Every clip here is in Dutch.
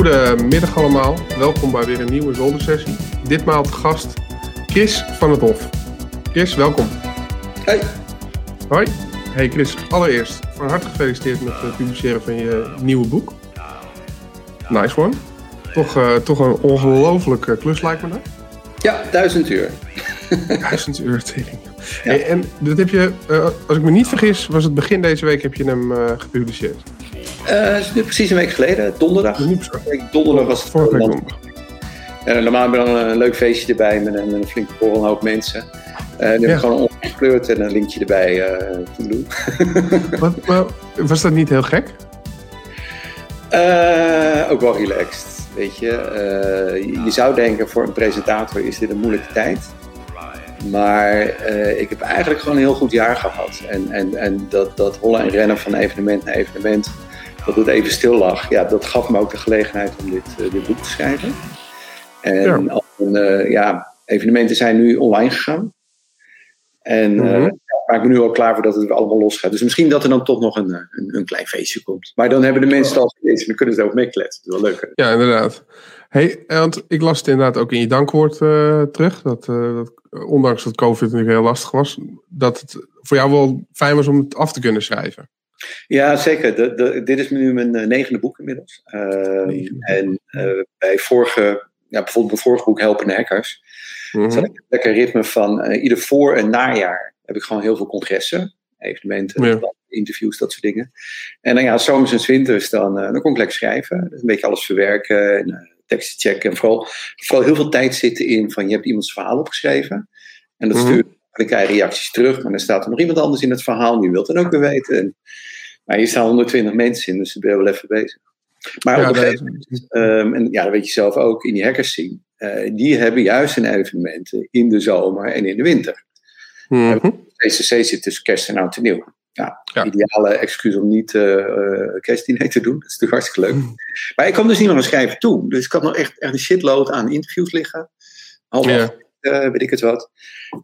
Goedemiddag allemaal. Welkom bij weer een nieuwe zoldersessie. Ditmaal te gast Chris van het Hof. Chris, welkom. Hey. Hoi. Hey Chris, allereerst van harte gefeliciteerd met het publiceren van je nieuwe boek. Nice one. Toch, uh, toch een ongelofelijke klus lijkt me dat. Ja, duizend uur. duizend uur, tering. Ja. Hey, en dat heb je, uh, als ik me niet vergis, was het begin deze week heb je hem uh, gepubliceerd. Uh, is nu precies een week geleden, donderdag. Donderdag was het vorige week. Uh, normaal hebben we dan een leuk feestje erbij met een, met een flinke borrel, een hoop mensen. Uh, nu ja. hebben we gewoon opgekleurd en een linkje erbij uh, te doen. Wat, maar, was dat niet heel gek? ook wel relaxed, weet je. je zou denken, voor een presentator is dit een moeilijke tijd. Maar ik heb eigenlijk gewoon een heel goed jaar gehad. En, en, en dat, dat hollen en rennen van evenement naar evenement dat het even stil lag. Ja, dat gaf me ook de gelegenheid om dit, uh, dit boek te schrijven. En ja. Uh, ja, evenementen zijn nu online gegaan. En mm -hmm. uh, ik ben nu al klaar voor dat het allemaal los gaat. Dus misschien dat er dan toch nog een, een, een klein feestje komt. Maar dan hebben de mensen het al gelezen en dan kunnen ze ook meekletsen. Dat is wel leuk. Ja, inderdaad. Hey, want ik las het inderdaad ook in je dankwoord terug. Dat, dat ondanks dat COVID natuurlijk heel lastig was, dat het voor jou wel fijn was om het af te kunnen schrijven. Ja, zeker. De, de, dit is nu mijn uh, negende boek inmiddels. Uh, en uh, bij vorige, ja, bijvoorbeeld mijn vorige boek Helpende Hackers, mm -hmm. zat ik een lekker ritme van ieder voor- en najaar heb ik gewoon heel veel congressen, evenementen, ja. interviews, dat soort dingen. En dan ja, zomers en winters, dan, dan kon ik lekker schrijven. Dus een beetje alles verwerken, en, teksten checken en vooral, vooral heel veel tijd zitten in van je hebt iemands verhaal opgeschreven. En dat mm -hmm. stuurt dan krijg je reacties terug, maar dan staat er nog iemand anders in het verhaal, die wil het dan ook weer weten. En, maar hier staan 120 mensen in, dus ik ben wel even bezig. Maar ja, op een gegeven moment, um, en ja, dat weet je zelf ook, in die hackers zien, uh, die hebben juist hun evenementen in de zomer en in de winter. Mm -hmm. CCC zit tussen kerst en oud en nieuw. Ja, ja. ideale excuus om niet uh, kerstdiner te doen. Dat is natuurlijk hartstikke leuk. Mm. Maar ik kwam dus niet meer aan schrijven toe. Dus ik had nog echt, echt een shitload aan interviews liggen. Half. Uh, weet ik het wat.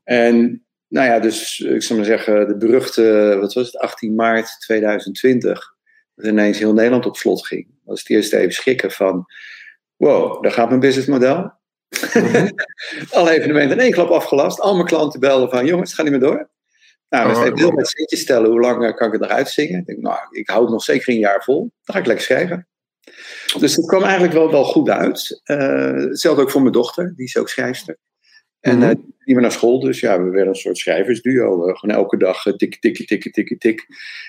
En nou ja, dus ik zou maar zeggen, de beruchte, wat was het, 18 maart 2020, dat ineens heel Nederland op slot ging. Dat was het eerste even schrikken van, wow, daar gaat mijn businessmodel. Mm-hmm. Alle evenementen in één klap afgelast. Al mijn klanten belden van, jongens, het gaat niet meer door. Nou, we oh, heel met centjes stellen, hoe lang kan ik het eruit zingen? Ik denk, nou, ik hou het nog zeker een jaar vol. Dan ga ik lekker schrijven. Dus het kwam eigenlijk wel, wel goed uit. Uh, hetzelfde ook voor mijn dochter, die is ook schrijfster. En uh, die weer naar school, dus ja, we werden een soort schrijversduo. Uh, gewoon elke dag tik, tik, tik, tik, tik.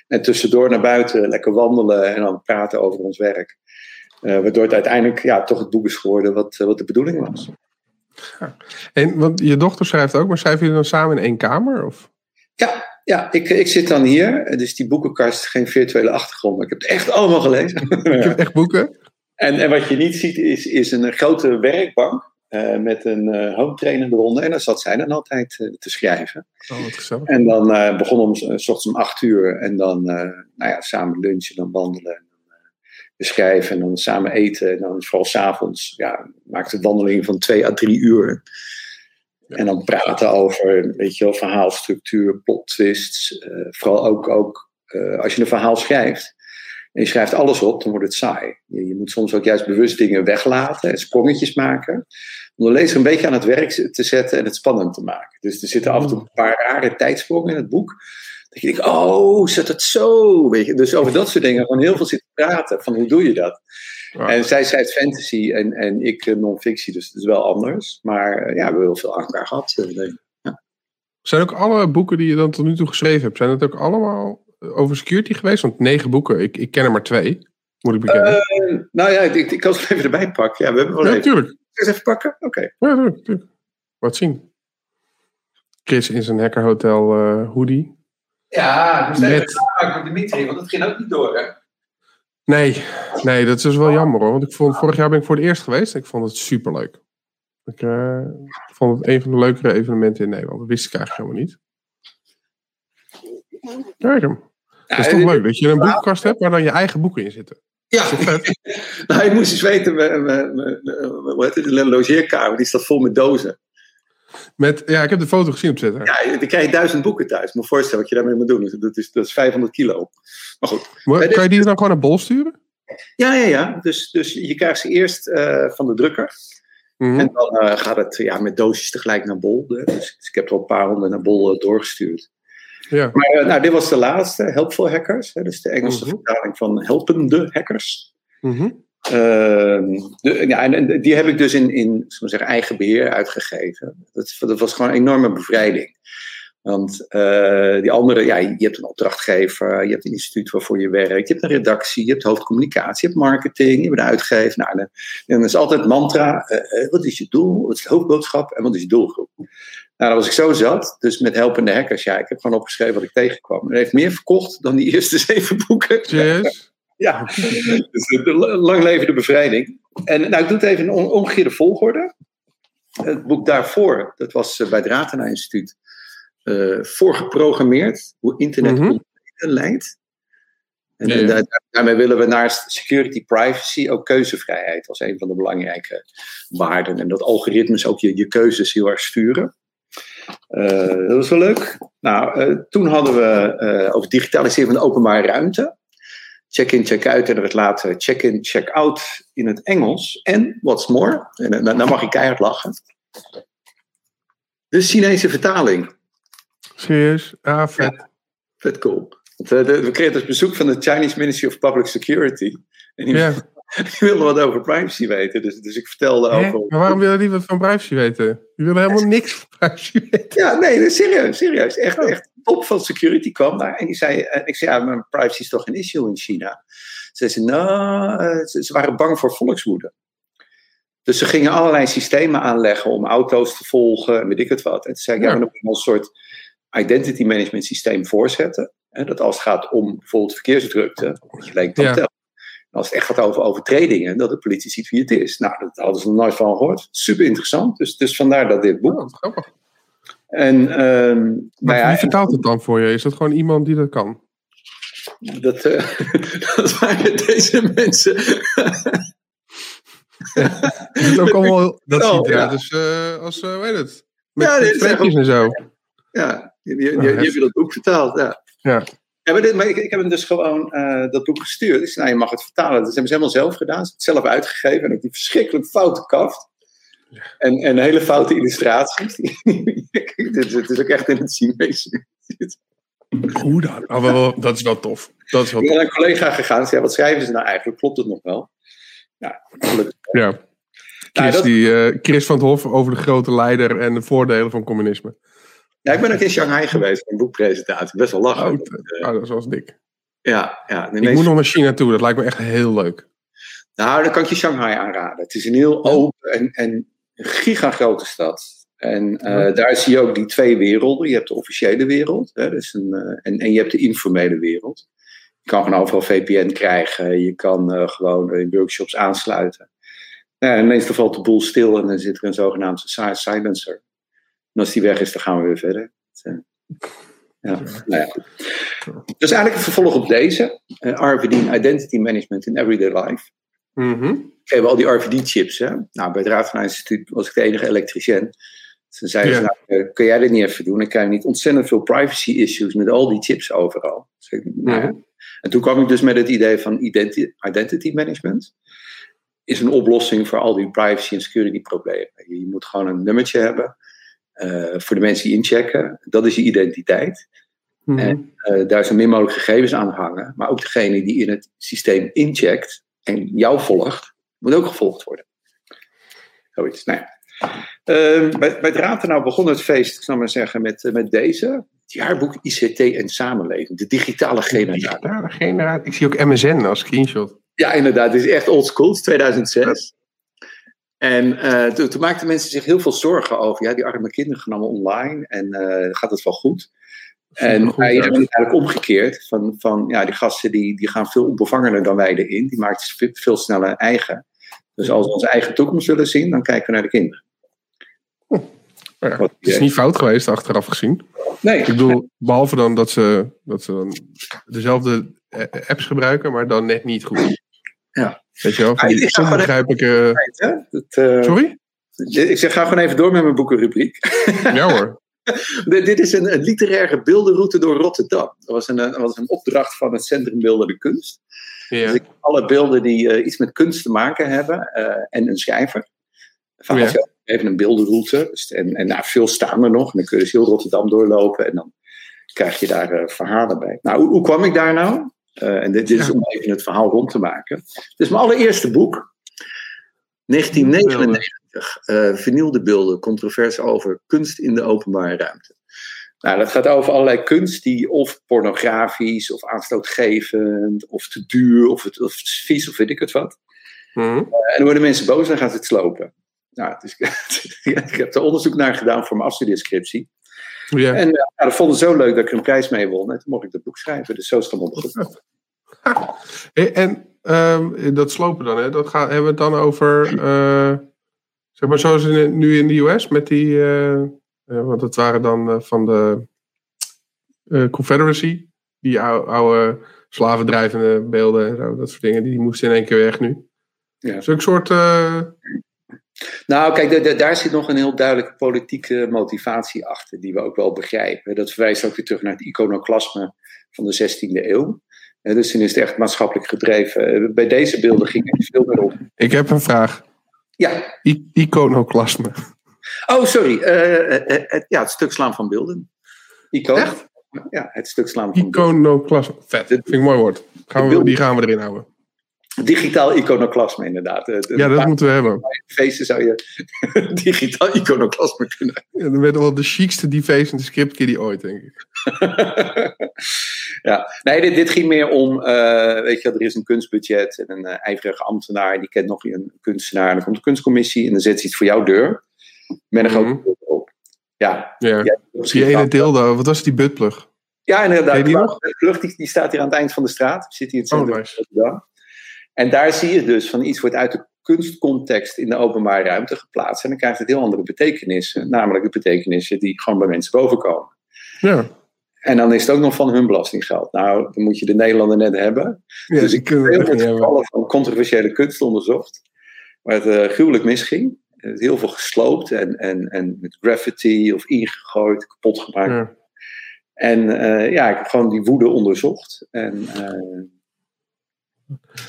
En tussendoor naar buiten, lekker wandelen en dan praten over ons werk. Uh, waardoor het uiteindelijk ja, toch het boek is geworden wat, wat de bedoeling was. Ja. En want je dochter schrijft ook, maar schrijven jullie dan samen in één kamer? Of? Ja, ja ik, ik zit dan hier. Dus die boekenkast, geen virtuele achtergrond. Ik heb het echt allemaal gelezen. Ik heb echt boeken? En, en wat je niet ziet is, is een grote werkbank. Uh, met een uh, home trainer eronder. En dan zat zij dan altijd uh, te schrijven. Oh, wat gezellig. En dan begon om, s ochtends om acht uur. En dan nou ja, samen lunchen, dan wandelen. En dan schrijven en dan samen eten. En dan vooral s'avonds ja, maakte wandeling van twee à drie uur. Ja. En dan praten over, weet je wel, verhaalstructuur, plot twists. vooral ook, ook als je een verhaal schrijft. En je schrijft alles op, dan wordt het saai. Je, je, moet soms ook juist bewust dingen weglaten en sprongetjes maken. Om de lezer een beetje aan het werk te zetten en het spannend te maken. Dus er zitten af en toe een paar rare tijdsprongen in het boek. Dat je denkt, oh, zit het zo? Weet je? Dus over dat soort dingen gewoon heel veel zitten praten. Van hoe doe je dat? Ja. En zij schrijft fantasy en, en ik non-fictie, dus het is wel anders. Maar ja, we hebben heel veel aan elkaar gehad. Ja. Zijn ook alle boeken die je dan tot nu toe geschreven hebt, zijn het ook allemaal over security geweest? Want negen boeken, ik, ik ken er maar twee, moet ik bekennen. Uh, nou ja, ik, ik kan ze even erbij pakken. Ja, we hebben wel ja, even. Tuurlijk. Eens even pakken? Oké. Okay. Ja, natuurlijk. Wat zien. Chris in zijn hackerhotel uh, hoodie. Ja, ik moest Met... met Dimitri, want dat ging ook niet door, hè? Nee, nee, dat is dus wel jammer hoor. Want ik vond, vorig jaar ben ik voor het eerst geweest en ik vond het superleuk. Ik uh, vond het een van de leukere evenementen in Nederland. Dat wist ik eigenlijk helemaal niet. Kijk hem. Dat is toch leuk dat je een boekenkast hebt waar dan je eigen boeken in zitten. Ja, nou, je moest eens weten, heet het, de logeerkamer, die staat vol met dozen. Met, ja, ik heb de foto gezien op Twitter. Ja, dan krijg je duizend boeken thuis. Moet voorstellen wat je daarmee moet doen. Dat is, dat is 500 kilo. Maar goed. Maar, kan je die dan gewoon naar Bol sturen? Ja, ja, ja. Dus, dus je krijgt ze eerst uh, van de drukker. Mm-hmm. En dan uh, gaat het ja, met doosjes tegelijk naar Bol. Dus, dus ik heb er al een paar honderd naar Bol uh, doorgestuurd. Ja. Maar nou, dit was de laatste, Helpful Hackers. Hè, dus de Engelse mm-hmm. vertaling van helpende hackers. Mm-hmm. de, ja, en die heb ik dus in, in zeggen, eigen beheer uitgegeven. Dat, dat was gewoon een enorme bevrijding. Want uh, die andere, ja, je hebt een opdrachtgever, je hebt een instituut waarvoor je werkt, je hebt een redactie, je hebt hoofdcommunicatie, je hebt marketing, je hebt een uitgever. Nou, en dan is altijd mantra, uh, wat is je doel, wat is de hoofdboodschap en wat is je doelgroep? Nou, dan was ik zo zat, dus met helpende hackers, ja, ik heb gewoon opgeschreven wat ik tegenkwam. En heeft meer verkocht dan die eerste zeven boeken. Yes. ja, dus lang leven de bevrijding. En nou, ik doe het even in omgekeerde volgorde. Het boek daarvoor, dat was bij het Ratena Instituut uh, voorgeprogrammeerd hoe internet mm leidt. En, ja, daarmee willen we naast security, privacy ook keuzevrijheid als een van de belangrijke waarden. En dat algoritmes ook je, je keuzes heel erg sturen. Uh, dat was wel leuk. Nou, uh, toen hadden we over digitaliseren van de openbare ruimte. Check-in, check-out en er werd later check-in, check-out in het Engels. En, what's more, en dan mag ik keihard lachen. De Chinese vertaling. Serieus? Ah, vet. Ja, vet cool. We kregen dus bezoek van de Chinese Ministry of Public Security. En die, ja. die wilde wat over privacy weten. Dus, dus ik vertelde Hè? over. Maar waarom willen die wat van privacy weten? Die willen helemaal niks van privacy weten. Ja, nee, serieus, serieus. Echt, oh. echt top van security kwam daar. En die zei, en ik zei, ja, maar privacy is toch een issue in China? Ze zei, nou, uh, ze, ze waren bang voor volkswoede. Dus ze gingen allerlei systemen aanleggen om auto's te volgen en weet ik het wat. En toen zei ik, ja, ja maar dan een soort identity management systeem voorzetten. Hè, dat als het gaat om bijvoorbeeld verkeersdrukte, dat je lijkt ja. tellen. Als het echt gaat over overtredingen, dat de politie ziet wie het is. Nou, dat hadden ze nog nooit van gehoord. Super interessant. Dus, dus vandaar dat dit boek. Oh, en, um, maar nou wie vertaalt het dan voor je? Is dat gewoon iemand die dat kan? Dat, uh, dat waren deze mensen. ja, dat is ook allemaal. Dat oh, ziet eruit. Ja. Dus uh, als, uh, hoe heet het? Met, ja, dit met en zo. Ja, je, je, je, je hebt dat boek vertaald. Ja. ja. Ja, maar, dit, maar ik, ik, heb hem dus gewoon uh, dat boek gestuurd. Ik zei, nou, je mag het vertalen. Dat hebben ze helemaal zelf gedaan. Ze hebben het zelf uitgegeven. En ook die verschrikkelijk foute kaft. En, en hele foute illustraties. Het is ook echt in het Chinees. Hoe dan? Oh, wel, dat is wel tof. Dat is wel ik ben naar een collega gegaan. en zei, wat schrijven ze nou eigenlijk? Klopt het nog wel? Ja, Ja. Chris, nou, die, uh, Chris van het Hof over de grote leider en de voordelen van communisme. Ja, ik ben ook in Shanghai geweest voor een boekpresentatie. Best wel lachen. Oh, oh dat was dik. Ja, ja. Ik moet nog naar China toe. Dat lijkt me echt heel leuk. Nou, dan kan ik je Shanghai aanraden. Het is een heel open en, en gigagrote stad. En uh, daar zie je ook die twee werelden. Je hebt de officiële wereld hè, dus een, uh, en, en je hebt de informele wereld. Je kan gewoon overal VPN krijgen. Je kan uh, gewoon in workshops aansluiten. Ja, en meestal valt de boel stil en dan zit er een zogenaamde silencer. En als die weg is, dan gaan we weer verder. Eh, ja, nou ja. Dus eigenlijk het vervolg op deze. Uh, eh, RVD Identity Management in Everyday Life. Mm -hmm. al die RVD-chips. Nou, bij het Raad van Instituut was ik de enige elektricien. Ze zeiden, ja. nou, uh, kun jij dit niet even doen? Dan krijg je niet ontzettend veel privacy issues met al die chips overal. Dus ik, nou. En toen kwam ik dus met het idee van identity, identity management. Is een oplossing voor al die privacy en security problemen. Je moet gewoon een nummertje hebben voor de mensen die inchecken. Dat is je identiteit. Mm En uh, daar zo min mogelijk gegevens aan hangen. Maar ook degene die in het systeem incheckt en jou volgt, moet ook gevolgd worden. Zoiets. Nou ja. Uh, bij, bij het Ratenau begon het feest, ik zal maar zeggen, met, uh, met deze. Het jaarboek ICT en samenleving. De digitale generatie. digitale generatie. Ik zie ook MSN als screenshot. Ja, inderdaad. Het is echt old school. Het is 2006. En uh, toen, toen, maakten mensen zich heel veel zorgen over. Ja, die arme kinderen gaan allemaal online en uh, gaat het wel goed? En hij is eigenlijk omgekeerd. Van, van ja, die gasten die, die gaan veel onbevangener dan wij erin. Die maken het veel sneller eigen. Dus als we onze eigen toekomst willen zien, dan kijken we naar de kinderen. Hm. Ja, het is niet fout geweest, achteraf gezien. Nee. Ik bedoel, behalve dan dat ze, dat ze dan dezelfde eh, apps gebruiken, maar dan net niet goed. Ja. Weet je wel, van die ja, onbegrijpelijke... Uh, Sorry? Ik zeg, ga gewoon even door met mijn boekenrubriek. Ja hoor. dit is een, een, literaire beeldenroute door Rotterdam. Dat was een, dat was een opdracht van het Centrum Beeldende Kunst. Ja. Dus alle beelden die uh, iets met kunst te maken hebben uh, en een schrijver. Van ja. even een beeldenroute. Dus, en en nou, veel staan er nog. En dan kun je dus heel Rotterdam doorlopen. En dan krijg je daar uh, verhalen bij. Nou, hoe, hoe, kwam ik daar nou? En dit, dit is om even het verhaal rond te maken. Dit is mijn allereerste boek. 1999. vernielde beelden. Controverse over kunst in de openbare ruimte. Nou, dat gaat over allerlei kunst die of pornografisch of aanstootgevend of te duur of, het, of vies of weet ik het wat. Mm en dan worden mensen boos en dan gaan ze het slopen. Nou, dus, ik heb er onderzoek naar gedaan voor mijn afstudeerscriptie. Ja. En uh, nou, dat vonden ze zo leuk dat ik er een prijs mee won. En toen mocht ik dat boek schrijven. Dus zo is het begonnen. En um, dat slopen dan, hè? Dat gaan, hebben we het dan over, uh, zeg maar zoals in, nu in de US met die... Uh, uh, want het waren dan van de Confederacy, die oude, oude slavendrijvende beelden en zo, dat soort dingen, die moesten in één keer weg nu. Ja. Zulke soort. Nou, kijk, de, de, daar zit nog een heel duidelijke politieke motivatie achter, die we ook wel begrijpen. Dat verwijst ook weer terug naar het iconoclasme van de 16e eeuw. dus toen is het echt maatschappelijk gedreven. Bij deze beelden ging het veel meer om. Ik heb een vraag. Ja. I iconoclasme. Oh, sorry. Uh, ja, het stuk slaan van beelden. Icoon. Echt? Ja, het stuk slaan van Iconoclasme. Vet. Dat vind ik een mooi woord. Gaan we, die gaan we erin houden. Digitaal iconoclasme, inderdaad. De, ja, dat moeten we hebben. Feesten zou je digitaal iconoclasme kunnen. Ja, dan werden wel de chicste de scriptkiddy ooit, denk ik. ja, nee, dit, dit, ging meer om, uh, weet je, er is een kunstbudget en een uh, ijverige ambtenaar, die kent nog een kunstenaar. En dan komt de kunstcommissie en dan zet ze iets voor jouw deur. Met een grote mm op. Ja. ja. Zie je ene dildo? Wat was die buttplug? Ja, inderdaad. Die, nog? de plug die, die, staat hier aan het eind van de straat. Zit hier in het oh, nice. En daar zie je dus van iets wordt uit de kunstcontext in de openbare ruimte geplaatst. En dan krijgt het heel andere betekenissen. Namelijk de betekenissen die gewoon bij mensen bovenkomen. Ja. En dan is het ook nog van hun belastinggeld. Nou, dan moet je de Nederlander net hebben. Ja, dus ik heb heel veel gevallen van controversiële kunst onderzocht. Waar het uh, gruwelijk misging heel veel gesloopt en, en, en met graffiti of ingegooid, kapot gemaakt. Ja. En uh, ja, ik heb gewoon die woede onderzocht. En, uh,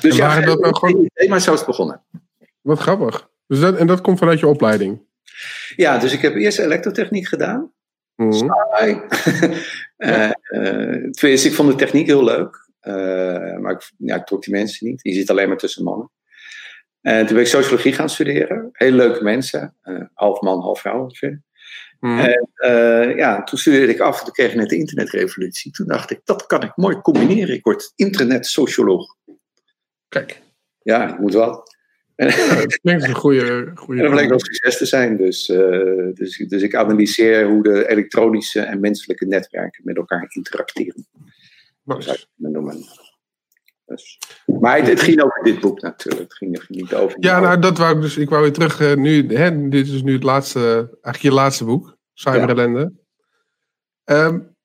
dus ja, dat nou gewoon... is het begonnen. Wat grappig. Dus dat, en dat komt vanuit je opleiding? Ja, dus ik heb eerst elektrotechniek gedaan. Mm -hmm. uh, uh, ik vond de techniek heel leuk. maar ik, ja, ik trok die mensen niet. Je zit alleen maar tussen mannen. En toen ben ik sociologie gaan studeren. Hele leuke mensen. Uh, half man, half vrouw ongeveer. Hmm. En uh, ja, toen studeerde ik af. Toen kreeg ik net de internetrevolutie. Toen dacht ik, dat kan ik mooi combineren. Ik word internetsocioloog. Kijk. Ja, ik moet wel. Ja, dat klinkt een goede, goede. En dat bleek ook succes te zijn. Dus, uh, dus, dus ik analyseer hoe de elektronische en menselijke netwerken met elkaar interacteren. Dat zou ik noemen. Dus. Maar het, ging over dit boek natuurlijk. Het ging niet over. Ja, nou, dat wou ik dus. Ik wou weer terug. Uh, nu, hè, dit is nu het laatste, eigenlijk je laatste boek, Cyber Ellende. Um,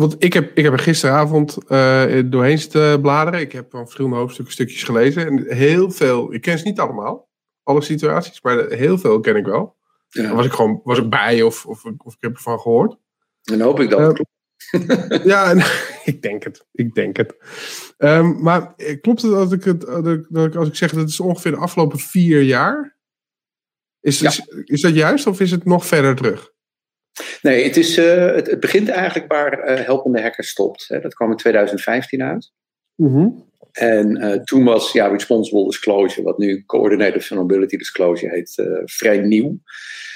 want ik heb, ik heb er gisteravond uh, doorheen zitten bladeren. Ik heb van verschillende hoofdstukken stukjes gelezen. En heel veel, ik ken ze niet allemaal, alle situaties, maar heel veel ken ik wel. Ja. was ik gewoon was ik bij of, of, of ik heb ervan gehoord. En hoop ik dat. Uh, ja, ik denk het. Ik denk het. Um, maar eh, klopt het dat ik, het dat ik als ik zeg dat het is ongeveer de afgelopen vier jaar? Is, is, is, dat juist of is het nog verder terug? Nee, het, is, uh, het, het, begint eigenlijk waar uh, Helpende Hacker stopt. Hè. Dat kwam in 2015 uit. Mm -hmm. En toen was ja, Responsible Disclosure, wat nu Coordinated Vulnerability Disclosure heet, vrij nieuw.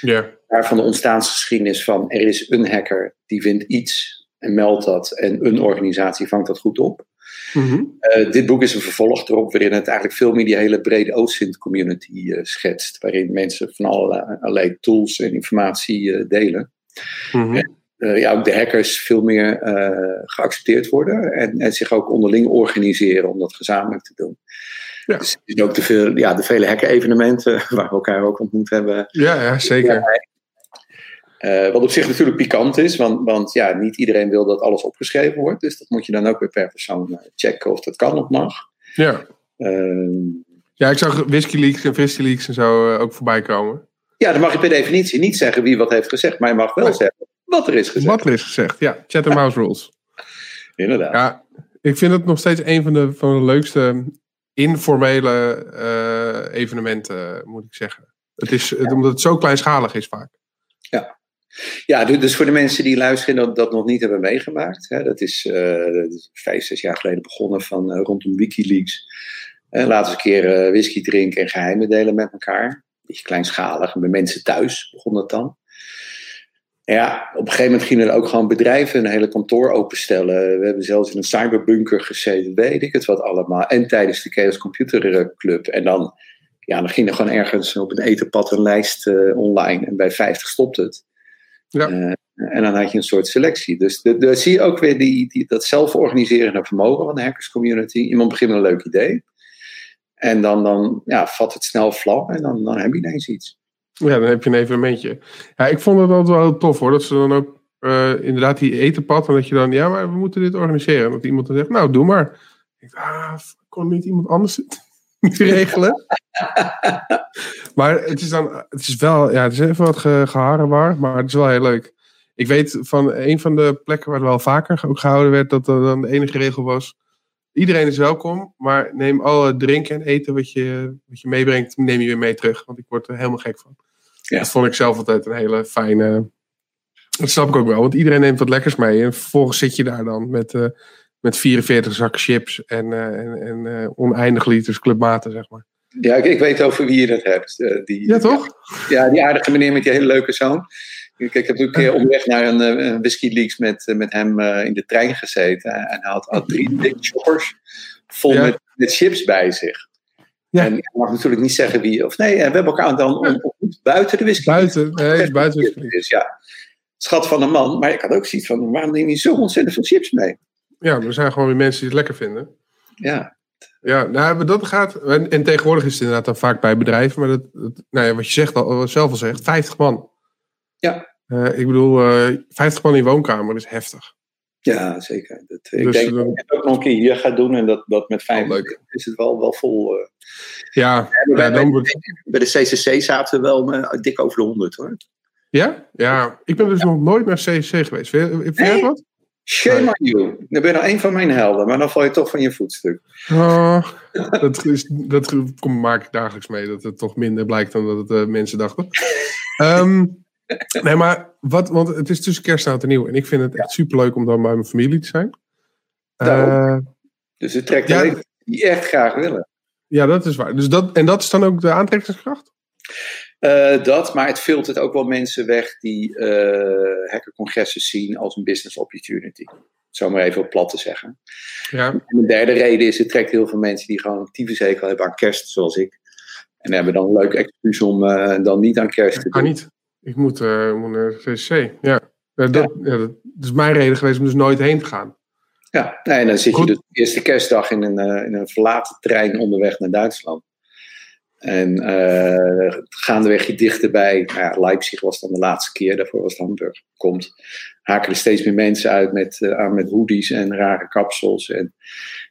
Ja. Daarvan de ontstaansgeschiedenis van er is een hacker die vindt iets en meldt dat en een organisatie vangt dat goed op. Mhm. Eh, dit boek is een vervolg erop, waarin het eigenlijk veel meer die hele brede OSINT-community uh, schetst, waarin mensen van allerlei, allerlei tools en informatie uh, delen. Mhm. en, ja, ook de hackers veel meer geaccepteerd worden en, en, zich ook onderling organiseren om dat gezamenlijk te doen. Ja. Dus ook de, veel, ja, de vele hacker-evenementen waar we elkaar ook ontmoet hebben. Ja, ja zeker. Uh, wat op zich natuurlijk pikant is, want, want ja, niet iedereen wil dat alles opgeschreven wordt. Dus dat moet je dan ook weer per persoon eh, checken of dat kan of mag. Ja. Uh, ja, ik zag Whisky en Frisky en zo ook voorbij komen. Ja, dan mag je per definitie niet zeggen wie wat heeft gezegd, maar je mag wel zeggen wat er is gezegd. Wat er is gezegd, ja. Chat and mouse rules. Inderdaad. Ja, ik vind het nog steeds een van de, van de leukste informele uh, evenementen, moet ik zeggen. Het is, het, omdat het zo kleinschalig is vaak. Ja. Ja, dus voor de mensen die luisteren dat dat nog niet hebben meegemaakt. Hè, dat, is, uh, vijf, zes jaar geleden begonnen van uh, rondom Wikileaks. Laten we een keer whisky drinken en geheimen delen met elkaar. Beetje kleinschalig, bij mensen thuis begon dat dan. Ja, op een gegeven moment gingen er ook gewoon bedrijven een hele kantoor openstellen. We hebben zelfs in een cyberbunker gezeten, weet ik het wat allemaal. En tijdens de Chaos Computer Club. En dan, ja, dan ging er gewoon ergens op een etenpad een lijst uh, online. En bij 50 stopt het. Ja. Uh, en dan had je een soort selectie. Dus daar zie je ook weer die, die, dat zelforganiserende vermogen van de hackers community. Iemand begint met een leuk idee. En dan, dan ja, vat het snel vlam en dan, dan heb je ineens iets. Ja, dan heb je een evenementje. Ja, ik vond het altijd wel tof hoor. Dat ze dan ook uh, inderdaad die etenpad. En dat je dan, ja, maar we moeten dit organiseren. En dat iemand dan zegt, nou, doe maar. Ik dacht, ah, kon niet iemand anders het regelen? maar het is dan, het is wel, ja, het is even wat ge, geharrewar, maar het is wel heel leuk. Ik weet van een van de plekken waar het wel vaker ook gehouden werd, dat er dan de enige regel was. Iedereen is welkom, maar neem alle drinken en eten wat je, wat je meebrengt, neem je weer mee terug. Want ik word er helemaal gek van. Ja. Dat vond ik zelf altijd een hele fijne. Dat snap ik ook wel, want iedereen neemt wat lekkers mee. En vervolgens zit je daar dan met, uh, met 44 zakken chips en, uh, en, en uh, oneindig liters clubmaten, zeg maar. Ja, ik, ik, weet over wie je dat hebt. die, ja, toch? Ja, die aardige meneer met die hele leuke zoon. Ik, ik heb ook een keer onderweg naar een, een Whisky Leaks met, met hem in de trein gezeten. En hij had, had drie dikke choppers vol ja. met, met chips bij zich. Ja. En ik mag natuurlijk niet zeggen wie. Of nee, we hebben elkaar dan ontmoet buiten de whisky. Buiten, nee, buiten de whisky. Ja, schat van een man. Maar ik had ook zoiets van: waarom neem je zo ontzettend veel chips mee? Ja, er zijn gewoon weer mensen die het lekker vinden. Ja. Ja, nou, dat gaat. En, en, tegenwoordig is het inderdaad dan vaak bij bedrijven. Maar dat, dat nou ja, wat je zegt al, zelf al zegt: 50 man. Ja. Uh, ik bedoel, uh, 50 man in woonkamer is heftig. Ja, zeker. Dat, ik dus, denk dat ik het ook nog een keer hier ga doen en dat, dat met vijf oh, is het wel, wel vol. Uh. Ja, ja, bij, dan bij de CCC zaten we wel dik over de 100 hoor. Ja? Ja, ik ben dus nog nooit naar CCC geweest. Vind, jij wat? Shame on you. Dan ben je nou een van mijn helden, maar dan val je toch van je voetstuk. Oh, dat, is, dat maak ik dagelijks mee, dat het toch minder blijkt dan dat het, uh, mensen dachten. um, Nee, maar wat, want het is tussen kerst en oud en nieuw. En ik vind het echt superleuk om dan bij mijn familie te zijn. Uh, dus het trekt alleen die echt graag willen. Ja, dat is waar. Dus dat, en dat is dan ook de aantrekkingskracht? Uh, dat, maar het filtert ook wel mensen weg die uh, hackercongressen zien als een business opportunity. Zo maar even op plat te zeggen. Ja. En de derde reden is, het trekt heel veel mensen die gewoon een zeker hebben aan kerst, zoals ik. En hebben dan een leuk excuus om dan niet aan kerst te doen. Kan niet. Ik moet, uh, moet naar VCC. Ja. Dat, ja. ja. dat, is mijn reden geweest om dus nooit heen te gaan. Ja, nee, en dan zit Goed. je dus de eerste kerstdag in een, uh, in een verlaten trein onderweg naar Duitsland. En uh, gaandeweg je dichterbij, nou ja, Leipzig was dan de laatste keer, daarvoor was het Hamburg, komt. Haken er steeds meer mensen uit met, uh, aan met hoodies en rare kapsels. En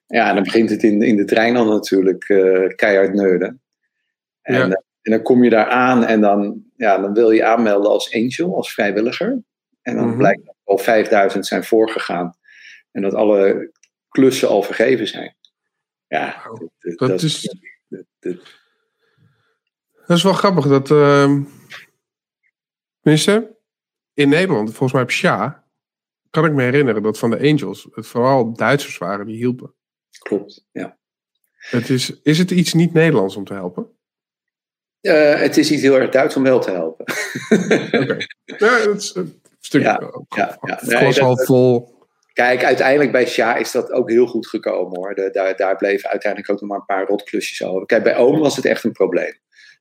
ja, dan begint het in, in de trein al natuurlijk uh, keihard neuden. En, ja. En dan kom je daar aan en dan, ja, dan wil je aanmelden als angel, als vrijwilliger. En dan mm-hmm. blijkt dat al 5000 zijn voorgegaan. En dat alle klussen al vergeven zijn. Ja, wow. dat, dat, dat, is. Dat, dat, is wel grappig. Dat, uh, tenminste, in Nederland, volgens mij op SHA, kan ik me herinneren dat van de Angels het vooral Duitsers waren die hielpen. Klopt, ja. Het is, is het iets niet Nederlands om te helpen? Uh, het is iets heel erg Duits om wel te helpen. okay. Ja, dat is een stukje. Ja, ja, ja. Nee, vol. Kijk, uiteindelijk bij Sja is dat ook heel goed gekomen hoor. De, daar, daar bleven uiteindelijk ook nog maar een paar rotklusjes over. Kijk, bij Oom was het echt een probleem.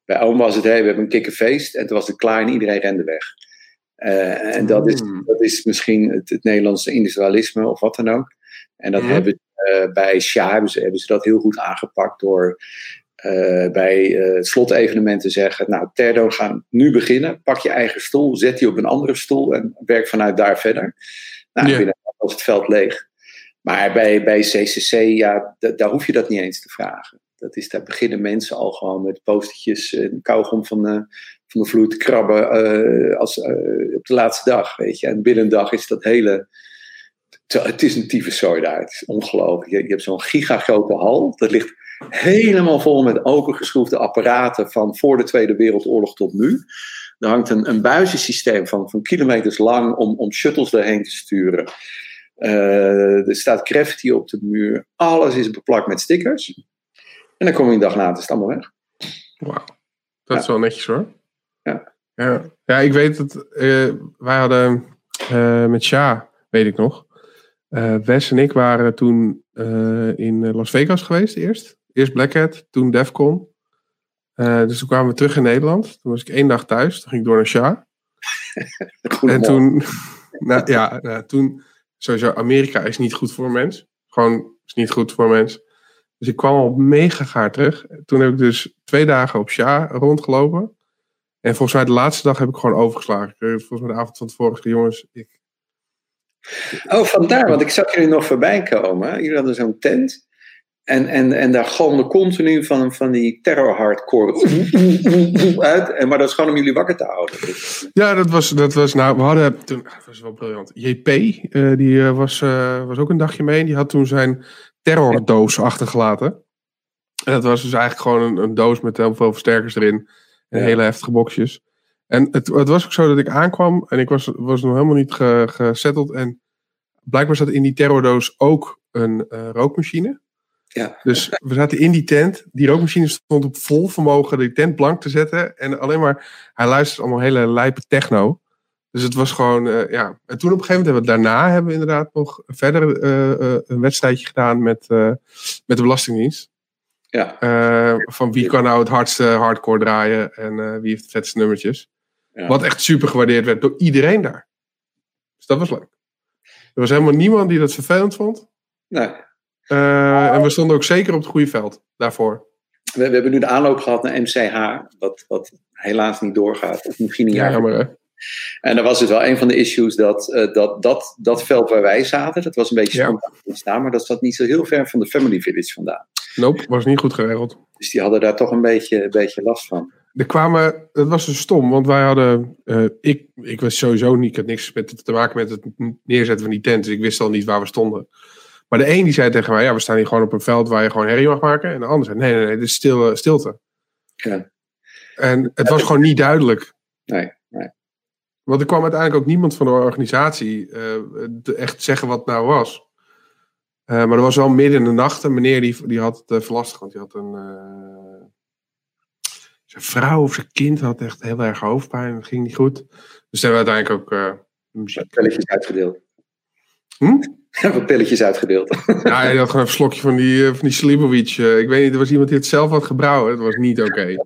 Bij Oom was het, hey, we hebben een kikkerfeest en toen was het klaar en iedereen rende weg. Uh, en dat is, Hmm. dat is misschien het, het Nederlandse individualisme of wat dan ook. En dat hebben uh, bij Sja hebben ze, hebben ze dat heel goed aangepakt door uh, bij uh, het slotevenement te zeggen: Nou, Terdo, gaan nu beginnen. Pak je eigen stoel, zet die op een andere stoel en werk vanuit daar verder. Nou, Ja. binnen was het veld leeg. Maar bij, bij CCC, ja, daar hoef je dat niet eens te vragen. Dat is, daar beginnen mensen al gewoon met postertjes en kauwgom van, uh, van de vloer te krabben als, op de laatste dag, weet je. En binnen een dag is dat hele... Het is een tyfuszooi daar. Het is ongelooflijk. Je, je hebt zo'n gigagrote hal. Dat ligt helemaal vol met opengeschroefde apparaten van voor de Tweede Wereldoorlog tot nu. Er hangt een, een buizensysteem van, van kilometers lang om, om shuttles erheen te sturen. Uh, er staat graffiti op de muur. Alles is beplakt met stickers. En dan kom je een dag later, is het allemaal weg. Wauw. Dat is wel netjes hoor. Ja. Ja, ja ik weet dat uh, wij hadden uh, met Sja, weet ik nog. Wes en ik waren toen in Las Vegas geweest eerst. Eerst Black Hat, toen Defcon. dus toen kwamen we terug in Nederland. Toen was ik één dag thuis. Toen ging ik door naar Sja. en toen, nou, ja, nou, toen sowieso, Amerika is niet goed voor een mens. Gewoon is niet goed voor mens. Dus ik kwam al mega gaar terug. Toen heb ik dus twee dagen op Sja rondgelopen. En volgens mij de laatste dag heb ik gewoon overgeslagen. Volgens mij de avond van tevoren gezegd, jongens, ik... Oh, vandaar, want ik zag jullie nog voorbij komen. Jullie hadden zo'n tent. En, en, en daar galmde continu van, van die terror hardcore uit. En, maar dat is gewoon om jullie wakker te houden. Ja, dat was, dat was nou, we hadden toen, dat was wel briljant. JP, uh, die uh, was, uh, was ook een dagje mee. Die had toen zijn terrordoos achtergelaten. En dat was dus eigenlijk gewoon een, een doos met heel veel versterkers erin. En ja. hele heftige boxjes. En het, het was ook zo dat ik aankwam en ik was, was nog helemaal niet ge, gesetteld. En blijkbaar zat in die terrordoos ook een rookmachine. Ja. Dus we zaten in die tent. Die rookmachine stond op vol vermogen die tent blank te zetten. En alleen maar, hij luisterde allemaal hele lijpe techno. Dus het was gewoon, uh, ja. En toen op een gegeven moment hebben we daarna hebben we inderdaad nog verder uh, uh, een wedstrijdje gedaan met, met de Belastingdienst. Ja. van wie kan nou het hardste hardcore draaien en wie heeft de vetste nummertjes. Ja. Wat echt super gewaardeerd werd door iedereen daar. Dus dat was leuk. Er was helemaal niemand die dat vervelend vond. Nee. Uh, en we stonden ook zeker op het goede veld daarvoor. We, we, hebben nu de aanloop gehad naar MCH, wat, wat helaas niet doorgaat. Of misschien een jaar. Ja, jammer, hè? En dan was het wel een van de issues dat, uh, dat, dat dat veld waar wij zaten, dat was een beetje spontaan ontstaan, maar dat zat niet zo heel ver van de Family Village vandaan. Nope, was niet goed geregeld. Dus die hadden daar toch een beetje, een beetje last van. Er kwamen, het was dus stom, want wij hadden, uh, ik, ik was sowieso niet, ik had niks met, te maken met het neerzetten van die tent, dus ik wist al niet waar we stonden. Maar de een die zei tegen mij, ja, we staan hier gewoon op een veld waar je gewoon herrie mag maken. En de ander zei, nee, nee, nee, dit is stil, stilte. Ja. En het was gewoon niet duidelijk. Nee, nee. Want er kwam uiteindelijk ook niemand van de organisatie uh, echt zeggen wat het nou was. Uh, maar er was wel midden in de nacht een meneer die, die had het uh, verlastigd. Want die had een... zijn vrouw of zijn kind had echt heel erg hoofdpijn. Dat ging niet goed. Dus hebben we uiteindelijk ook... muziek. Uitgedeeld. Hm? wat pilletjes uitgedeeld. Ja, je had gewoon een slokje van die, van die Slibovic. ik weet niet, er was iemand die het zelf had gebrouwen. Het was niet oké. Okay.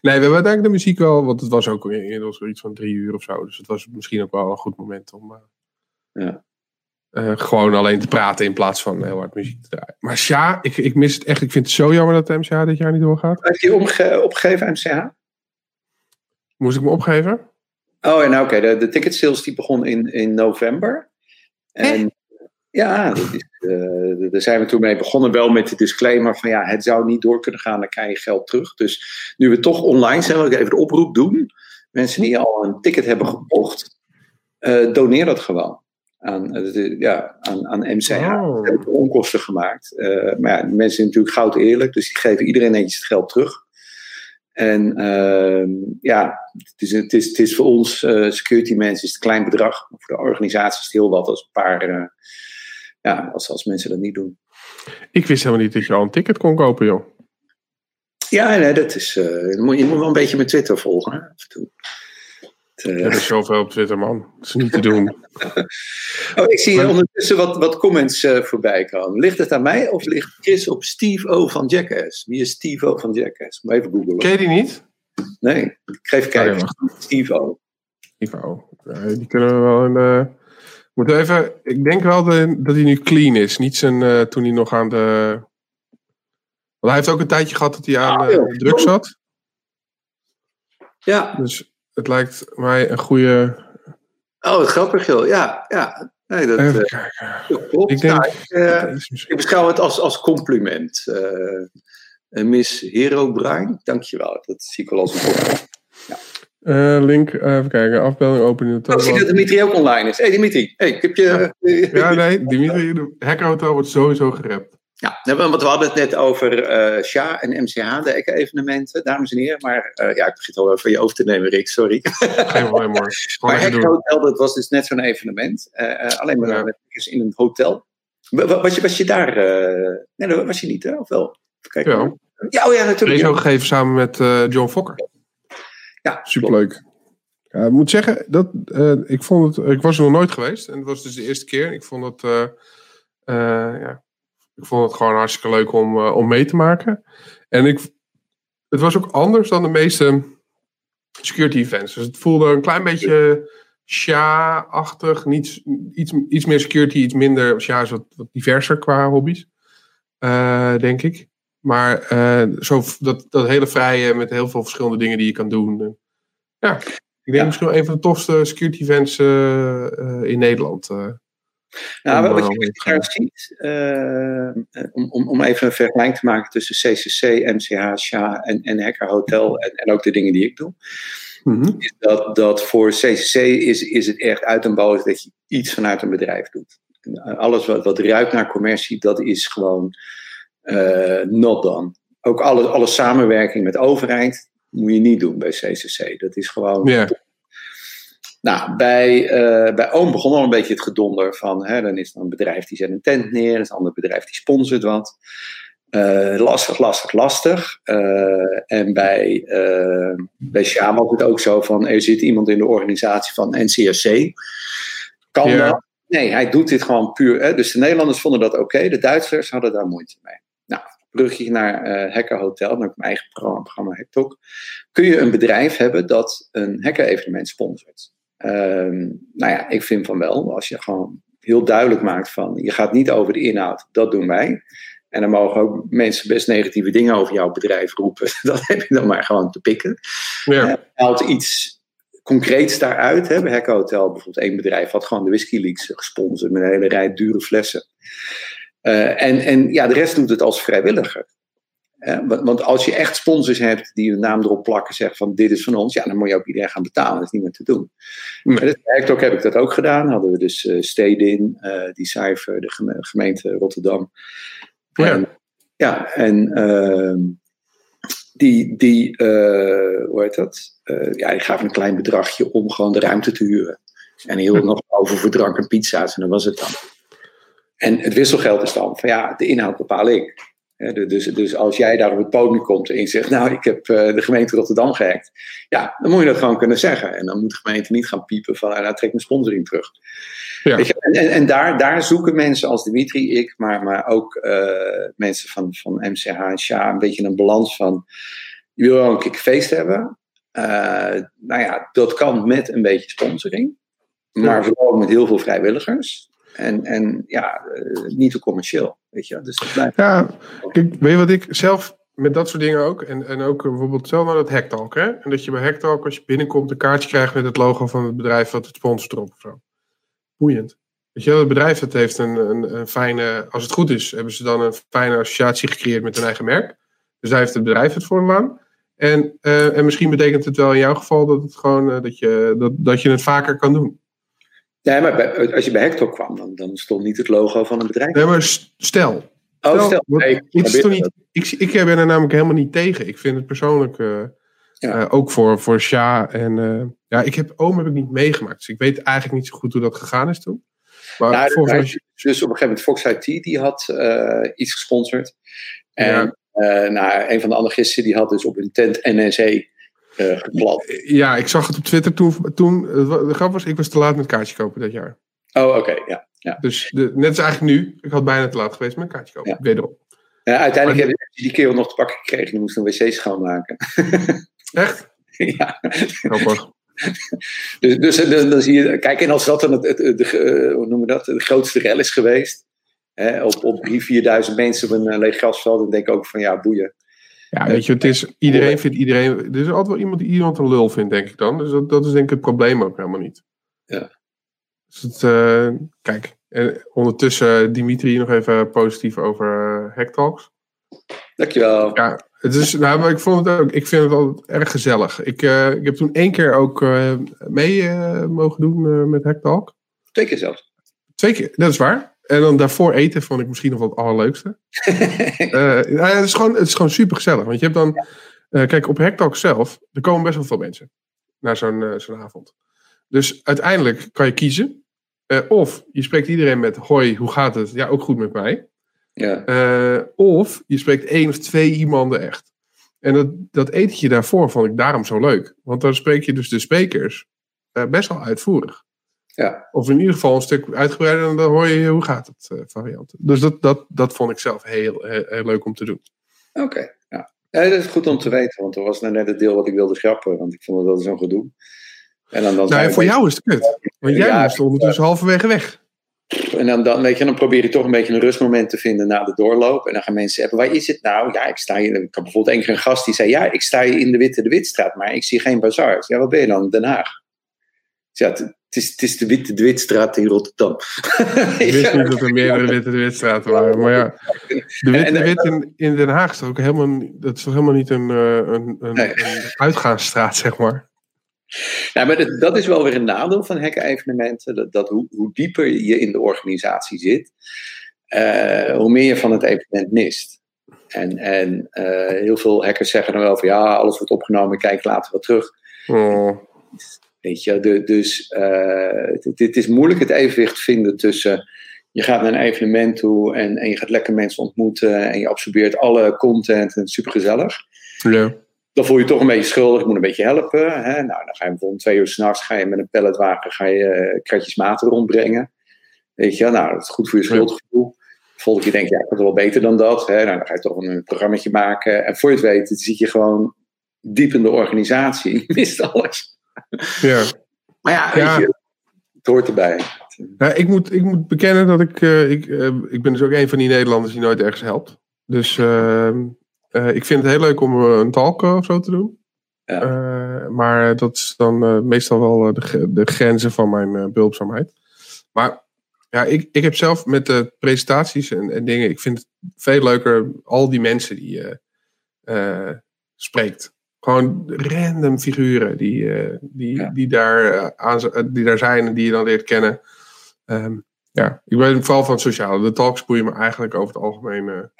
Nee, we hebben uiteindelijk de muziek wel, want het was ook inmiddels iets van drie uur of zo. Dus het was misschien ook wel een goed moment om uh, ja. uh, gewoon alleen te praten in plaats van heel hard muziek te draaien. Maar Sja, ik, ik mis het echt. Ik vind het zo jammer dat de MCH dit jaar niet doorgaat. Heb je omge opgegeven, MCH? Moest ik me opgeven? Oh, nou oké. Okay. De, de ticket sales die begon in, in november. En ja, dat is, uh, daar zijn we toen mee begonnen. Wel met de disclaimer van ja, het zou niet door kunnen gaan, dan krijg je geld terug. Dus nu we toch online zijn, wil ik even de oproep doen. Mensen die al een ticket hebben gekocht, uh, doneer dat gewoon. Aan, uh, ja, aan, aan MCH. Oh. Hebben onkosten gemaakt. maar ja, de mensen zijn natuurlijk goud eerlijk, dus die geven iedereen netjes het geld terug. En uh, ja, het is, het, is, het is voor ons uh, security mensen is het een klein bedrag. Maar voor de organisatie is het heel wat als een paar, uh, ja, als, als mensen dat niet doen. Ik wist helemaal niet dat je al een ticket kon kopen, joh. Ja, nee, dat is, uh, je, moet, je moet wel een beetje mijn Twitter volgen. Hè, af en toe. Uh, er is zoveel op Twitter, man. Dat is niet te doen. oh, ik zie ondertussen wat, wat comments uh, voorbij komen. Ligt het aan mij of ligt Chris op Steve O van Jackass? Wie is Steve O van Jackass? Maar even googlen. Ken je die niet? Nee, ik geef kijken. Oh, Steve O. Steve O. Ja, die kunnen we wel in de... Moeten even... Ik denk wel de, dat hij nu clean is. Niet zijn, uh, toen hij nog aan de... Want hij heeft ook een tijdje gehad dat hij aan uh, drugs zat. Ja. Dus het lijkt mij een goede. Oh, het grappig, joh. Ja, ja. Nee, dat, Even uh, kijken. klopt. Ik, denk, nou, ik, uh, ik, beschouw het als, als compliment. Uh, Miss Hero Bruin, dankjewel. Dat zie ik wel als een woord. Ja. link, even kijken, afbeelding openen. Oh, zie dat Dimitri ook online is. Hé hey, Dimitri, hey, ik heb je... Ja, nee, Dimitri, de Hackerhotel wordt sowieso gerept. Ja, want we hadden het net over uh, SHA en MCH, de evenementen, dames en heren. Maar uh, ja, ik begin al over je over te nemen, Rick, sorry. Geen probleem hoor. Maar Hack Hotel, dat was dus net zo'n evenement. Uh, alleen maar ja. in een hotel. Was je, was je daar? nee, dat was je niet, hè? Of wel? Kijk, ja. ja, oh ja, natuurlijk. Deze ook gegeven samen met John Fokker. Ja, superleuk. Ik moet zeggen, dat, ik, vond het, ik was er nog nooit geweest. En het was dus de eerste keer. Ik vond het, ja, ik vond het gewoon hartstikke leuk om, uh, om mee te maken. En ik, het was ook anders dan de meeste security events. Dus het voelde een klein beetje SHA-achtig. Iets, iets, iets meer security, iets minder. SHA is wat, wat diverser qua hobby's, uh, denk ik. Maar uh, zo, dat, dat hele vrije met heel veel verschillende dingen die je kan doen. ja, ik denk ja. misschien wel een van de tofste security events in Nederland. Nou, wat je daar ziet, uh, om, om, om even een vergelijking te maken tussen CCC, MCH, SHA en, en Hacker Hotel en, en ook de dingen die ik doe. Mm -hmm. is dat, dat voor CCC is, is het echt uit en boos dat je iets vanuit een bedrijf doet. Alles wat, wat ruikt naar commercie, dat is gewoon uh, not done. Ook alle, alle samenwerking met overheid moet je niet doen bij CCC. Dat is gewoon yeah. Nou, bij, uh, bij Oom begon al een beetje het gedonder van, hè, dan is er een bedrijf die zet een tent neer, er is een ander bedrijf die sponsort wat. Uh, lastig, lastig, lastig. Uh, en bij, bij Sjaam was het ook zo van, er zit iemand in de organisatie van NCRC. Kan dat? Nee, hij doet dit gewoon puur. Hè? Dus de Nederlanders vonden dat oké, de Duitsers hadden daar moeite mee. Nou, brugje naar uh, Hacker Hotel, naar mijn eigen programma, programma Hacktalk. Kun je een bedrijf hebben dat een hacker-evenement sponsort? Um, nou ja, ik vind van wel, als je gewoon heel duidelijk maakt van je gaat niet over de inhoud, dat doen wij. En dan mogen ook mensen best negatieve dingen over jouw bedrijf roepen. Dat heb je dan maar gewoon te pikken. Ja. Uh, haalt iets concreets daaruit. Hè. Bij Hotel bijvoorbeeld één bedrijf had gewoon de Whisky Leaks gesponsord met een hele rij dure flessen. Uh, en, en ja, de rest doet het als vrijwilliger. Want als je echt sponsors hebt die hun naam erop plakken, zeggen van dit is van ons, ja, dan moet je ook iedereen gaan betalen. Dat is niet meer te doen. Nee. Met het ook heb ik dat ook gedaan. Hadden we dus uh, Stedin, uh, die cijfer, de geme gemeente Rotterdam. Ja, en, ja, en uh, die, die uh, hoe heet dat? ja, die gaven een klein bedragje om gewoon de ruimte te huren. En heel nog over voor drank en pizza's en dat was het dan. En het wisselgeld is dan van ja, de inhoud bepaal ik. Dus, dus als jij daar op het podium komt en je zegt, nou, ik heb de gemeente Rotterdam gehackt. Ja, dan moet je dat gewoon kunnen zeggen. En dan moet de gemeente niet gaan piepen van, nou, trek mijn sponsoring terug. Ja. Weet je? En, en, en daar, daar zoeken mensen als Dimitri, ik, maar, maar ook uh, mensen van, van MCH en SHA een beetje een balans van, je wil wel een keer feest hebben. Uh, nou ja, dat kan met een beetje sponsoring. Maar ja. vooral met heel veel vrijwilligers. En, en ja, uh, niet te commercieel. Weet je? Dus dat. Ja, kijk, weet je wat ik zelf met dat soort dingen ook. En, en ook bijvoorbeeld zelf naar dat Hacktalk. Hè? En dat je bij Hacktalk, als je binnenkomt, een kaartje krijgt met het logo van het bedrijf wat het sponsort erop of zo. Boeiend. Weet je, het bedrijf dat heeft een, een, een, fijne, als het goed is, hebben ze dan een fijne associatie gecreëerd met hun eigen merk. Dus daar heeft het bedrijf het voor lang. En, uh, en misschien betekent het wel in jouw geval dat, het gewoon, uh, dat, je, dat, dat je het vaker kan doen. Nee, maar bij, als je bij Hector kwam, dan, dan stond niet het logo van een bedrijf. Nee, maar stel. Oh, stel. Nee, ik, niet, ik, ik ben er namelijk helemaal niet tegen. Ik vind het persoonlijk, uh, ja. uh, ook voor, voor Sja en... Uh, ja, ik heb Oom heb ik niet meegemaakt. Dus ik weet eigenlijk niet zo goed hoe dat gegaan is toen. Maar nou, volgens mij... Dus op een gegeven moment Fox IT, die had iets gesponsord. En ja. nou, een van de anarchisten, die had dus op hun tent NSE uh, gepland. Ja, ik zag het op Twitter toen. toen de grap was, ik was te laat met kaartje kopen dat jaar. Oh, oké, okay, ja, ja. Dus de, net als eigenlijk nu. Ik had bijna te laat geweest met een kaartje kopen. Ja. Wederom. Ja, uiteindelijk hebben ze die kerel nog te pakken gekregen. Die moest een wc schoonmaken. Echt? ja. Grappig. dus, dus dan, dan zie je, kijk, en als dat dan het, de, hoe noemen we dat, de grootste rel is geweest, hè, op, op 3.000, 4.000 mensen op een leeg grasveld, dan denk ik ook van ja, boeien. Ja, weet je, het is, iedereen vindt iedereen. Er is altijd wel iemand die iemand een lul vindt, denk ik dan. Dus dat, dat is denk ik het probleem ook helemaal niet. Ja. Dus het, uh, kijk, en ondertussen Dimitri nog even positief over Hacktalks. Dankjewel. Ja, het is, nou, maar ik, vond het ook, ik vind het altijd erg gezellig. Ik, uh, ik heb toen één keer ook uh, mee mogen doen met Hacktalk. Twee keer zelfs. Twee keer, dat is waar. En dan daarvoor eten vond ik misschien nog wel het allerleukste. ja, het, is gewoon, het is gewoon super gezellig. Want je hebt dan, kijk, op Hacktalk zelf, er komen best wel veel mensen naar zo'n zo'n avond. Dus uiteindelijk kan je kiezen. of je spreekt iedereen met: Hoi, hoe gaat het? Ja, ook goed met mij. Ja. Of je spreekt één of twee iemanden echt. En dat, dat etentje daarvoor vond ik daarom zo leuk. Want dan spreek je dus de sprekers best wel uitvoerig. Ja. Of in ieder geval een stuk uitgebreider en dan hoor je hoe gaat het uh, variant. Dus dat, dat, dat vond ik zelf heel, heel, heel leuk om te doen. Oké, okay, ja. ja. Dat is goed om te weten, want dat was nou net het deel wat ik wilde grappen. Want ik vond dat zo'n gedoe. En dan, dan nou, voor jou is het kut. Want jij ja, moest ondertussen halverwege weg. En dan, dan, weet je, dan probeer je toch een beetje een rustmoment te vinden na de doorloop. En dan gaan mensen zeggen, waar is het nou? Ja, ik sta hier. Ik had bijvoorbeeld één keer een gast die zei, ja, ik sta hier in de Witte de Witstraat, maar ik zie geen bazaar. Ja, wat ben je dan? Den Haag. Ja, het, is, het is de Witte de Witstraat in Rotterdam. Ik wist niet dat er meerdere Witte de Witstraten waren. Maar ja, de Witte de Wit in, in Den Haag is toch ook helemaal, dat is toch helemaal niet een, een, een, nee. een uitgaansstraat, zeg maar. Ja, maar dat, is wel weer een nadeel van hacken-evenementen. Dat, dat hoe, hoe, dieper je in de organisatie zit, uh, hoe meer je van het evenement mist. En, en uh, heel veel hackers zeggen dan wel van ja, alles wordt opgenomen, kijk later wat terug. Oh. Weet je, de, dus uh, het, is moeilijk het evenwicht vinden tussen je gaat naar een evenement toe en, en je gaat lekker mensen ontmoeten en je absorbeert alle content en het is super gezellig. Ja dan voel je, je toch een beetje schuldig. Ik moet een beetje helpen. Hè? Nou, dan ga je bijvoorbeeld twee uur s'nachts ga je met een palletwagen ga je uh, kratjes maten rondbrengen. Weet je, nou, dat is goed voor je schuldgevoel. Volgende keer denk je, ja, ik kan het wel beter dan dat. Hè? Nou, dan ga je toch een programmaatje maken. En voor je het weet, zit je gewoon diep in de organisatie. Je mist alles. Ja. Maar ja, ja. Je, het hoort erbij. Ik, moet, ik moet bekennen dat ik, uh, ik, uh, ik ben dus ook een van die Nederlanders die nooit ergens helpt. Dus ehm, uh, ik vind het heel leuk om een talk of zo te doen. Ja. Maar dat is dan meestal wel de, de, grenzen van mijn behulpzaamheid. Maar ja, ik, ik heb zelf met de presentaties en, en dingen, ik vind het veel leuker al die mensen die je spreekt. Gewoon random figuren die, die, ja. die, daar, aan, die daar zijn en die je dan leert kennen. Um, ja, ik ben vooral van het sociale. De talks boeien me eigenlijk over het algemeen.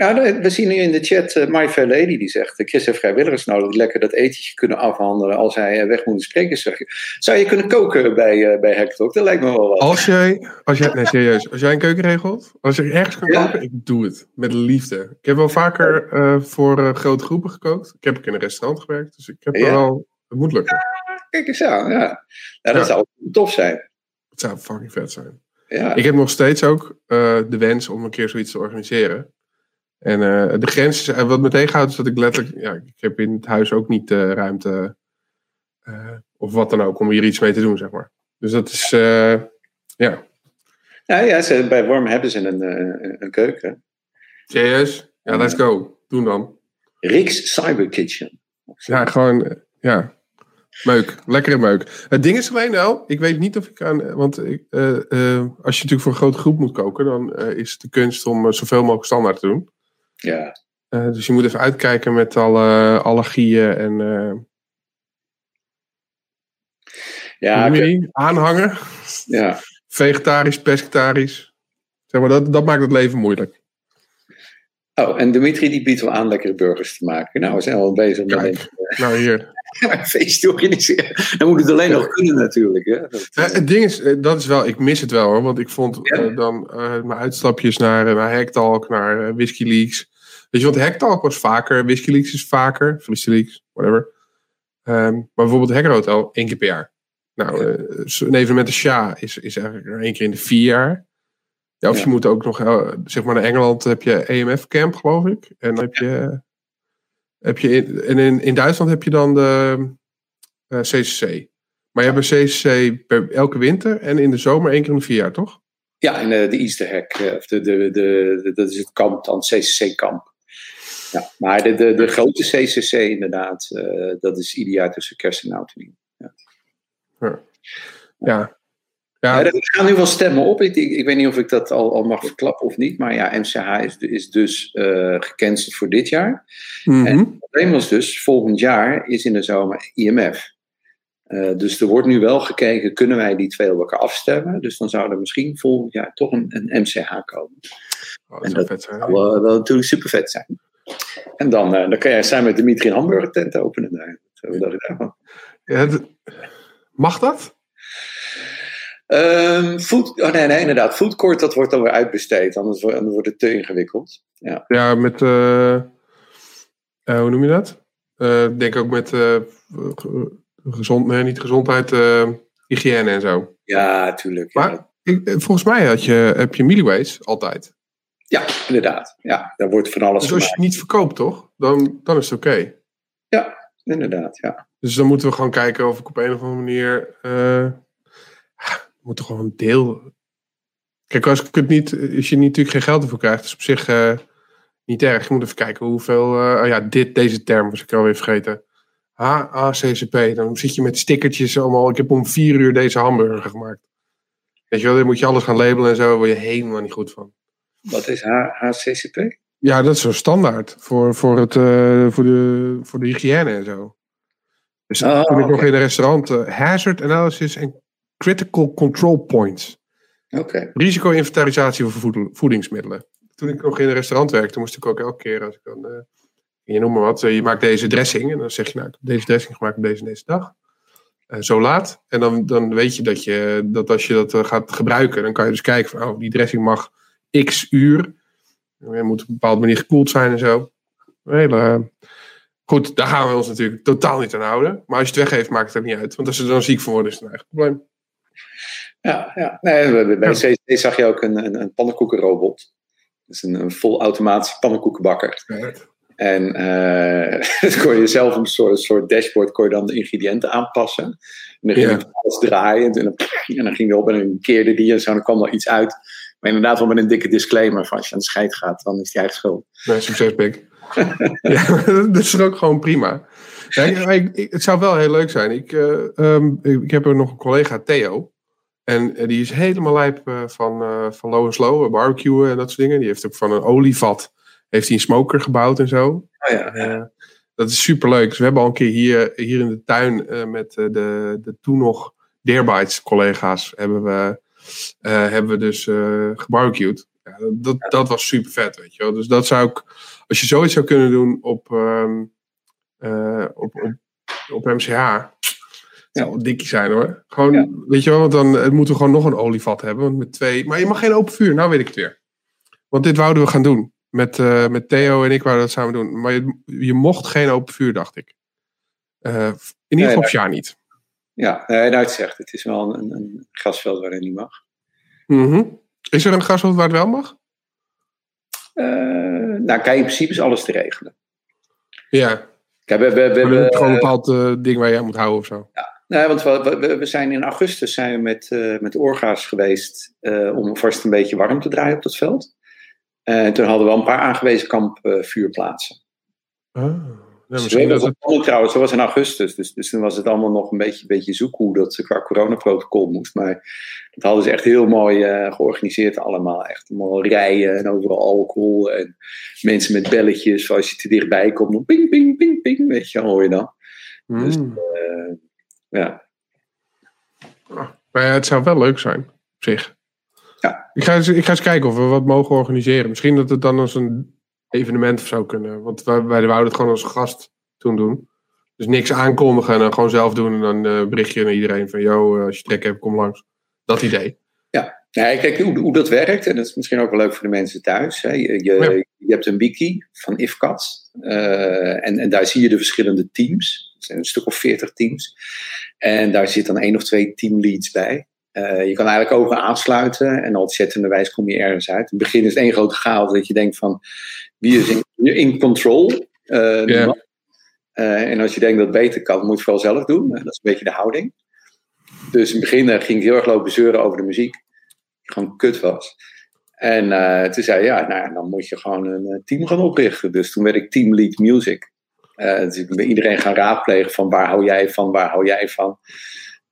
Nou, we zien nu in de chat uh, My Fair Lady die zegt: Chris heeft vrijwilligers nodig die lekker dat etentje kunnen afhandelen als hij weg moet spreken. Zou je kunnen koken bij, uh, bij Hacktalk? Dat lijkt me wel wat. Als jij, als jij, nee, serieus, als jij een keuken regelt, als je ergens kan ja. koken, ik doe het met liefde. Ik heb wel vaker uh, voor grote groepen gekookt. Ik heb ook in een restaurant gewerkt, dus ik heb ja. wel, het moet lukken. kijk eens aan, ja. ja dat zou tof zijn. Het zou fucking vet zijn. Ja. Ik heb nog steeds ook de wens om een keer zoiets te organiseren. En uh, de grens, uh, wat me tegenhoudt, is dat ik letterlijk, ja, ik heb in het huis ook niet de ruimte of wat dan ook om hier iets mee te doen, zeg maar. Dus dat is, ja. Ja, ja ze, bij Worm hebben ze een, een keuken. Serieus? Ja, let's go. Doen dan. Rick's Cyber Kitchen. Ja, gewoon, ja. Meuk, lekkere meuk. Het ding is alleen wel, ik weet niet of ik aan. Want ik, als je natuurlijk voor een grote groep moet koken, dan is het de kunst om zoveel mogelijk standaard te doen. Ja. Uh, dus je moet even uitkijken met alle allergieën en. Uh, ja, okay. aanhangen. Ja. Vegetarisch, pescetarisch. Zeg maar, dat, dat maakt het leven moeilijk. Oh, en Dimitri die biedt wel aan lekkere burgers te maken. Nou, we zijn al bezig Kijk, met. Uh, nou, hier. een feestje organiseren. Dan moet het alleen nog kunnen, natuurlijk. Hè? Dat, ja, het ding is, dat is wel, ik mis het wel hoor. Want ik vond ja. dan mijn uitstapjes naar, naar Hacktalk, naar Whisky Leaks. Weet je, want Hacktalk was vaker, WhiskiLeaks is vaker, WhiskiLeaks, whatever. Um, maar bijvoorbeeld Hacker Hotel één keer per jaar. Nou, uh, een evenement als SHA is, is eigenlijk één keer in de vier jaar. Ja, of ja. je moet ook nog, uh, zeg maar, naar Engeland heb je EMF Camp, geloof ik. En dan heb je, heb je in, en in, in Duitsland heb je dan de uh, CCC. Maar je hebt een CCC per, elke winter en in de zomer één keer in de vier jaar, toch? Ja, in de, de Easter Hack, of de, de, de, de, dat is het kamp dan, CCC-kamp. Ja, maar de, de, de grote CCC inderdaad, uh, dat is ieder jaar tussen kerst en oud en. Ja. ja. ja. Ja. er gaan nu wel stemmen op. Ik, ik, weet niet of ik dat al, al mag verklappen of niet. Maar ja, MCH is, is dus uh, gecanceld voor dit jaar. Mhm. En het probleem was dus, volgend jaar is in de zomer IMF. Uh, dus er wordt nu wel gekeken, kunnen wij die twee op elkaar afstemmen? Dus dan zou er misschien volgend jaar toch een, een MCH komen. Oh, dat en zou dat vet zijn. zou wel, wel natuurlijk super vet zijn. En dan, uh, dan kan jij samen met Dimitri een hamburger tent openen daar. Zo dacht ik daarvan. Ja, mag dat? Um, food, oh nee, nee, inderdaad. Foodcourt, dat wordt dan weer uitbesteed. Anders wordt, anders wordt het te ingewikkeld. Ja, Ja, met. eh, eh, hoe noem je dat? Eh, Ik denk ook met. eh, ge- gezond, nee, niet gezondheid, eh, hygiëne en zo. ja tuurlijk. Maar ja. ik, eh, volgens mij had je, heb je milliways altijd. Ja, inderdaad. Ja, daar wordt van alles Dus als je het niet verkoopt, toch? Dan, dan is het oké. Inderdaad, ja. Dus dan moeten we gewoon kijken of ik op een of andere manier. eh we moeten gewoon een deel. Kijk, als ik het niet. Als je natuurlijk geen geld ervoor krijgt, is op zich eh, niet erg. Je moet even kijken hoeveel. oh ja, dit, deze term was ik alweer vergeten. HACCP. Dan zit je met stickertjes allemaal. Ik heb om vier uur deze hamburger gemaakt. Weet je wel, dan moet je alles gaan labelen en zo. Daar word je helemaal niet goed van. Wat is HCCP? Ja, dat is zo standaard voor, voor, het, eh, voor, de, voor de hygiëne en zo. Dus Oh, toen ik nog oké. in een restaurant eh, hazard analysis en critical control points. Oké. Risico-inventarisatie voor voedingsmiddelen. Toen ik nog in een restaurant werkte, moest ik ook elke keer als ik dan. eh, je noem maar wat, je maakt deze dressing. En dan zeg je, nou, ik heb deze dressing gemaakt op deze en deze dag. Eh, zo laat. En dan, dan weet je dat, je dat als je dat gaat gebruiken, dan kan je dus kijken van, oh, die dressing mag x uur. Het moet op een bepaalde manier gekoeld zijn en zo. Hele, goed, daar gaan we ons natuurlijk totaal niet aan houden. Maar als je het weggeeft, maakt het ook niet uit. Want als ze er dan ziek van worden, is het een eigen probleem. Ja, ja. Nee, bij- Ja. CC zag je ook een, een, een pannenkoekenrobot. Dus een, een vol automatische pannenkoekenbakker. En eh dan kon je zelf een soort, soort dashboard kon je dan de ingrediënten aanpassen. En dan ging Ja. je alles draaien. En dan, en dan ging je op en dan keerde die en zo. En dan kwam er iets uit. Maar inderdaad wel met een dikke disclaimer. Van als je aan de scheid gaat, dan is het je eigen schuld. Nee, succes, Pik. ja, dat is ook gewoon prima. Ja, ik- het zou wel heel leuk zijn. Ik, eh, ehm, ik, ik heb er nog een collega, Theo. En eh, die is helemaal lijp eh, van, van low en slow, barbecuen en dat soort dingen. Die heeft ook van een olievat heeft hij een smoker gebouwd en zo. Oh ja, dat is super leuk. Dus we hebben al een keer hier, hier in de tuin met de, de toen nog Deerbites collega's hebben we, hebben we dus eh gebarbecued. Ja, dat, dat was super vet, weet je wel. Dus dat zou ik, als je zoiets zou kunnen doen op, ehm, eh, op, op, op MCH, zou wel dikkie zijn hoor. Gewoon, Ja. weet je wel, want dan eh, moeten we gewoon nog een olievat hebben. Want met twee, maar je mag geen open vuur, nou weet ik het weer. Want dit wouden we gaan doen. Met, eh, met Theo en ik wouden dat samen doen. Maar je, je mocht geen open vuur, dacht ik. Eh, in ieder geval op Sjaar niet. Ja nee, nou, het zegt, het is wel een, een gasveld waarin niet mag. Mhm. Is er een gasveld waar het wel mag? Eh, nou, kijk, in principe is alles te regelen. Ja. Kijk, we, we, hebben, gewoon een bepaald eh, ding waar je aan moet houden of zo. Nee, want we, we, we zijn in augustus zijn we met, eh, met Orga's geweest om vast een beetje warm te draaien op dat veld. En toen hadden we al een paar aangewezen kampvuurplaatsen. Ah, ja, misschien dat het, trouwens, dat was in augustus. Dus, dus toen was het allemaal nog een beetje, beetje zoek hoe dat qua coronaprotocol moest. Maar dat hadden ze echt heel mooi eh, georganiseerd allemaal. Echt allemaal rijen en overal alcohol. En mensen met belletjes. Als je te dichtbij komt, dan ping, ping, ping, ping. Weet je, hoor je dan. Dus, Mm. eh, ja. Maar ja, het zou wel leuk zijn, op zich. Ja. Ik ga, eens, ik ga eens kijken of we wat mogen organiseren. Misschien dat het dan als een evenement of zo kunnen. Want wij, wij wouden het gewoon als gast toen doen. Dus niks aankondigen en dan gewoon zelf doen. En dan eh, bericht je naar iedereen van... Yo, eh, als je trek hebt, kom langs. Dat idee. Nee, kijk hoe, hoe dat werkt, en dat is misschien ook wel leuk voor de mensen thuis. Hè. Je, je, Ja. je hebt een wiki van IFCAT eh, en, en daar zie je de verschillende teams. Er zijn een stuk of veertig teams. En daar zit dan één of twee teamleads bij. Eh, je kan eigenlijk ook aansluiten en ontzettende wijs kom je ergens uit. In het begin is het één grote chaos dat je denkt van wie is in, in control? Eh. Eh, en als je denkt dat het beter kan, moet je het vooral zelf doen. En dat is een beetje de houding. Dus in het begin ging ik heel erg lopen zeuren over de muziek. Die gewoon kut was. En toen zei hij, ja, nou, dan moet je gewoon een team gaan oprichten. Dus toen werd ik Team Lead Music. Dus ik ben iedereen gaan raadplegen van waar hou jij van, waar hou jij van.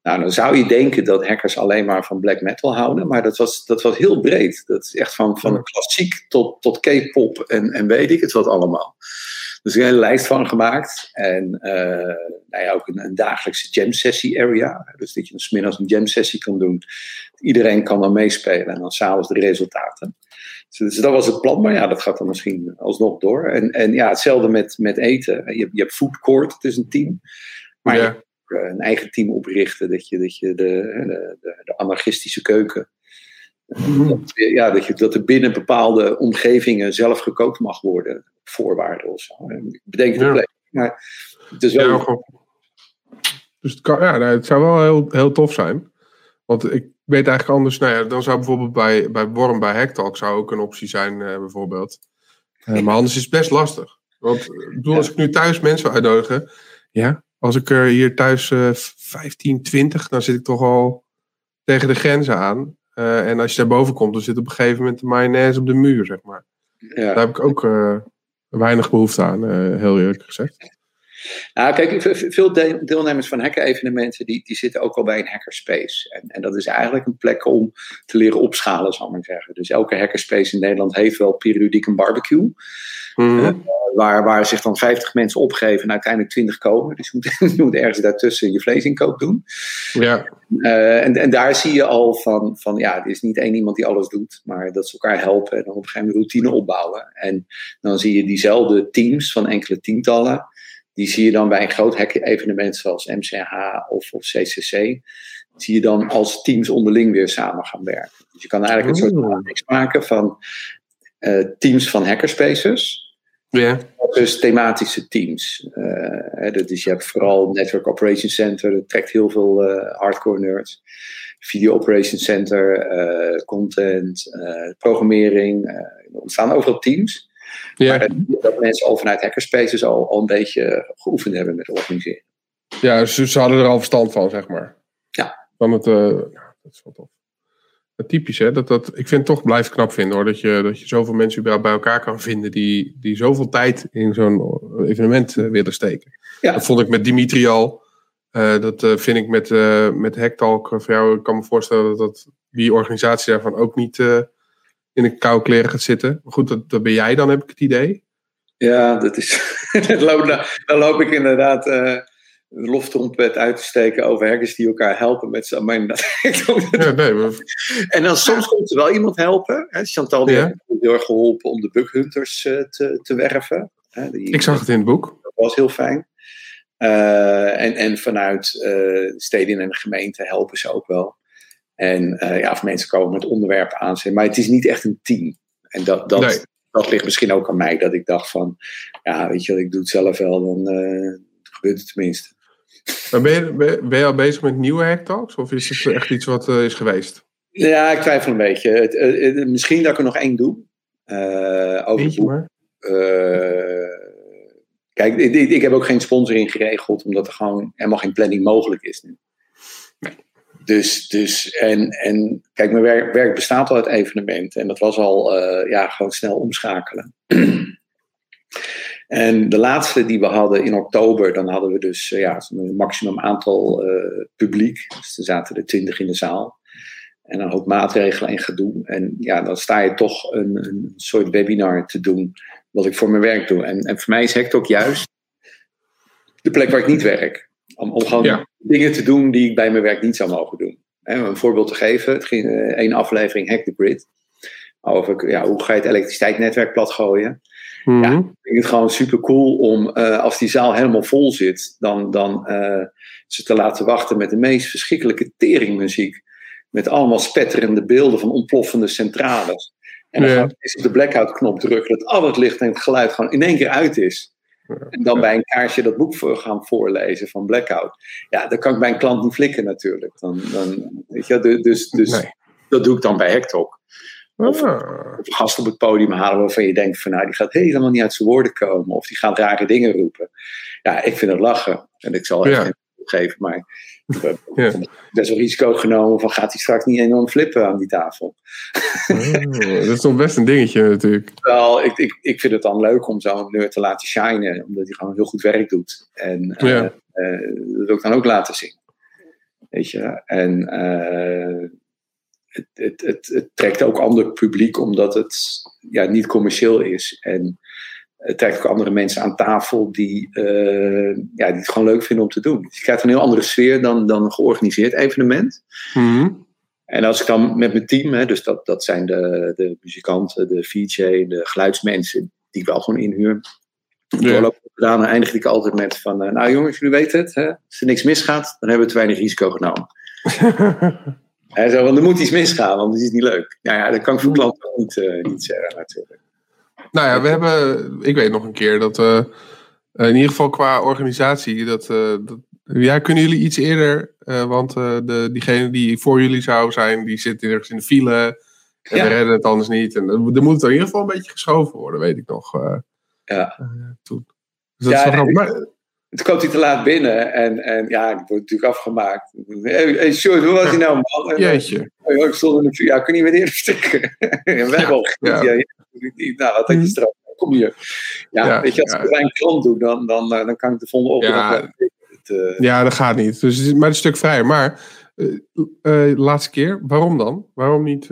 Nou, dan zou je denken dat hackers alleen maar van black metal houden, maar dat was, dat was heel breed. Dat is echt van, van klassiek tot, tot K-pop en, en weet ik het wat allemaal. Dus een hele lijst van gemaakt. En uh, nou ja, ook een, een dagelijkse jam sessie area. Dus dat je een smiddags een jam sessie kan doen. Iedereen kan dan meespelen en dan s'avonds de resultaten. Dus, dus, dat was het plan, maar ja, dat gaat dan misschien alsnog door. En, en ja, hetzelfde met, met eten. Je, je hebt food court, het is een team. Maar ja. je een eigen team oprichten, dat je, dat je de, de, de, anarchistische keuken dat, ja, dat, je, dat er binnen bepaalde omgevingen zelf gekookt mag worden. Voorwaarden of zo. Ik bedenk het ja. maar het is wel... Ja, dus het, kan, ja, het zou wel heel, heel tof zijn. Want ik weet eigenlijk anders. Nou ja, dan zou bijvoorbeeld bij, bij Worm, bij Hacktalk zou ook een optie zijn, uh, bijvoorbeeld. Uh, maar anders is het best lastig. Want ik bedoel, als ik nu thuis mensen uitnodigen. Ja, als ik er hier thuis uh, 15, 20, dan zit ik toch al tegen de grenzen aan. Uh, en als je daarboven komt, dan zit op een gegeven moment de mayonaise op de muur, zeg maar. Ja. Daar heb ik ook uh, weinig behoefte aan, uh, heel eerlijk gezegd. Nou, kijk, veel deelnemers van hacker-evenementen die, die zitten ook al bij een hackerspace. En, en dat is eigenlijk een plek om te leren opschalen, zal ik maar zeggen. Dus elke hackerspace in Nederland heeft wel periodiek een barbecue. Mm -hmm. waar, waar zich dan 50 mensen opgeven en uiteindelijk 20 komen. Dus je moet, je moet ergens daartussen je vleesinkoop doen. Ja. Uh, en, en daar zie je al van, van, ja, er is niet één iemand die alles doet, maar dat ze elkaar helpen en dan op een gegeven moment routine opbouwen. En dan zie je diezelfde teams van enkele tientallen die zie je dan bij een groot hack-evenement zoals MCH of, of CCC, zie je dan als teams onderling weer samen gaan werken. Dus je kan eigenlijk een soort mix maken van uh, teams van hackerspaces. Ja. Dus thematische teams. Uh, dus je hebt vooral Network Operations Center, dat trekt heel veel uh, hardcore nerds. Video Operations Center, content, programmering. er ontstaan overal teams. Ja. Maar dat, mensen al vanuit hackerspaces al, al een beetje geoefend hebben met organiseren. Ja, ze, ze hadden er al verstand van, zeg maar. Ja. Van het, uh, dat is wel tof. Typisch, hè? Dat, dat, ik vind het toch blijf knap vinden hoor. Dat je, dat je zoveel mensen bij elkaar kan vinden die, die zoveel tijd in zo'n evenement uh, willen steken. Ja. Dat vond ik met Dimitri al. Uh, dat uh, vind ik met, met Hacktalk voor jou. Ik kan me voorstellen dat, dat die organisatie daarvan ook niet in een koude kleren gaat zitten. Maar goed, dat, dat ben jij dan, heb ik het idee. Ja, dat is. dan loop ik inderdaad de loftrompet uit te steken over hackers die elkaar helpen met z'n ja, nee, maar... En dan soms komt er wel iemand helpen. Hè? Chantal die ja. heeft heel erg geholpen om de bughunters uh, te, te werven. Hè? Die, ik zag het in het boek. Dat was heel fijn. Uh, en, en vanuit steden en gemeenten helpen ze ook wel. En uh, ja, of mensen komen met onderwerpen aanzetten. Maar het is niet echt een team. En dat, dat, dat ligt misschien ook aan mij. Dat ik dacht van, ja, weet je, ik doe het zelf wel, dan uh, gebeurt het tenminste. Maar ben je, ben je al bezig met nieuwe hacktalks? Of is het echt iets wat uh, is geweest? Ja, ik twijfel een beetje. Het, het, misschien dat ik er nog één doe. over Eentje maar. kijk, ik, ik, heb ook geen sponsoring geregeld, omdat er gewoon helemaal geen planning mogelijk is nu. Dus, dus en, en kijk, mijn werk, werk bestaat al uit evenementen. En dat was al uh, ja, gewoon snel omschakelen. en de laatste die we hadden in oktober, dan hadden we dus uh, ja, een maximum aantal uh, publiek. Dus er zaten er twintig in de zaal. En dan ook maatregelen en gedoe. En ja, dan sta je toch een, een soort webinar te doen, wat ik voor mijn werk doe. En, en voor mij is Hect ook juist de plek waar ik niet werk. Om, om gewoon dingen te doen die ik bij mijn werk niet zou mogen doen. Om een voorbeeld te geven, het ging uh, één aflevering Hack the Grid. Over ja, hoe ga je het elektriciteitsnetwerk platgooien. Mm Ja, ik vind het gewoon super cool om, uh, als die zaal helemaal vol zit, dan, dan uh, ze te laten wachten met de meest verschrikkelijke teringmuziek. Met allemaal spetterende beelden van ontploffende centrales. En dan ja. gaan op de blackout knop drukken, dat al het licht en het geluid gewoon in één keer uit is. En dan bij een kaarsje dat boek voor gaan voorlezen van Blackout. Ja, dat kan ik bij een klant niet flikken natuurlijk. Dan, dan, weet je, dus dus nee. dat doe ik dan bij Hektok. Of, ah. of gast op het podium halen waarvan je denkt van nou, die gaat helemaal niet uit zijn woorden komen. Of die gaat rare dingen roepen. Ja, ik vind het lachen. En ik zal even ja. geven, maar ik heb ja. best wel risico genomen van gaat hij straks niet enorm flippen aan die tafel. Oh, dat is toch best een dingetje natuurlijk. Wel, ik, ik, ik vind het dan leuk om zo'n nerd te laten shinen, omdat hij gewoon heel goed werk doet. En ja. uh, uh, dat wil ik dan ook laten zien. Weet je, en het, het, het, het, trekt ook ander publiek omdat het ja, niet commercieel is. En het trekt ook andere mensen aan tafel die, uh, ja, die het gewoon leuk vinden om te doen. Dus je krijgt een heel andere sfeer dan, dan een georganiseerd evenement. Mm En als ik dan met mijn team, hè, dus dat, dat zijn de, de muzikanten, de VJ, de geluidsmensen, die ik wel gewoon inhuur. Ja. gedaan, dan eindig ik altijd met van, uh, nou jongens, jullie weten het, hè? als er niks misgaat, dan hebben we te weinig risico genomen. Want er moet iets misgaan, want het is niet leuk. Ja, ja dat kan ik voor klanten niet, uh, niet zeggen natuurlijk. Nou ja, we hebben, ik weet nog een keer dat we, in ieder geval qua organisatie, dat, dat ja, kunnen jullie iets eerder, want de, diegene die voor jullie zou zijn, die zit ergens in de file en we redden het anders niet. En er moet in ieder geval een beetje geschoven worden, weet ik nog. ja. toen. Dus dat ja, is wel grappig. Het komt hij te laat binnen en, en ja, ik word natuurlijk afgemaakt. Hey, hey sorry, hoe was hij nou, man? Jeetje. Oh, ik stond in de ja, kun je niet meer eerder stikken? en wij wel. Ja. ja. nou, wat had je mhm. straf? Kom hier. Ja, weet je, als ik een klant doe, dan, dan, eh, dan kan ik de volgende opdracht uh... ja, dat gaat niet. Dus het is maar een stuk vrij. Maar uh, uh, laatste keer, waarom dan? Waarom niet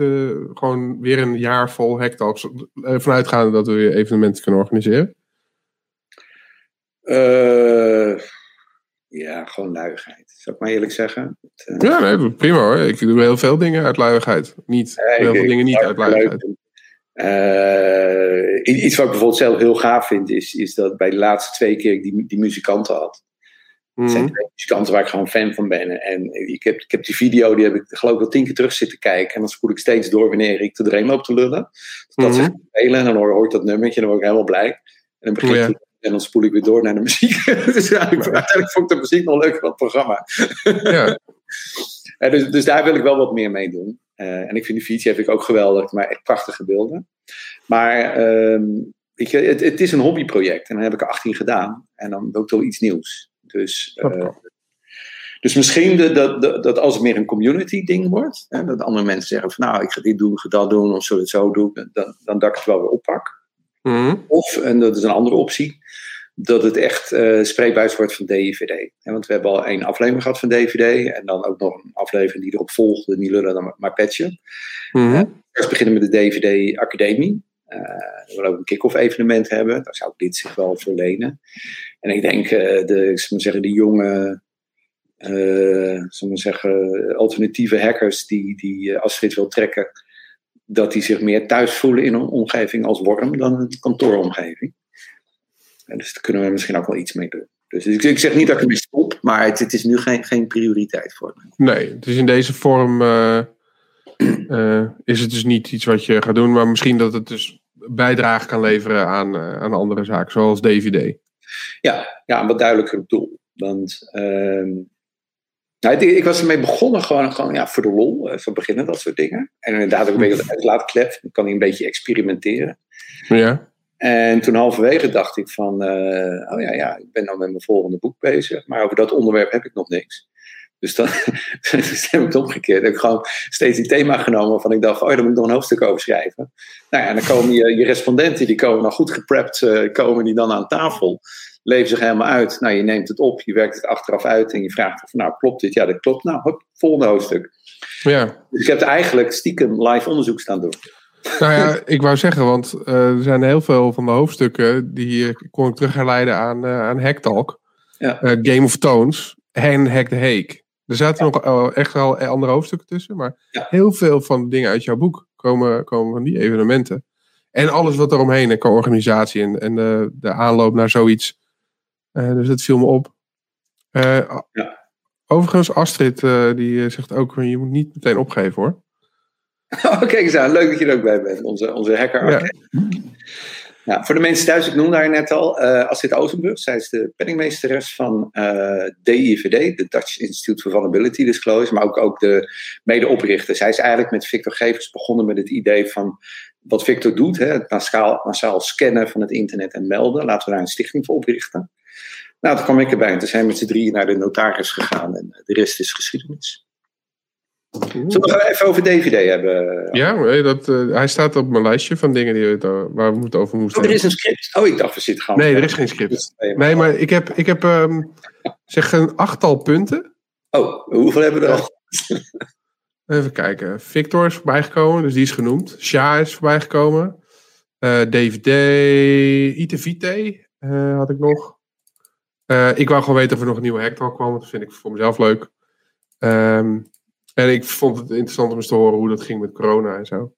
gewoon weer een jaar vol hacktalks vanuitgaande dat we weer evenementen kunnen organiseren? Uh, ja, gewoon luiigheid. Zou ik maar eerlijk zeggen. Uh, ja, nee, prima hoor. Ik doe heel veel dingen uit luiigheid. Niet, heel veel dingen niet uit luiigheid. Uh, iets wat ik bijvoorbeeld zelf heel gaaf vind, is, is dat bij de laatste twee keer ik die, die muzikanten had. Mm. zijn twee muzikanten waar ik gewoon fan van ben. En ik heb, ik heb die video, die heb ik geloof ik wel tien keer terug zitten kijken. En dan spoel ik steeds door wanneer ik er doorheen loop te lullen. Dat mm. ze spelen en dan hoor, ik dat nummertje en dan word ik helemaal blij. En dan begint oh, ja. En dan spoel ik weer door naar de muziek. dus uiteindelijk vond ik de muziek nog leuker dan het programma. ja. dus, dus daar wil ik wel wat meer mee doen. Uh, en ik vind die fiets heb ik ook geweldig, maar echt prachtige beelden. Maar um, weet je, het, het, is een hobbyproject en dan heb ik er 18 gedaan. En dan ook wel iets nieuws. Dus, uh, dus misschien de, de, dat als het meer een community ding wordt, hè, dat andere mensen zeggen van nou, ik ga dit doen, ik ga dat doen, of zo het zo doen, dan, dan dat ik het wel weer oppak. Mm Of, en dat is een andere optie, dat het echt uh, spreekbuis wordt van DVD. want we hebben al één aflevering gehad van DVD en dan ook nog een aflevering die erop volgde, niet lullen dan maar patchen. Mm -hmm. Eerst beginnen met de DVD Academie. Uh, we willen ook een kick-off evenement hebben. Daar zou dit zich wel voor lenen. En ik denk, uh, de, ik maar zeggen, de jonge, uh, maar zeggen, alternatieve hackers die, die Astrid wil trekken, dat die zich meer thuis voelen in een omgeving als Worm dan een kantooromgeving. En dus daar kunnen we misschien ook wel iets mee doen. Dus ik, ik zeg niet dat ik ermee stop, maar het, het, is nu geen, geen prioriteit voor me. Nee, dus in deze vorm uh, uh, is het dus niet iets wat je gaat doen, maar misschien dat het dus bijdrage kan leveren aan, uh, aan andere zaken, zoals DVD. Ja, ja een wat duidelijker doel. Want ehm, nou, ik, was ermee begonnen gewoon, gewoon ja, voor de lol, uh, van beginnen, dat soort dingen. En inderdaad ook een beetje uit laat klep, dan kan hij een beetje experimenteren. Ja. En toen halverwege dacht ik van, uh, oh ja, ja, ik ben nou met mijn volgende boek bezig, maar over dat onderwerp heb ik nog niks. Dus dan dus heb ik het omgekeerd. heb ik gewoon steeds die thema genomen waarvan ik dacht, oh, daar moet ik nog een hoofdstuk over schrijven. Nou ja, en dan komen je, je respondenten, die komen dan goed geprept, uh, komen die dan aan tafel leven zich helemaal uit. Nou, je neemt het op, je werkt het achteraf uit en je vraagt of, nou, klopt dit? Ja, dat klopt. Nou, hop, volgende hoofdstuk. Ja. Dus ik heb eigenlijk stiekem live onderzoek staan doen. Nou ja, ik wou zeggen, want uh, er zijn heel veel van de hoofdstukken die kon ik terug herleiden aan, uh, aan Hacktalk. Ja. Uh, Game of Tones en Hack the Hake. Er zaten ja. nog echt wel andere hoofdstukken tussen, maar ja. heel veel van de dingen uit jouw boek komen, komen van die evenementen. En alles wat eromheen, qua organisatie en, en de, de aanloop naar zoiets dus dat viel me op. Uh, ja. Overigens, Astrid uh, die zegt ook, je moet niet meteen opgeven hoor. Oh, kijk eens aan. Leuk dat je er ook bij bent, onze, onze hacker. Ja. Nou, voor de mensen thuis, ik noemde haar net al, uh, Astrid Oostenburg. Zij is de penningmeesteres van uh, DIVD, de Dutch Institute for Vulnerability Disclosure, maar ook, ook de medeoprichter. Zij is eigenlijk met Victor Gevers begonnen met het idee van wat Victor doet, hè, het massaal, massaal scannen van het internet en melden. Laten we daar een stichting voor oprichten. Nou, toen kwam ik erbij en toen zijn we met z'n drieën naar de notaris gegaan en de rest is geschiedenis. Zullen we nog even over DVD hebben? Ja, dat, uh, hij staat op mijn lijstje van dingen die we, waar we het over moesten Oh, er is een script. Oh, ik dacht we zitten gewoon... Nee, er is geen script. Nee, maar ik heb, ik heb um, zeg een achttal punten. Oh, hoeveel hebben we er al? Even kijken. Victor is voorbijgekomen, dus die is genoemd. Sha is voorbijgekomen. Uh, DVD, ITVT uh, had ik nog. Uh, ik wou gewoon weten of er nog een nieuwe Hector kwam, want dat vind ik voor mezelf leuk. Um, en ik vond het interessant om eens te horen hoe dat ging met corona en zo.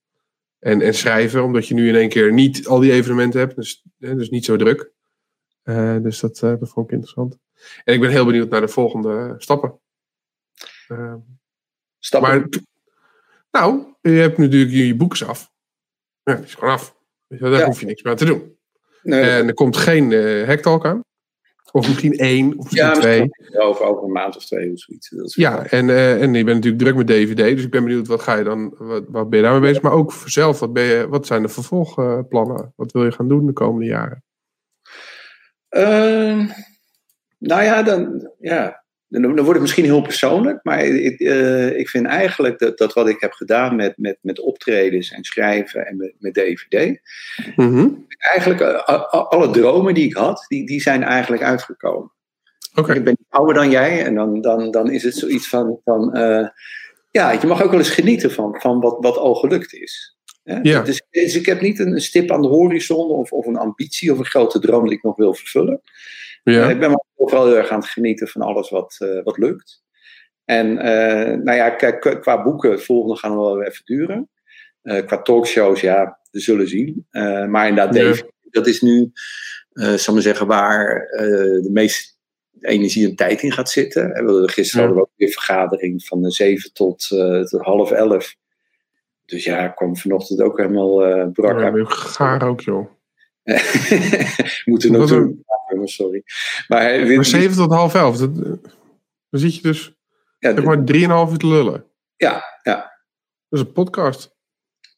En, en schrijven, omdat je nu in één keer niet al die evenementen hebt, dus, dus niet zo druk. dus dat, dat vond ik interessant. En ik ben heel benieuwd naar de volgende stappen. Uh, stappen? Maar, nou, je hebt natuurlijk je boekjes af. Ja, die is gewoon af. Daar ja. hoef je niks meer aan te doen. Nee, en er komt geen uh, aan. Of misschien één, of misschien ja, twee. Over, over een maand of twee of zoiets. Dat ja, en, uh, en je bent natuurlijk druk met DVD. Dus ik ben benieuwd, wat ga je dan, wat, wat ben je daarmee bezig? Maar ook voor zelf, wat, ben je, wat zijn de vervolgplannen? Wat wil je gaan doen de komende jaren? Uh, nou ja, dan, ja, dan, wordt het misschien heel persoonlijk, maar ik, uh, ik vind eigenlijk dat, dat wat ik heb gedaan met, met, met optredens en schrijven en met, met DVD, mm-hmm. eigenlijk uh, alle dromen die ik had, die, die zijn eigenlijk uitgekomen. Okay. Ik ben ouder dan jij en dan, dan, dan is het zoiets van, van uh, ja, je mag ook wel eens genieten van, van wat, wat al gelukt is. Ja. Dus, dus, ik heb niet een stip aan de horizon of, of een ambitie of een grote droom die ik nog wil vervullen. Ja. Ik ben wel heel erg aan het genieten van alles wat, uh, wat lukt. En uh, nou ja, kijk, qua boeken, het volgende gaan we wel even duren. Uh, qua talkshows, ja, we zullen zien. maar inderdaad, Ja. Dave, dat is nu, zal maar zeggen, waar de meeste energie en tijd in gaat zitten. En we hadden gisteren hadden we ook weer een vergadering van de 7 tot, tot half 11. Dus ja, ik kwam vanochtend ook helemaal uh, brak Ja, je gaar ook, joh. Moeten nog Wat doen. Sorry. Maar, hij- dit- Maar 7 tot half 11, dat, eh, dan zit je dus ja, zeg maar 3,5 uur te lullen. ja, ja. Dat is een podcast.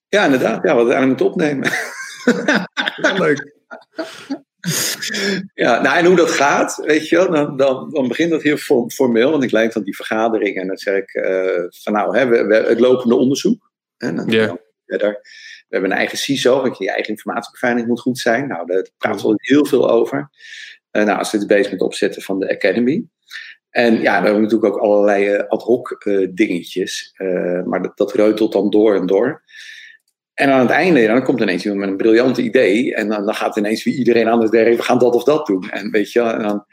ja, inderdaad. Ja, wat we eigenlijk moeten opnemen. Ja, leuk. Ja, nou, en hoe dat gaat, weet je wel, dan, dan, dan begint dat heel for- formeel. Want ik leid dan die vergadering en dan zeg ik eh, van nou, hè, we, we, het lopende onderzoek. En dan, verder. We hebben een eigen CISO, want je eigen informatiebeveiliging moet goed zijn. Nou, daar praten we heel veel over. Eh, nou, ze is bezig met opzetten van de Academy. En ja, dan hebben we natuurlijk ook allerlei eh, ad hoc eh, dingetjes. Maar dat, dat reutelt dan door en door. En aan het einde, dan komt ineens iemand met een briljant idee. En dan, dan gaat ineens weer iedereen anders denken, we gaan dat of dat doen. En weet je, en dan,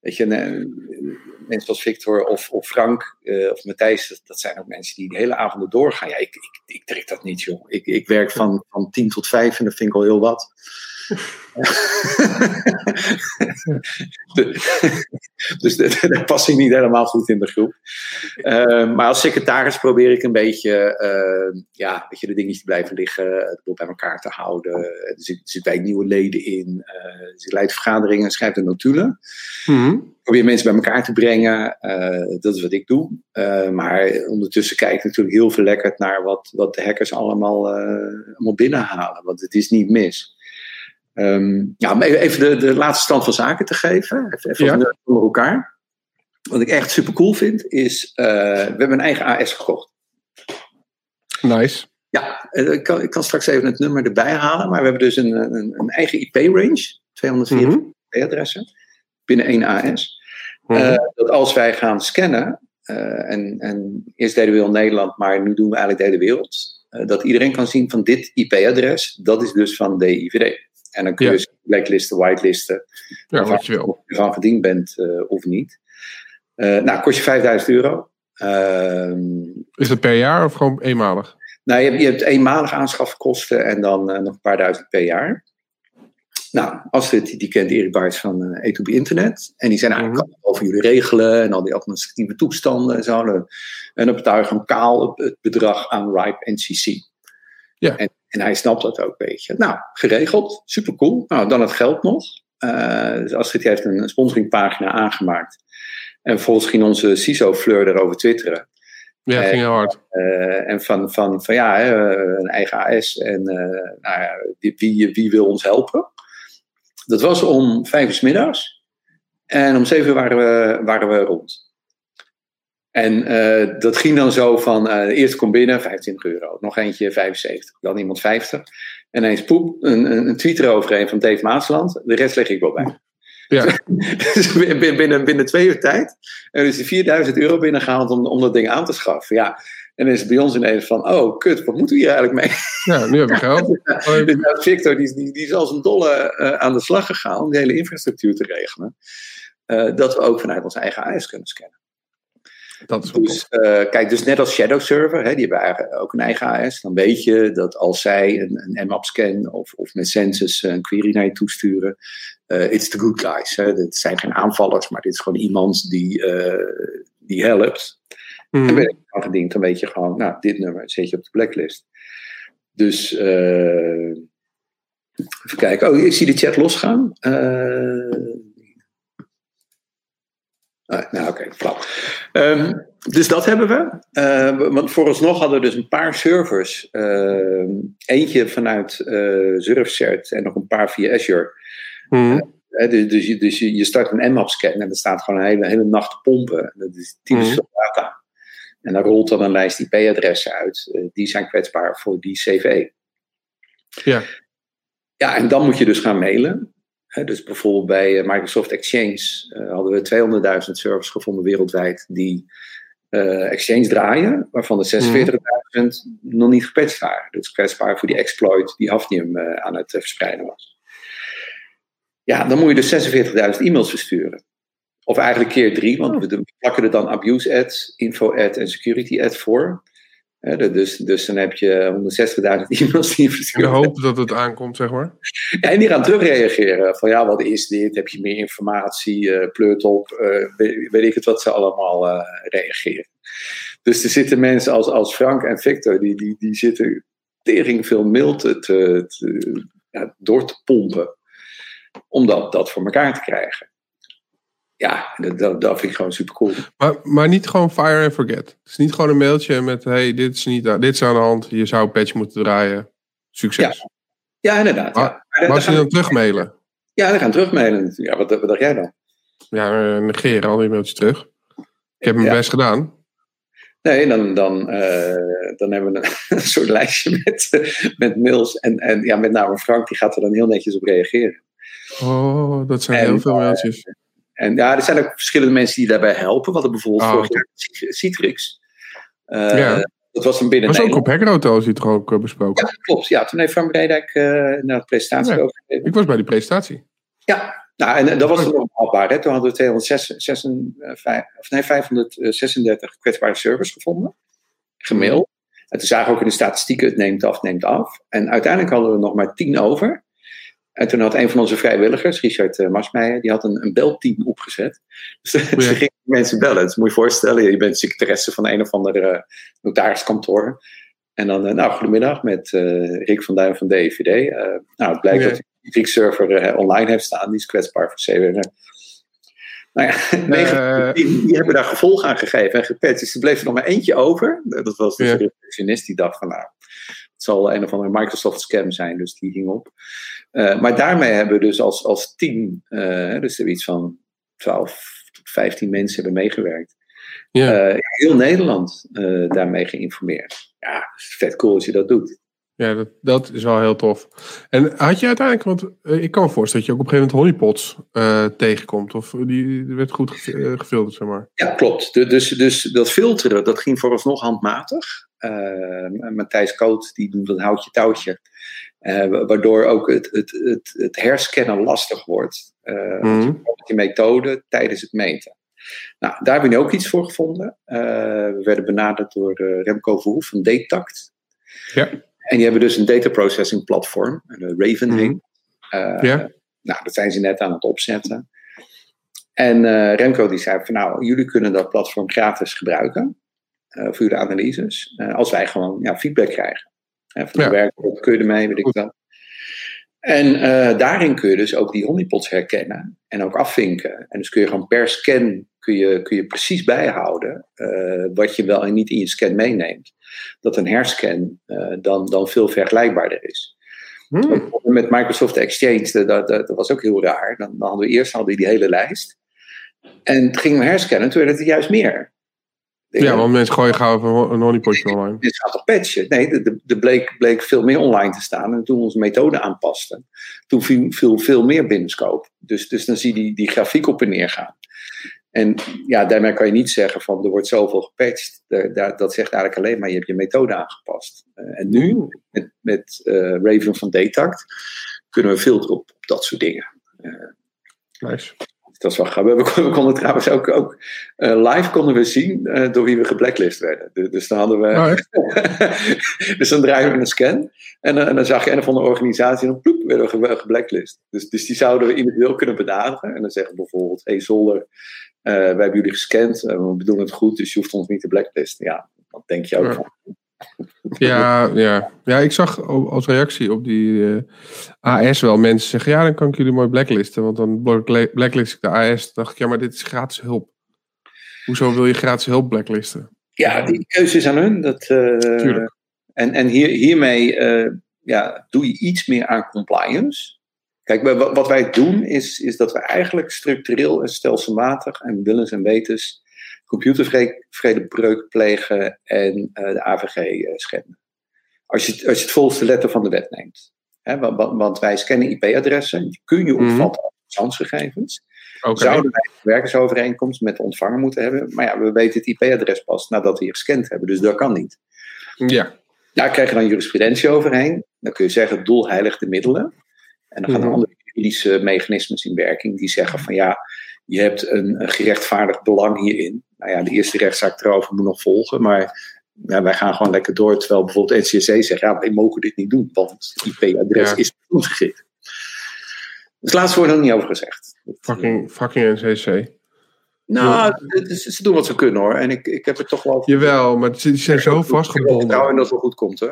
weet je, mensen zoals Victor of, of Frank of Matthijs, dat, dat zijn ook mensen die de hele avonden doorgaan. Ja, ik, ik, ik trek dat niet, joh. Ik, ik werk van, van tien tot vijf en dat vind ik al heel wat. dus daar pas ik niet helemaal goed in de groep. Eh, maar als secretaris probeer ik een beetje, eh, ja, weet je, de dingetjes die blijven liggen, het boel bij elkaar te houden. Er zit- zitten bij nieuwe leden in. eh ze leidt vergaderingen, schrijft de notulen. Mhm. Probeer mensen bij elkaar te brengen. eh, dat is wat ik doe. Eh, maar ondertussen kijk ik natuurlijk heel verlekkerd naar wat, wat de hackers allemaal, eh, allemaal binnenhalen. Want het is niet mis. Ehm, ja, om even de, de laatste stand van zaken te geven. Even, even Ja. onder elkaar. Wat ik echt super cool vind, is uh, we hebben een eigen AS gekocht. Nice. Ja, uh, ik, kan, ik kan straks even het nummer erbij halen. Maar we hebben dus een, een, een eigen IP-range. 204 Mhm. IP-adressen binnen één AS. Mhm. Uh, dat als wij gaan scannen, uh, en, en eerst deden we heel Nederland, maar nu doen we eigenlijk de hele wereld, uh, dat iedereen kan zien van dit IP-adres, dat is dus van DIVD. En dan kun je Ja. dus blacklisten, whitelisten, ja, of wat je wil. of je van gediend bent uh, of niet. Uh, nou, kost je 5000 euro. Ehm, Is dat per jaar of gewoon eenmalig? nou, je hebt, je hebt eenmalig aanschafkosten en dan uh, nog een paar duizend per jaar. Nou, Astrid, die, die kent Erik Baars van uh, E2B Internet. En die ik kan het over jullie regelen en al die administratieve toestanden en zo. En dan betaal je gewoon kaal het bedrag aan RIPE NCC. Ja. En, en hij snapt dat ook, weet je. Nou, geregeld, super cool. Nou, dan het geld nog. Uh, dus Astrid heeft een sponsoringpagina aangemaakt. En vervolgens ging onze CISO-fleur erover twitteren. Ja, het ging heel hard. Uh, en van, van, van ja, hè, een eigen AS en uh, nou ja, wie, wie wil ons helpen? Dat was om vijf uur s middags. En om zeven uur waren we, waren we rond. En uh, dat ging dan zo van, uh, eerst kom binnen, 25 euro. Nog eentje, 75. Dan iemand 50. En ineens poep, een, een, een tweet eroverheen van Dave Maasland. De rest leg ik wel bij. Ja. dus binnen, binnen, twee uur tijd. En is die 4000 euro binnengehaald om, om dat ding aan te schaffen. Ja. En dan is het bij ons ineens van, oh kut, wat moeten we hier eigenlijk mee? Ja, nu heb je geld. dus nou, Victor die, die, die is als een dolle uh, aan de slag gegaan om de hele infrastructuur te regelen. Dat we ook vanuit ons eigen AS kunnen scannen. Dat is dus, uh, kijk, dus net als Shadow Server, hè, die hebben eigenlijk ook een eigen AS. Dan weet je dat als zij een, een MAP scan of, of met Census een query naar je toesturen, uh, it's the good guys. Hè. Het zijn geen aanvallers, maar dit is gewoon iemand die, uh, die helpt. Mm. En ben je dan gediend, dan weet je gewoon, nou, dit nummer zet je op de blacklist. Dus, even kijken. Oh, ik zie de chat losgaan. Ah, nou, oké, okay, flauw. Um, dus dat hebben we. Uh, want vooralsnog hadden we dus een paar servers. Uh, eentje vanuit uh, Surfcert en nog een paar via Azure. Mm. dus dus, je, dus je, start een Nmap scan en er staat gewoon een hele, hele nacht pompen. Dat is typisch mm. data. En dan rolt dan een lijst IP-adressen uit. die zijn kwetsbaar voor die CV. Ja. Ja, en dan moet je dus gaan mailen dus bijvoorbeeld bij eh, Microsoft Exchange uh, hadden we 200.000 servers gevonden wereldwijd die uh, Exchange draaien, waarvan de 46.000 mm. nog niet gepatcht waren. Dus kwetsbaar voor die exploit die Hafnium aan het verspreiden was. Ja, dan moet je dus 46.000 e-mails versturen. Of eigenlijk keer drie, want oh. we plakken er dan abuse ads, info ad en security ad voor dus, dus dan heb je 160.000 e-mails die je verstuurt. En hopen dat het aankomt, zeg maar. Ja, en die gaan terugreageren. Van ja, wat is dit? Heb je meer informatie? Uh, pleurt op. Uh, weet, ik het wat ze allemaal uh, reageren. Dus er zitten mensen als, als Frank en Victor, die, die, die zitten tering veel mail te, te, ja, door te pompen. Om dat, dat voor elkaar te krijgen ja, dat, dat vind ik gewoon super cool. Maar, maar niet gewoon fire and forget. Het is niet gewoon een mailtje met: hey, dit is, niet, dit is aan de hand, je zou een patch moeten draaien. Succes. Ja, ja inderdaad. Maar, ja. maar als je dan terugmailen? Ja, dan gaan terugmailen. Ja, wat, wat dacht jij dan? Ja, eh, negeren al die mailtjes terug. Ik heb mijn best gedaan. Nee, dan, dan, uh, dan hebben we een, soort lijstje met, met mails. En, en ja, met name Frank, die gaat er dan heel netjes op reageren. Oh, dat zijn en, heel veel mailtjes. En ja, er zijn ook verschillende mensen die daarbij helpen. We hadden bijvoorbeeld oh, vorig jaar Citrix. Uh, ja. Dat was een binnen. Was ook op Hackerauto is toch ook uh, besproken? Ja, klopt. Ja, toen heeft Frank Breidijk uh, naar de presentatie ja, over Ik was bij die presentatie. Ja, nou, en dat was nog haalbaar. Hè? Toen hadden we 236, of nee, 536 kwetsbare servers gevonden. Gemaild. En toen zagen we ook in de statistieken, het neemt af, neemt af. En uiteindelijk hadden we nog maar 10 over. En toen had een van onze vrijwilligers, Richard uh, Masmeijer, die had een, een belteam opgezet. Dus oh ze gingen mensen bellen. Dus moet je voorstellen, je bent secretaresse van een of andere notariskantoor. En dan, uh, nou, goedemiddag met uh, Rick van Duin van DVD. nou, het blijkt dat die Rick-server online heeft staan. Die is kwetsbaar voor CWR. Nou ja, negen, die, die, hebben daar gevolg aan gegeven en gepatcht. Dus er bleef er nog maar eentje over. Dat was dus ja. de receptionist die dacht van, nou, het zal een of andere Microsoft scam zijn. Dus die ging op. Uh, maar daarmee hebben we dus als, als team, uh, dus er iets van 12 tot 15 mensen hebben meegewerkt. Ja. Uh, heel Nederland daarmee geïnformeerd. Ja, vet cool als je dat doet. Ja, dat, dat is wel heel tof. En had je uiteindelijk, want ik kan me voorstellen dat je ook op een gegeven moment honeypots tegenkomt. Of die, die werd goed gefilterd, zeg maar. Ja, klopt. Dus, dus dat filteren, dat ging vooralsnog handmatig. Matthijs Koot, die doet dat houtje touwtje. Uh, waardoor ook het, het, het, het herscannen lastig wordt. Uh, mm. Die methode tijdens het meten. Nou, daar hebben we nu ook iets voor gevonden. Uh, we werden benaderd door Remco Verhoef van Datact. Ja. En die hebben dus een data processing platform, Raven mm. ja. Nou, dat zijn ze net aan het opzetten. En Remco die zei van nou, jullie kunnen dat platform gratis gebruiken. Voor jullie analyses. als wij gewoon ja, feedback krijgen. En van de ja. werk kun je ermee, weet ik wel. En uh, daarin kun je dus ook die honeypots herkennen en ook afvinken. En dus kun je gewoon per scan kun je, kun je precies bijhouden uh, wat je wel en niet in je scan meeneemt. Dat een herscan uh, dan, dan veel vergelijkbaarder is. Hmm. Met Microsoft Exchange, dat, dat, dat, was ook heel raar. Dan, dan hadden we eerst hadden we die hele lijst. En het ging we herscannen, toen werd het juist meer. Ja, want mensen gooien gauw een honeypotje online. Dit gaat toch patchen? Nee, er bleek, bleek veel meer online te staan. En toen we onze methode aanpasten, toen viel, viel veel meer binnenscope. Dus, dus dan zie je die, die grafiek op en neer gaan. En ja, daarmee kan je niet zeggen van er wordt zoveel gepatcht. dat zegt eigenlijk alleen maar je hebt je methode aangepast. Uh, en nu, met, met uh, Raven van Detact, kunnen we filteren op, op dat soort dingen. Uh, nice dat is wel grappig. We, konden trouwens ook, ook uh, live konden we zien uh, door wie we geblacklist werden. Dus, dus dan hadden we. Oh, dus dan draaien we een scan. En, uh, en, dan zag je een of andere organisatie en dan ploep, werden we geblacklist. Dus, dus die zouden we individueel kunnen benaderen. En dan zeggen bijvoorbeeld: Hey Zolder, wij hebben jullie gescand. we bedoelen het goed, dus je hoeft ons niet te blacklisten. Ja, dat denk je ook ja. van. Ja, ja. ja, ik zag als reactie op die uh, eh, AS wel mensen zeggen: ja, dan kan ik jullie mooi blacklisten. Want dan blacklist ik de AS. Dan dacht ik, ja, maar dit is gratis hulp. Hoezo wil je gratis hulp blacklisten? Ja, die keuze is aan hun. Dat, uh, Tuurlijk. En, en hier, hiermee uh, ja, doe je iets meer aan compliance. Kijk, wat wij doen is, is dat we eigenlijk structureel en stelselmatig en willens en wetens computervredebreuk plegen en uh, de AVG eh, schenden. Als je, als je het volste letter van de wet neemt. Hè, want, want, wij scannen IP-adressen, die kun je mhm. opvatten als bestandsgegevens. Okay. Zouden wij een werkersovereenkomst met de ontvanger moeten hebben? Maar ja, we weten het IP-adres pas nadat we je gescand hebben, dus dat kan niet. Ja. Daar krijg je dan jurisprudentie overheen. Dan kun je zeggen, doel heiligt de middelen. En dan gaan er mhm. andere juridische mechanismes in werking die zeggen van ja, je hebt een, een gerechtvaardigd belang hierin. Nou ja, de eerste rechtszaak erover moet nog volgen, maar ja, wij gaan gewoon lekker door. Terwijl bijvoorbeeld NCC zegt, ja, wij mogen dit niet doen, want IP-adres ja. is toegegeven. Dus laatst wordt er nog niet over gezegd. Fucking, fucking NCC. Nou, ze doen wat ze kunnen hoor. En ik, ik heb het toch wel. Jawel, maar ze zijn zo vastgebonden. Nou, en dat het wel goed komt, hè?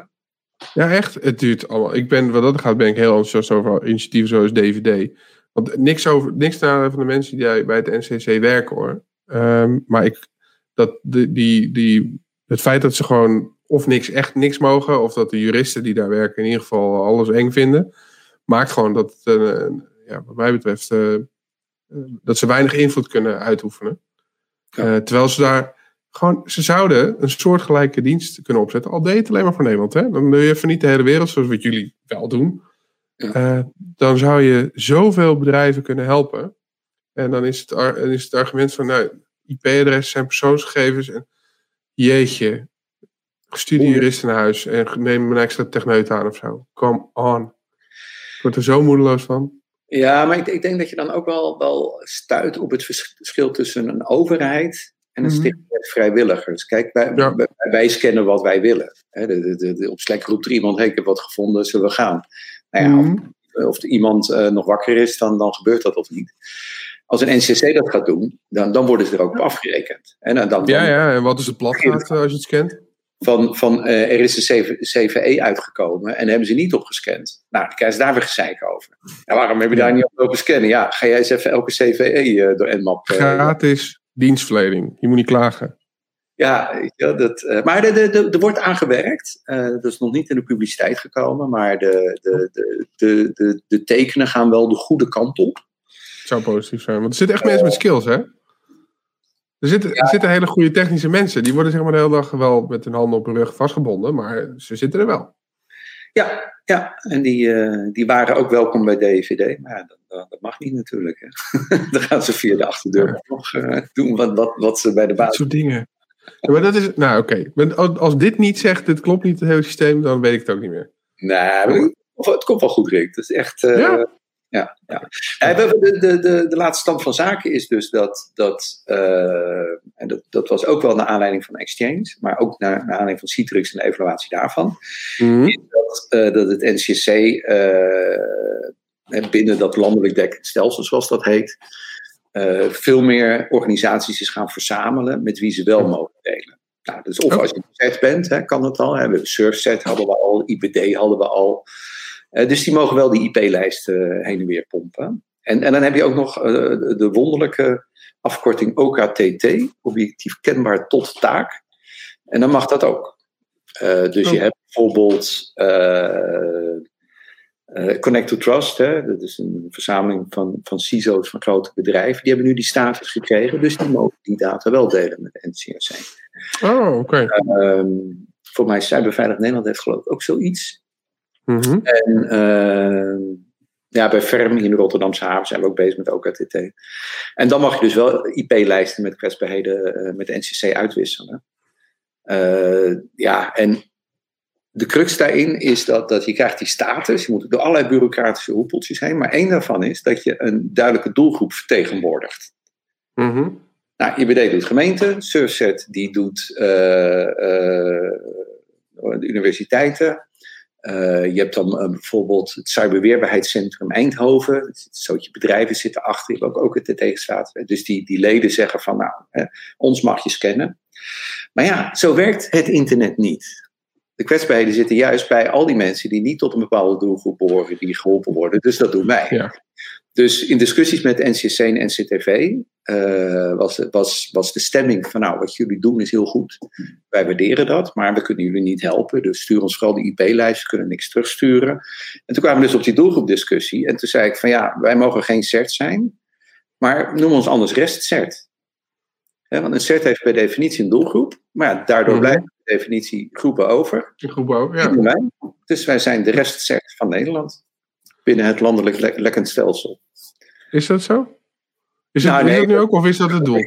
Ja, echt. Het duurt allemaal. Ik ben, wat dat gaat, ben ik heel enthousiast over initiatieven zoals DVD. Want niks, over, niks van de mensen die bij het NCC werken hoor. Ehm, maar ik, dat die, die, die, het feit dat ze gewoon of niks, echt niks mogen, of dat de juristen die daar werken in ieder geval alles eng vinden, maakt gewoon dat, uh, ja, wat mij betreft, uh, dat ze weinig invloed kunnen uitoefenen. Ja. terwijl ze daar gewoon, ze zouden een soortgelijke dienst kunnen opzetten, al deed het alleen maar voor Nederland. Hè? Dan doe je even niet de hele wereld, zoals wat jullie wel doen. Ja. dan zou je zoveel bedrijven kunnen helpen. En dan is het, is het argument van, nou, IP-adressen zijn persoonsgegevens. En jeetje, stuur die jurist naar huis en neem een extra techneut aan of zo. Come on. Ik word er zo moedeloos van. Ja, maar ik, ik, denk dat je dan ook wel, wel stuit op het verschil tussen een overheid en een mm stichting vrijwilligers. Kijk, wij, wij, wij, scannen wat wij willen. de, de, de, op Slack roept er iemand, hey, ik heb wat gevonden, zullen we gaan? Nou ja, mhm. of, of, iemand uh, nog wakker is, dan, dan gebeurt dat of niet. Als een NCC dat gaat doen, dan, dan worden ze er ook op afgerekend. En dan, dan, ja, ja, en wat is het platgaat als je het scant? Van, van uh, er is een CVE uitgekomen en hebben ze niet opgescand. Nou, dan krijg je daar weer gezeik over. Ja, waarom heb je daar niet op lopen scannen? Ja, ga jij eens even elke CVE uh, door Nmap. Uh, Gratis dienstverlening. Je moet niet klagen. Ja, ja dat, uh, maar er wordt aangewerkt. Uh, dat is nog niet in de publiciteit gekomen, maar de, de, de, de, de, de tekenen gaan wel de goede kant op zou positief zijn. Want er zitten echt mensen met skills, hè? Er zitten, er zitten hele goede technische mensen. Die worden zeg maar de hele dag wel met hun handen op hun rug vastgebonden. Maar ze zitten er wel. Ja, ja. en die, uh, die waren ook welkom bij DVD. Maar ja, dat, dat mag niet natuurlijk. Hè. Dan gaan ze via de achterdeur ja. nog uh, doen wat, wat, wat ze bij de baas... Dat soort dingen. Ja, maar dat is... Nou, oké. Okay. Als dit niet zegt, dit klopt niet het hele systeem, dan weet ik het ook niet meer. Nee, het komt wel goed, Rick. Het is echt... Uh, ja? Ja, ja. De, de, de, de laatste stand van zaken is dus dat, dat uh, en dat, dat was ook wel naar aanleiding van Exchange, maar ook naar, naar aanleiding van Citrix en de evaluatie daarvan, mm -hmm. dat, uh, dat het NCC uh, eh, binnen dat landelijk dekkend stelsel, zoals dat heet, veel meer organisaties is gaan verzamelen met wie ze wel mogen delen. Nou, dus of als je een set bent, hè, kan dat al. Hè. Surfset hadden we al, IBD hadden we al. Eh, dus die mogen wel die IP-lijst eh, heen en weer pompen. En, en dan heb je ook nog eh, de wonderlijke afkorting OKTT, objectief kenbaar tot taak. En dan mag dat ook. dus je oh. hebt bijvoorbeeld Connect to Trust, hè, dat is een verzameling van, van CISO's van grote bedrijven, die hebben nu die status gekregen, dus die mogen die data wel delen met de NCRC. Oh, oké. Ehm, voor mij Cyberveilig Nederland heeft geloof ik ook zoiets. Mhm. En ehm, ja, bij Ferm in de Rotterdamse haven zijn we ook bezig met OKTT. En dan mag je dus wel IP-lijsten met kwetsbaarheden eh, met de NCC uitwisselen. Eh, ja, en de crux daarin is dat, dat je krijgt die status. Je moet door allerlei bureaucratische hoepeltjes heen. Maar één daarvan is dat je een duidelijke doelgroep vertegenwoordigt. Mhm. Nou, IBD doet gemeente, Surfset die doet eh, eh, de universiteiten. Eh, je hebt dan eh, bijvoorbeeld het Cyberweerbaarheidscentrum Eindhoven. Een bedrijven zitten achter, die ook, ook het tegenstaat. Dus die, die leden zeggen van, nou, hè, ons mag je scannen. Maar ja, zo werkt het internet niet. De kwetsbaarheden zitten juist bij al die mensen die niet tot een bepaalde doelgroep behoren, die geholpen worden. Dus dat doen wij. Ja. Dus in discussies met NCC en NCTV eh, was, was, was de stemming van nou, wat jullie doen is heel goed. Wij waarderen dat, maar we kunnen jullie niet helpen. Dus stuur ons vooral de IP-lijst, we kunnen niks terugsturen. En toen kwamen we dus op die doelgroepdiscussie. En toen zei ik van ja, wij mogen geen CERT zijn, maar noem ons anders rest-CERT. Want een CERT heeft per definitie een doelgroep, maar ja, daardoor Mhm. blijven per definitie groepen over. In groep ook, Die ja. Dus wij zijn de rest-CERT van Nederland binnen het landelijk le- lekkend stelsel. Is dat zo? Is het, Nou, is dat nu ook, of is dat het doel?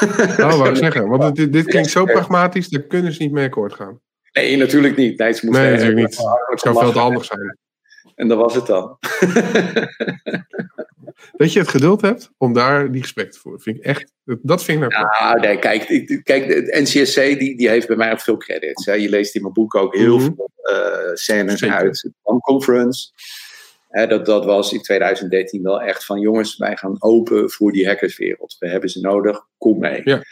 Oh, wou ik zeggen. Want het- dit, dit klinkt zo pragmatisch, daar kunnen ze niet mee akkoord gaan. Nee, natuurlijk niet. Nee, ze Nee, natuurlijk niet. Het zou veel te handig zijn. En dat was het dan. Dat je het geduld hebt om daar die gesprek te voeren. Vind ik echt, dat vind ik nou. Ja, nee, kijk, kijk de NCSC die, die heeft bij mij ook veel credits. Hè. Je leest in mijn boek ook heel Mhm. veel eh scènes uit. Conference. Dat, dat was in 2013 wel echt van jongens, wij gaan open voor die hackerswereld. We hebben ze nodig, kom mee. Ja.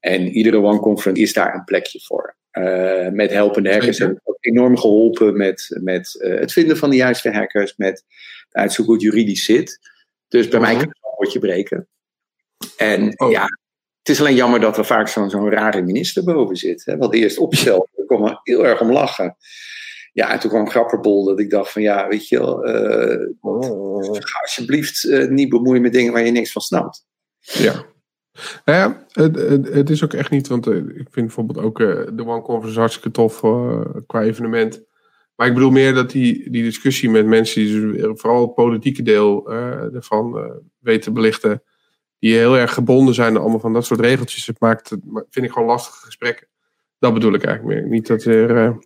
En iedere One Conference is daar een plekje voor. Eh, met helpende hackers hebben we ook enorm geholpen met, met eh, het vinden van de juiste hackers, met uitzoeken hoe het juridisch zit. Dus bij mij Mhm. kan het een woordje breken. En Oh. ja, het is alleen jammer dat er vaak zo'n zo'n rare minister boven zit. Hè, wat eerst opstelt. Daar kon er heel erg om lachen. Ja, en toen kwam Grapperbol dat ik dacht van ja, weet je wel, eh, ga alsjeblieft eh, niet bemoeien met dingen waar je niks van snapt. Ja. Nou ja, het, het, het is ook echt niet, want eh, ik vind bijvoorbeeld ook de One Conference hartstikke tof qua evenement. Maar ik bedoel meer dat die, die discussie met mensen die dus vooral het politieke deel ervan weten belichten, die heel erg gebonden zijn aan allemaal van dat soort regeltjes, het maakt, vind ik gewoon lastige gesprekken. Dat bedoel ik eigenlijk meer. Niet dat er.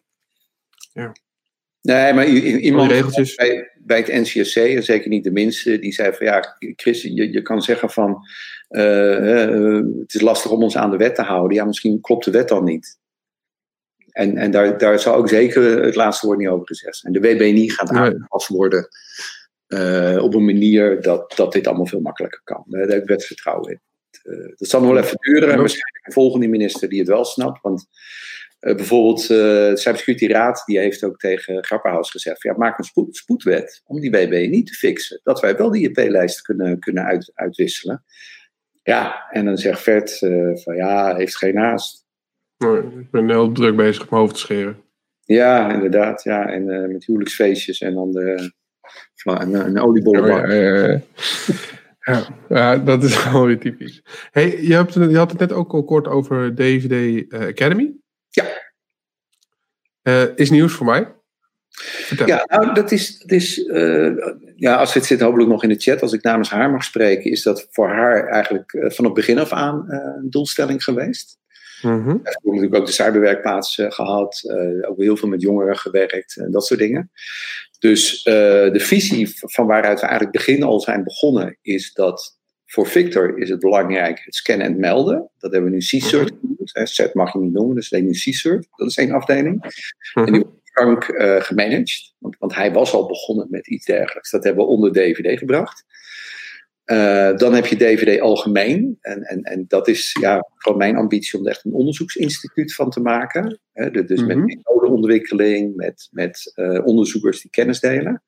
eh, Nee, maar iemand regeltjes. bij, bij het NCSC, en zeker niet de minste, die zei van ja, Chris, je, je kan zeggen van eh, eh, het is lastig om ons aan de wet te houden. Ja, misschien klopt de wet dan niet. En, en daar, daar zal ook zeker het laatste woord niet over gezegd zijn. De WBNI gaat aangepast worden eh, op een manier dat, dat dit allemaal veel makkelijker kan. Daar heb ik best vertrouwen in. Dat zal nog wel even duren en waarschijnlijk een volgende minister die het wel snapt. Want bijvoorbeeld eh, de Cybersecurity Raad die heeft ook tegen Grapperhaus gezegd: ja, maak een spoed, spoedwet om die WB niet te fixen. Dat wij wel die IP-lijst kunnen, kunnen uit, uitwisselen. Ja, en dan zegt Vert eh, van ja, heeft geen haast. nou, ik ben heel druk bezig om mijn hoofd te scheren. Ja, inderdaad. Ja, en eh, met huwelijksfeestjes en dan de, een, een oliebollenbak. Ja, ja, ja. Ja, ja, dat is wel weer typisch. Hey, je, hebt, je had het net ook al kort over DVD eh, Academy. Ja. Eh, is nieuws voor mij. Vertel. Ja, nou, dat is, dat is eh, ja, Astrid zit hopelijk nog in de chat. Als ik namens haar mag spreken, is dat voor haar eigenlijk eh, van het begin af aan een doelstelling geweest. Mhm. Ze hebben natuurlijk ook de cyberwerkplaats eh, gehad, eh, ook heel veel met jongeren gewerkt en dat soort dingen. Dus de visie van waaruit we eigenlijk begin al zijn begonnen, is dat voor Victor is het belangrijk het scannen en melden. Dat hebben we nu C-Cert genoemd. hè. Set mag je niet noemen, dus alleen nu C-Cert. Dat is één afdeling. En die wordt Frank eh, gemanaged, want, want hij was al begonnen met iets dergelijks. Dat hebben we onder DVD gebracht. Eh, dan heb je DVD algemeen. En, en, en dat is ja, gewoon mijn ambitie om er echt een onderzoeksinstituut van te maken. Dus Mhm. met methodeontwikkeling, met, met eh, onderzoekers die kennis delen.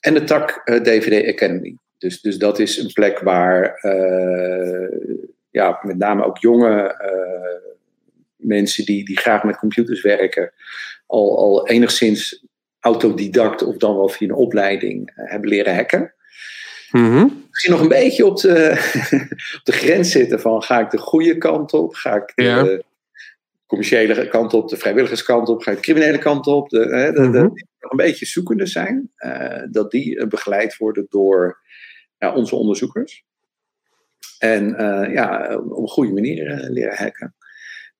En de tak DVD Academy. Dus, dus dat is een plek waar eh, ja, met name ook jonge eh, mensen die, die graag met computers werken, al, al enigszins autodidact of dan wel via een opleiding eh, hebben leren hacken Mhm. misschien nog een beetje op de, op de grens zitten van ga ik de goede kant op? Ga ik de, Ja. commerciële kant op, de vrijwilligerskant op, ga je de criminele kant op, de, de, nog een beetje zoekende zijn, dat die begeleid worden door ja, onze onderzoekers. En eh, ja, op een goede manier eh, leren hacken.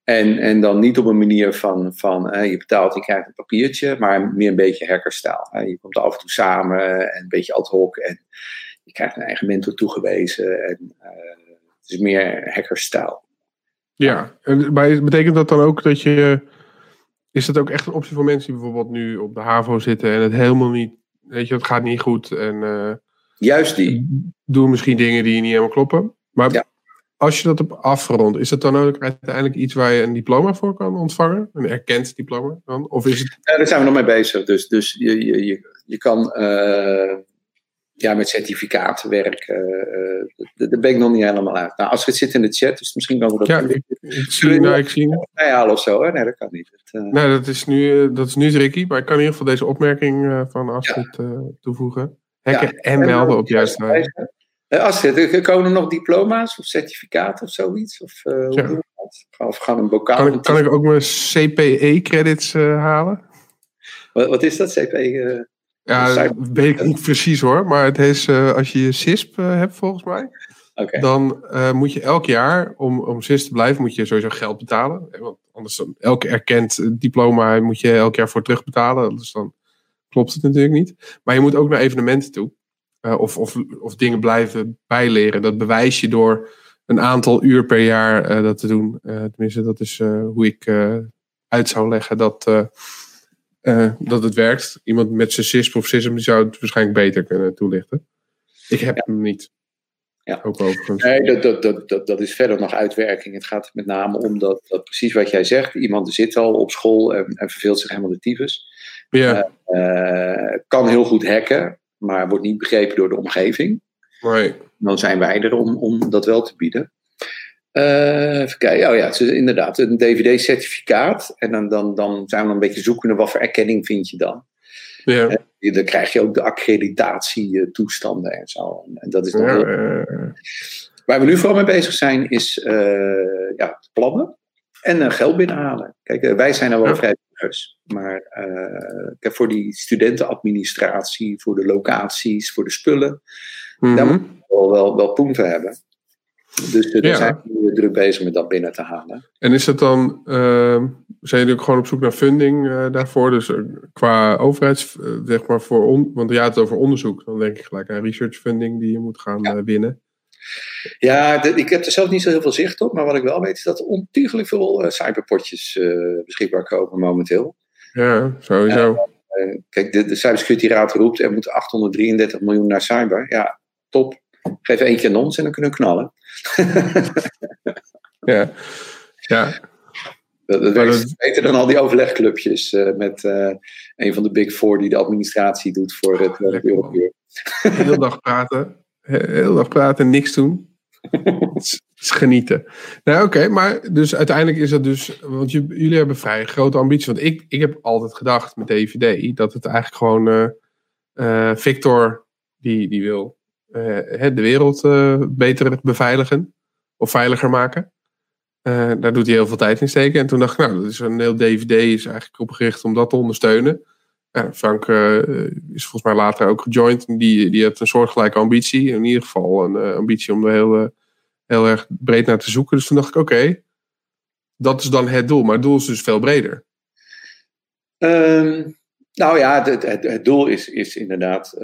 En, en dan niet op een manier van, van eh, je betaalt, je krijgt een papiertje, maar meer een beetje hackerstaal. je komt af en toe samen en een beetje ad hoc en je krijgt een eigen mentor toegewezen. En, het is meer hackerstaal. Ja, maar betekent dat dan ook dat je. Is dat ook echt een optie voor mensen die bijvoorbeeld nu op de HAVO zitten en het helemaal niet. Weet je, het gaat niet goed en Juist die. doen misschien dingen die niet helemaal kloppen. Maar Ja. als je dat op afrondt, is dat dan ook uiteindelijk iets waar je een diploma voor kan ontvangen? Een erkend diploma dan? Of is het. Ja, daar zijn we nog mee bezig. Dus, dus je, je, je, je kan eh, ja, met certificaten werken. eh, daar ben ik nog niet helemaal uit. Nou, als het zit in de chat, dus misschien kan we dat Ja, ik, ik zie, nou, ik zie. of zo. Hè? Nee, dat kan niet. Het, eh, Nee, dat is, nu, dat is nu tricky, maar ik kan in ieder geval deze opmerking van Astrid toevoegen. Hacken en melden op juiste wijze. Eh, Astrid, er komen er nog diploma's of certificaten of zoiets? Of, eh, hoe Ja. doen we dat? Of gaan een bokaal? Kan, ik- kan ik ook mijn CPE-credits eh, halen? wat, wat is dat, CP? eh? Ja, dat weet ik niet precies hoor. Maar het is, eh, als je je CISP eh, hebt volgens mij, dan eh, moet je elk jaar, om, om CISP te blijven, moet je sowieso geld betalen. Eh, Want anders dan elk erkend eh, diploma moet je elk jaar voor terugbetalen. Dus dan klopt het natuurlijk niet. Maar je moet ook naar evenementen toe. Eh, of, of, of dingen blijven bijleren. Dat bewijs je door een aantal uur per jaar eh, dat te doen. Eh, tenminste, dat is hoe ik uit zou leggen dat, dat het werkt. Iemand met zijn CISP of CISM zou het waarschijnlijk beter kunnen toelichten. Ik heb hem niet. Ja. Ook overigens. Nee, dat, dat, dat, dat, dat is verder nog uitwerking. Het gaat met name om dat, dat precies wat jij zegt. Iemand zit al op school en, en verveelt zich helemaal de tyfus. Ja, Eh, kan heel goed hacken, maar wordt niet begrepen door de omgeving. nee. Dan zijn wij er om, om dat wel te bieden. Eh, even kijken. Oh ja, het is inderdaad een DVD-certificaat. En dan, dan, dan zijn we een beetje zoekende wat voor erkenning vind je dan. Ja, Dan krijg je ook de accreditatietoestanden en zo. En dat is dan ja, heel eh, Waar we nu vooral mee bezig zijn, is eh, ja, plannen en eh, geld binnenhalen. Kijk, eh, wij zijn er wel Ja. vrijwilligers. Maar eh, voor die studentenadministratie, voor de locaties, voor de spullen, mhm. daar moet je wel, wel, wel voor hebben. Dus daar Ja. zijn we druk bezig met dat binnen te halen. En is dat dan, ehm, zijn jullie ook gewoon op zoek naar funding daarvoor? Dus qua overheids, zeg maar voor, on, want je had het over onderzoek. Dan denk ik gelijk aan research funding die je moet gaan Ja. winnen. Ja, de- ik heb er zelf niet zo heel veel zicht op. Maar wat ik wel weet is dat er ontiegelijk veel eh, cyberpotjes eh, beschikbaar komen momenteel. Ja, sowieso. Eh, kijk, de, de Cybersecurity Raad roept er moet 833 miljoen naar cyber. Ja, top. Geef eentje aan ons en dan kunnen we knallen. Ja. ja. Dat, dat werkt dat- beter dan al die overlegclubjes met een van de Big Four die de administratie doet voor het uh. Europeer. Heel dag praten. Heel dag praten en niks doen. Het is, genieten. Nou, oké, maar dus uiteindelijk is dat dus. Want jullie hebben vrij grote ambities. Want ik, ik heb altijd gedacht met DVD dat het eigenlijk gewoon. eh, eh, Victor, die, die wil eh, de wereld beter beveiligen. Of veiliger maken. Daar doet hij heel veel tijd in steken. En toen dacht ik, nou, dat is een heel DVD is eigenlijk opgericht om dat te ondersteunen. Ja, Frank eh, is volgens mij later ook gejoind. En die, die heeft een soortgelijke ambitie. In ieder geval een eh, ambitie om er heel, eh, heel erg breed naar te zoeken. Dus toen dacht ik, oké, dat is dan het doel. Maar het doel is dus veel breder. Ehm, nou ja, het, het, het doel is, is inderdaad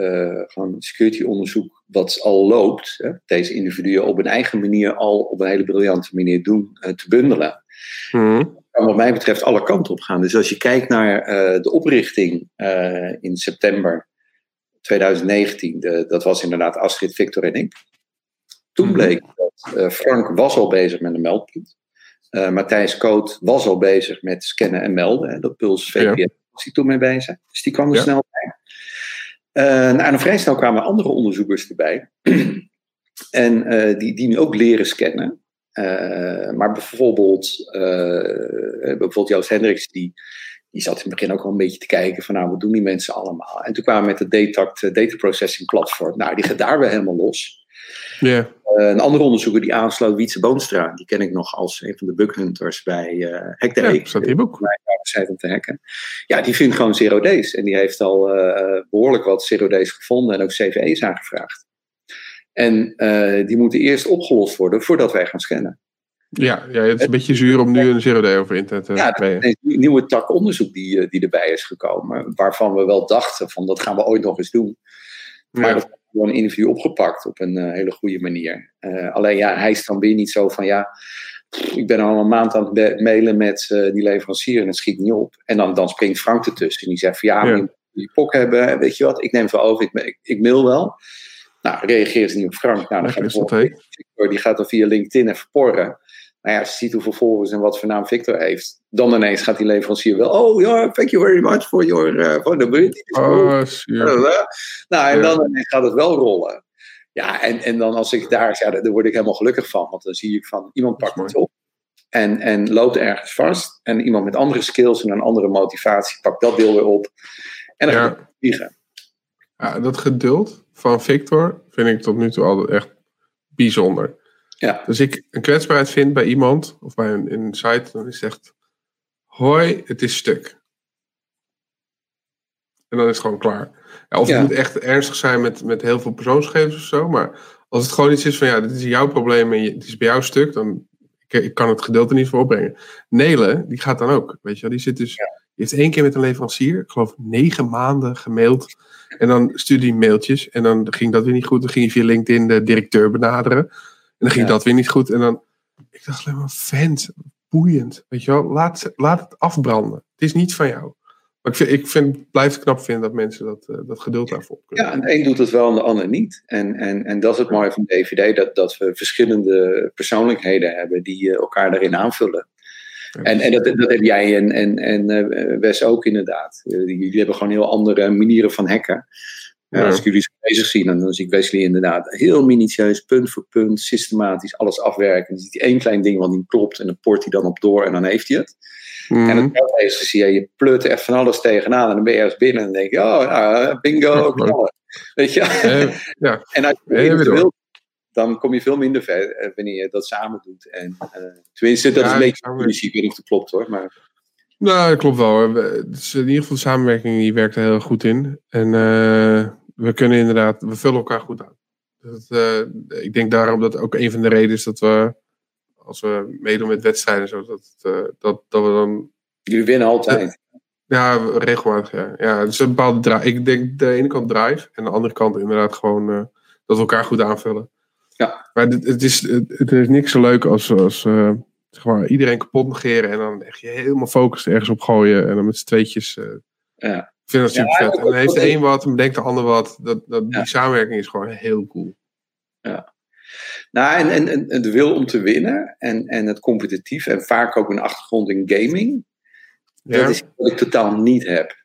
gewoon security onderzoek wat al loopt. Hè, deze individuen op een eigen manier al op een hele briljante manier doen, te bundelen. Mhm. Kan wat mij betreft alle kanten op gaan. Dus als je kijkt naar eh, de oprichting eh, in september 2019, de, dat was inderdaad Astrid, Victor en ik. Toen Mhm. bleek dat eh, Frank was al bezig met een meldpunt. Matthijs Koot was al bezig met scannen en melden. Hè, dat Puls Ja. VPN was hij toen mee bezig. Dus die kwam er Ja. snel bij. Nou, en vrij snel kwamen andere onderzoekers erbij. en die, die nu ook leren scannen. Eh, maar bijvoorbeeld, eh, bijvoorbeeld Joost Hendricks, die, die zat in het begin ook al een beetje te kijken van nou, wat doen die mensen allemaal? En toen kwamen we met het Datact eh, Data Processing Platform. Nou, die gaat daar weer helemaal los. Een andere onderzoeker die aansloot, Wietse Boonstra. Die ken ik nog als een van de bughunters bij uh, Hack the ja, staat. Bij om te hacken. Ja, die vindt gewoon zero days. En die heeft al behoorlijk wat zero days gevonden en ook CVE's aangevraagd. En die moeten eerst opgelost worden voordat wij gaan scannen. Ja, ja, het is een beetje zuur om nu een zero day over internet te ja, Ja, een nieuwe tak onderzoek die, die erbij is gekomen. Waarvan we wel dachten van dat gaan we ooit nog eens doen. Maar dat gewoon een interview opgepakt op een uh, hele goede manier. Uh, alleen ja, hij is dan weer niet zo van ja, ik ben al een maand aan het mailen met uh, die leverancier en het schiet niet op. En dan, dan springt Frank ertussen en die zegt van ja, ja. je die pok hebben en weet je wat, ik neem het wel over, ik, ik, ik mail wel. Nou, reageert ze niet op Frank. Nou, dan gaat hij die gaat dan via LinkedIn even porren nou ja, je ziet hoeveel volgers en wat voor naam Victor heeft, dan ineens gaat die leverancier wel, oh ja, thank you very much for your uh, vulnerability. Oh, nou, en dan ineens gaat het wel rollen. Ja, en, en dan als ik daar, ja, daar word ik helemaal gelukkig van, want dan zie ik van, iemand pakt het op en, en loopt ergens vast en iemand met andere skills en een andere motivatie pakt dat deel weer op en dan ja. gaat vliegen. Ja, dat geduld van Victor vind ik tot nu toe altijd echt bijzonder. Ja. Dus ik een kwetsbaarheid vind bij iemand of bij een, een site, dan is het echt: hoi, het is stuk. En dan is het gewoon klaar. Ja, of het moet echt ernstig zijn met, met heel veel persoonsgegevens of zo. Maar als het gewoon iets is van ja, dit is jouw probleem en je, het is bij jou stuk, dan ik, ik kan het gedeelte niet voor opbrengen. Nelen, die gaat dan ook. Weet je wel, die zit dus. Heeft één keer met een leverancier, ik geloof negen maanden gemaild. En dan stuurde hij mailtjes. En dan ging dat weer niet goed. Dan ging hij via LinkedIn de directeur benaderen. En dan ging dat weer niet goed. En dan, ik dacht alleen maar, vent, boeiend. Weet je wel, laat, laat het afbranden. Het is niet van jou. Maar ik, vind, ik vind, blijf het knap vinden dat mensen dat, uh, dat geduld daarvoor kunnen. Ja, en de een doet het wel en de ander niet. En, en, en dat is het mooie van DVD, dat, dat we verschillende persoonlijkheden hebben die uh, elkaar daarin aanvullen. En, en dat, dat heb jij en, en, en uh, Wes ook inderdaad. jullie hebben gewoon heel andere manieren van hacken. Ja. Als ik jullie bezig zie, dan, zie ik Wesley inderdaad heel minutieus, punt voor punt, systematisch alles afwerken. Dan ziet hij één klein ding wat niet klopt en dan port hij dan op door en dan heeft hij het. Mm. En het is, zie je, je plut echt van alles tegenaan en dan ben je ergens binnen en dan denk je, oh, ja, bingo. Weet je? ja. En als je wilt, dan kom je veel minder ver eh, wanneer je dat samen doet. En, uh, tenminste, dat is een beetje weet niet of het klopt hoor, maar... Nou, dat klopt wel. Dus in ieder geval de samenwerking die werkt er heel goed in. En uh, we kunnen inderdaad, we vullen elkaar goed aan. Dus, uh, ik denk daarom dat ook een van de redenen is dat we, als we meedoen met wedstrijden, zo, dat, uh, dat, dat we dan. Jullie winnen altijd. Ja, regelmatig. Ja. ja, het is een bepaalde drive. Ik denk de ene kant drive en de andere kant inderdaad gewoon dat we elkaar goed aanvullen. Ja. Maar het, het is, het, is niks zo leuk als, als zeg maar, iedereen kapot negeren en dan echt je helemaal focus ergens op gooien en dan met z'n tweetjes. ja. Ik vind dat super vet. En dan heeft de een wat en bedenkt de ander wat. Dat, dat, Die samenwerking is gewoon heel cool. Ja. Nou, en, en, en de wil om te winnen en, en het competitief en vaak ook een achtergrond in gaming. Ja. Dat is wat ik totaal niet heb.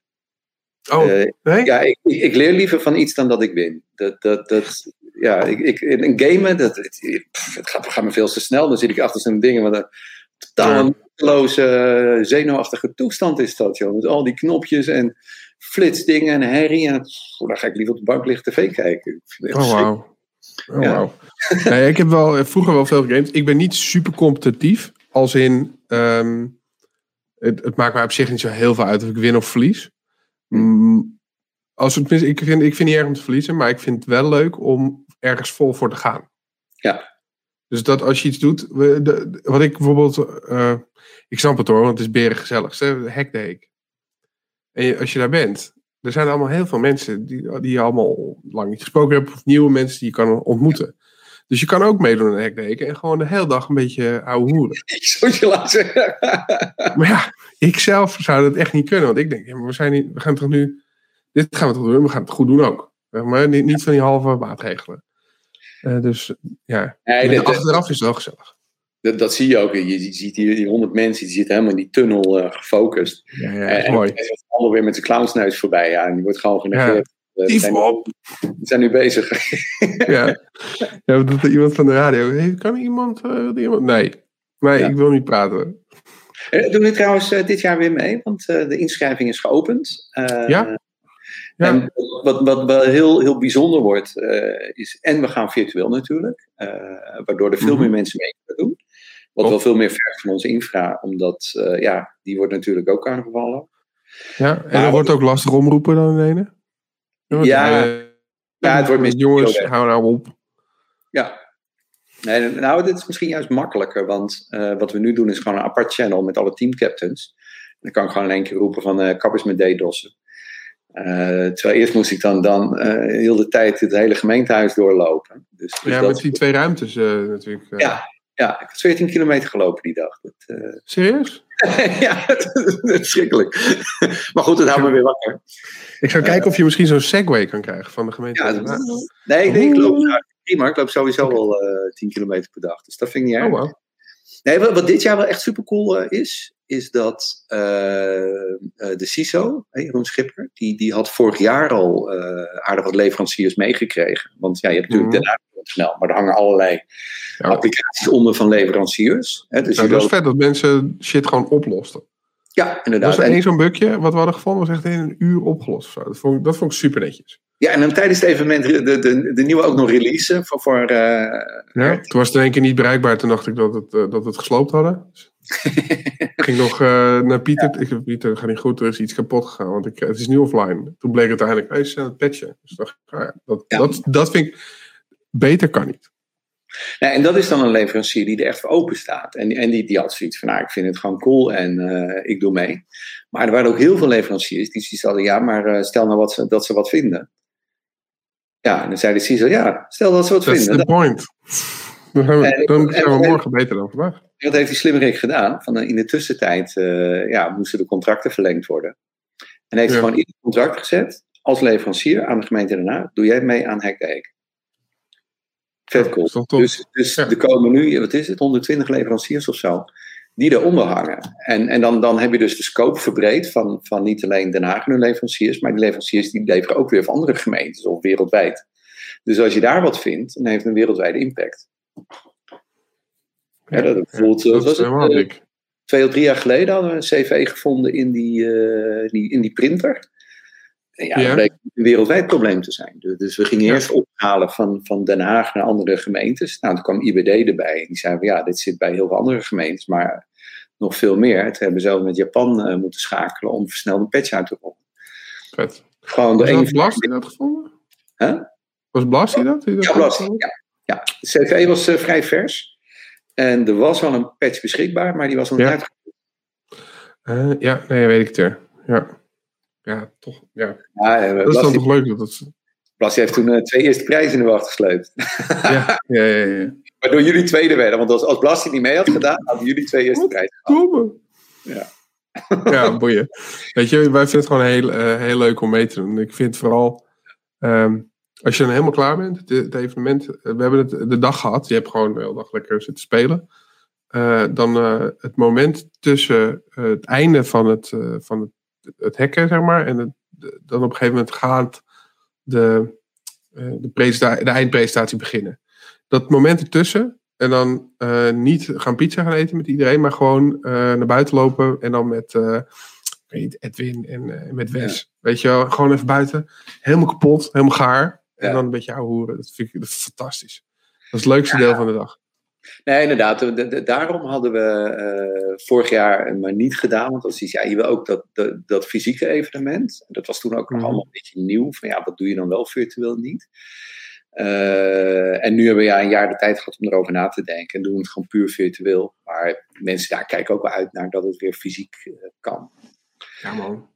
Oh, uh, nee? Ja, ik, ik, leer liever van iets dan dat ik win. Dat, dat, dat, ja, ik, ik, een gamen, dat, het, het, gaat, gaat me veel te snel. Dan zit ik achter zo'n dingen wat een totaal ja. loze, zenuwachtige toestand is dat, joh. Met al die knopjes en flitsdingen en herrie. En dan ga ik liever op de bank liggen tv kijken. Oh, wauw. Oh, ja. wow. nee, ik heb wel, eh, vroeger wel veel games. Ik ben niet super competitief. Als in, um, het, het, maakt mij op zich niet zo heel veel uit of ik win of verlies. Mm, als het, ik, vind, ik vind niet erg om te verliezen, maar ik vind het wel leuk om ergens vol voor te gaan. Ja. Dus dat als je iets doet, we, de, wat ik bijvoorbeeld, uh, ik snap het hoor, want het is beren gezellig. Hack ik. En je, als je daar bent, er zijn allemaal heel veel mensen die, die je allemaal lang niet gesproken hebt, of nieuwe mensen die je kan ontmoeten. Dus je kan ook meedoen aan hekdeken en gewoon de hele dag een beetje ouwe hoeren. Socializen. maar ja, ik zelf zou dat echt niet kunnen. Want ik denk, ja, maar we, zijn niet, we gaan toch nu, dit gaan we toch doen, we gaan het goed doen ook. Maar niet, niet van die halve maatregelen. Uh, dus ja, nee, achteraf is het wel gezellig dat, dat zie je ook. Je, ziet hier die honderd mensen, die zitten helemaal in die tunnel uh, gefocust. Ja, ja, en, mooi. En dan weer met zijn clownsneus voorbij. Ja, en die wordt gewoon genegeerd. Ja. Die zijn, op. zijn nu bezig. ja. ja, dat er iemand van de radio. Hey, kan iemand, uh, iemand? Nee, nee ja. ik wil niet praten. Doen we trouwens dit jaar weer mee? Want de inschrijving is geopend. ja? En wat, wat wel heel, heel bijzonder wordt, is, en we gaan virtueel natuurlijk, waardoor er veel mhm. meer mensen mee kunnen doen. Wat wel veel meer vergt van onze infra, omdat ja, die wordt natuurlijk ook aangevallen. Ja, en er wordt ook lastig omroepen dan in ene? Ja, ja, het wordt Jongens, hou nou op. Ja. Nee, nou, dit is misschien juist makkelijker, want uh, wat we nu doen is gewoon een apart channel met alle teamcaptains. Dan kan ik gewoon in één keer roepen van uh, kappers met DDoS'en. Uh, terwijl eerst moest ik dan, dan heel de tijd het hele gemeentehuis doorlopen. Dus, dus ja, met die twee ruimtes natuurlijk. Ja, ja, ik heb 14 kilometer gelopen die dag. Dat, Serieus? ja, verschrikkelijk. maar goed, het houdt me weer wakker. Ik ga kijken of je misschien zo'n segway kan krijgen van de gemeente. Ja, nee, nee, ik loop prima. Ik loop sowieso wel uh, eh, 10 kilometer per dag. Dus dat vind ik niet oh, erg. Nee, wat, dit jaar wel echt super cool uh, is, is dat uh, de CISO, Jeroen Schipper, die, die had vorig jaar al aardig wat leveranciers meegekregen. Want ja, je hebt natuurlijk mm. daarna snel, maar er hangen allerlei applicaties onder van leveranciers. Hè, dus nou, dat is vet dat mensen shit gewoon oplosten. Ja, inderdaad. Was er één zo'n bukje wat we hadden gevonden, was echt in een uur opgelost. Dat vond, dat vond ik super netjes. Ja, en dan tijdens het evenement de, de, de nieuwe ook nog releasen voor... voor uh, ja, toen was het in één keer niet bereikbaar. Toen dacht ik dat, het, uh, dat het gesloopt hadden. ik ging nog uh, naar Pieter. Ja. Ik Pieter, gaat niet goed. Er is iets kapot gegaan. Want ik, het is nu offline. Toen bleek het uiteindelijk, is aan het patchen. Dus dacht ik, ah ja, dat, dat, dat vind ik... Beter kan niet. Nou, en dat is dan een leverancier die er echt voor open staat. En, en die, die had zoiets van, nou, ik vind het gewoon cool en uh, ik doe mee. Maar er waren ook heel veel leveranciers die, die zeiden, ja, maar uh, stel nou wat ze, dat ze wat vinden. Ja, en dan zei de CISO, ja, stel dat ze wat That's vinden. That's the point. Dan, gaan we, dan zijn we morgen beter dan vandaag. Wat heeft die slimmerik gedaan? Van, in de tussentijd uh, ja, moesten de contracten verlengd worden. En heeft ja. gewoon het contract gezet, als leverancier aan de gemeente daarna, doe jij mee aan Hack Vet cool. Dus, dus er komen nu, wat is het, 120 leveranciers of zo, die eronder hangen. En, en dan, dan heb je dus de scope verbreed van, van niet alleen Den Haag hun leveranciers, maar die leveranciers die leveren ook weer voor andere gemeentes of wereldwijd. Dus als je daar wat vindt, dan heeft het een wereldwijde impact. Ja, dat, bijvoorbeeld, dat was het, uh, twee of drie jaar geleden hadden we een CV gevonden in die, uh, die, in die printer. Ja, dat bleek een wereldwijd probleem te zijn. Dus, dus we gingen eerst ophalen van, van Den Haag naar andere gemeentes. Nou, toen kwam IBD erbij. En die zeiden, ja, dit zit bij heel veel andere gemeentes, maar nog veel meer. Het hebben zelf met Japan uh, moeten schakelen om versneld een patch uit te rollen. Vet. Gewoon de Was Blas die dat gevonden? Huh? Was Blas die dat? Die dat ja, Blas, ja. ja. De CV was uh, vrij vers. En er was wel een patch beschikbaar, maar die was niet ja. Uh, ja, nee, weet ik het. Ja ja, toch. Ja. ja dat is dan toch leuk dat het. Blasje heeft toen uh, twee eerste prijzen in de wacht gesleept. ja, ja, ja, ja. Waardoor jullie tweede werden. Want als, als Blasje niet mee had gedaan, hadden jullie twee eerste prijzen gehad. Ja. ja, boeien. Weet je, wij vinden het gewoon heel, uh, heel leuk om mee te doen. Ik vind vooral, um, als je dan helemaal klaar bent, het, het evenement, uh, we hebben het de dag gehad, je hebt gewoon de hele dag lekker zitten spelen. Uh, dan het moment tussen het einde van het, van het het hacken, zeg maar. En het, dan op een gegeven moment gaat de, uh, de, de eindpresentatie beginnen. Dat moment ertussen, en dan uh, niet gaan pizza gaan eten met iedereen, maar gewoon uh, naar buiten lopen en dan met weet Edwin en met Wes. Ja. Weet je wel, gewoon even buiten. Helemaal kapot, helemaal gaar. En dan een beetje ouwe hoeren. Dat vind ik dat fantastisch. Dat is het leukste ja. deel van de dag. Nee, inderdaad. De, de, daarom hadden we uh, vorig jaar maar niet gedaan. Want als ja, je wil ook dat, dat, dat, fysieke evenement. Dat was toen ook nog mhm. allemaal een beetje nieuw. Van ja, wat doe je dan wel virtueel niet? Uh, en nu hebben we ja, een jaar de tijd gehad om erover na te denken. En doen we het gewoon puur virtueel. Maar mensen daar kijken ook wel uit naar dat het weer fysiek uh, kan. Ja, man.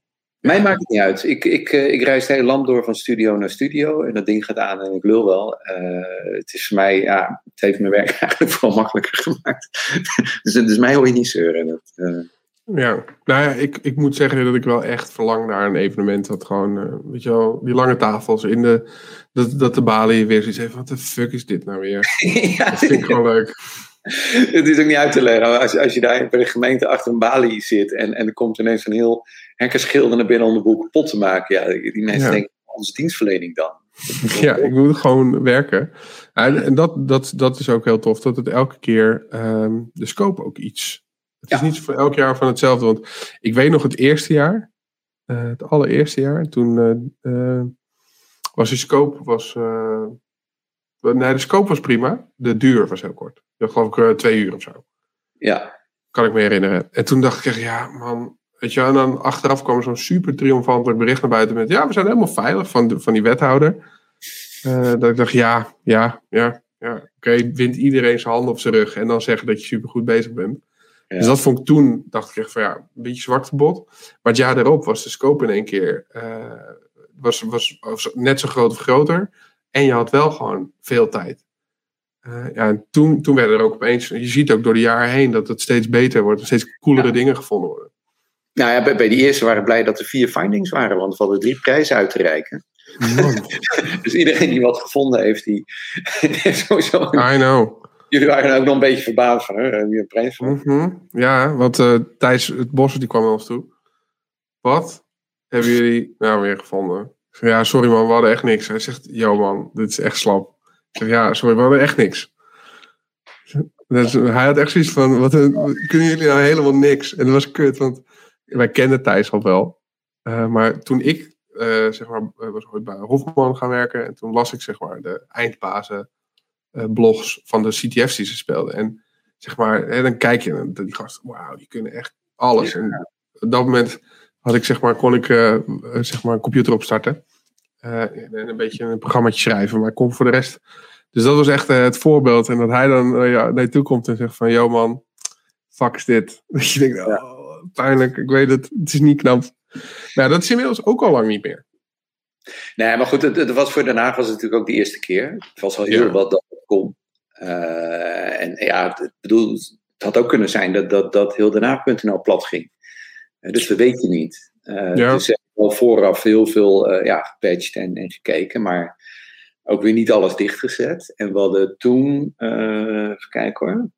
Mij maakt het niet uit. Ik, ik, eh, ik reis het hele land door van studio naar studio. En dat ding gaat aan en ik lul wel. Uh, het is voor mij, ja, het heeft mijn werk eigenlijk vooral makkelijker gemaakt. dus, dus mij hoor je niet zeuren. Dat, uh... Ja, nou ja, ik, ik moet zeggen dat ik wel echt verlang naar een evenement dat gewoon, uh, weet je wel, die lange tafels in de, dat, dat de balie weer zoiets heeft, wat de fuck is dit nou weer? ja, dat vind ik gewoon leuk. Het is ook niet uit te leggen. Als, als je daar bij de gemeente achter een balie zit en, en er komt ineens een heel hackerschilder naar binnen om de boel kapot te maken. Ja, die mensen ja. denken, onze dienstverlening dan? Ja, ik moet gewoon werken. En dat, dat, dat is ook heel tof, dat het elke keer um, de scope ook iets. Het ja. is niet voor elk jaar van hetzelfde. Want ik weet nog het eerste jaar, het allereerste jaar. Toen was de scope was, nee, de scope was prima. De duur was heel kort. Dat geloof ik twee uur of zo. Ja. Kan ik me herinneren. En toen dacht ik echt, ja man, Weet je, en dan achteraf kwam zo'n super triomfantelijk bericht naar buiten met: ja, we zijn helemaal veilig van, de, van die wethouder. Uh, dat ik dacht: ja, ja, ja, ja. Oké, wint iedereen zijn handen op zijn rug en dan zeggen dat je super goed bezig bent. Dus dat vond ik toen, dacht ik echt van ja, een beetje zwart verbod. Maar het jaar daarop was de scope in één keer uh, was, was, was, net zo groot of groter. En je had wel gewoon veel tijd. Uh, ja, en toen, toen werden er ook opeens, je ziet ook door de jaren heen dat het steeds beter wordt, en steeds coolere dingen gevonden worden. Nou ja, bij, bij die eerste waren blij dat er vier findings waren, want we hadden drie prijzen uit te reiken. dus iedereen die wat gevonden heeft, die heeft sowieso. I know. Jullie waren ook nog een beetje verbaasd van, hè? Wie een prijs van? Mm Ja, want uh, Thijs het Bos die kwam naar ons toe. Wat hebben jullie nou weer gevonden? ja, sorry man, we hadden echt niks. Hij zegt, yo man, dit is echt slap. Ja, sorry, we hadden echt niks. Hij had echt zoiets van, wat kunnen jullie nou helemaal niks? En dat was kut, want wij kenden Thijs al wel. Uh, maar toen ik, uh, zeg maar, was ooit bij Hofman gaan werken. En toen las ik, zeg maar, de eindbazen blogs van de CTF's die ze speelden. En zeg maar, hè, dan kijk je en die gasten, wauw, die kunnen echt alles. En op dat moment had ik, zeg maar, kon ik, zeg maar, een computer opstarten. En een beetje een programmaatje schrijven. Maar kon voor de rest... Dus dat was echt het voorbeeld. En dat hij dan ja, naar je toe komt en zegt van, yo man, fuck is dit. Dat je denkt, oh, pijnlijk. Ik weet het, het is niet knap. Nou, dat is inmiddels ook al lang niet meer. Nee, maar goed, het, het was voor Den Haag was het natuurlijk ook de eerste keer. Het was al heel ja. wat dat kon. Uh, en ja, het, bedoel, het had ook kunnen zijn dat, dat, dat heel Den Haag.nl plat ging. Uh, dus dat weet je niet. Uh, ja. Dus wel vooraf heel veel ja, gepatcht en, en gekeken, maar ook weer niet alles dichtgezet. En we hadden toen, even kijken hoor,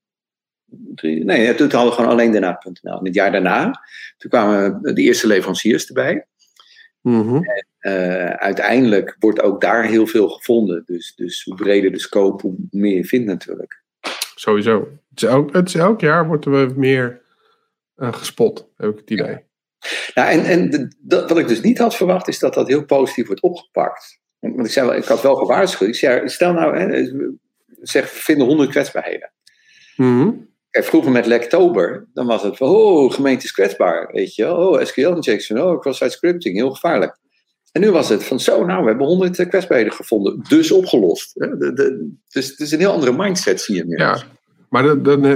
nee, toen hadden we gewoon alleen daarna.nl. En het jaar daarna, toen kwamen de eerste leveranciers erbij. Mm -hmm. en, uh, uiteindelijk wordt ook daar heel veel gevonden. Dus, dus hoe breder de scope, hoe meer je vindt natuurlijk. Sowieso. Het is elk, het is elk jaar wordt er meer uh, gespot, heb ik het idee. Ja. Nou, en, en de, dat, wat ik dus niet had verwacht, is dat dat heel positief wordt opgepakt. Want ik, zei, ik had wel gewaarschuwd. Ik zei, stel nou, hè, zeg, we vinden honderd kwetsbaarheden. Mm -hmm. Kijk, vroeger met Lektober, dan was het van, oh, gemeente is kwetsbaar, weet je Oh, SQL-injection, oh, cross-site scripting, heel gevaarlijk. En nu was het van, zo, nou, we hebben honderd kwetsbaarheden gevonden, dus opgelost. De, de, dus het is een heel andere mindset, zie je meer. Ja, maar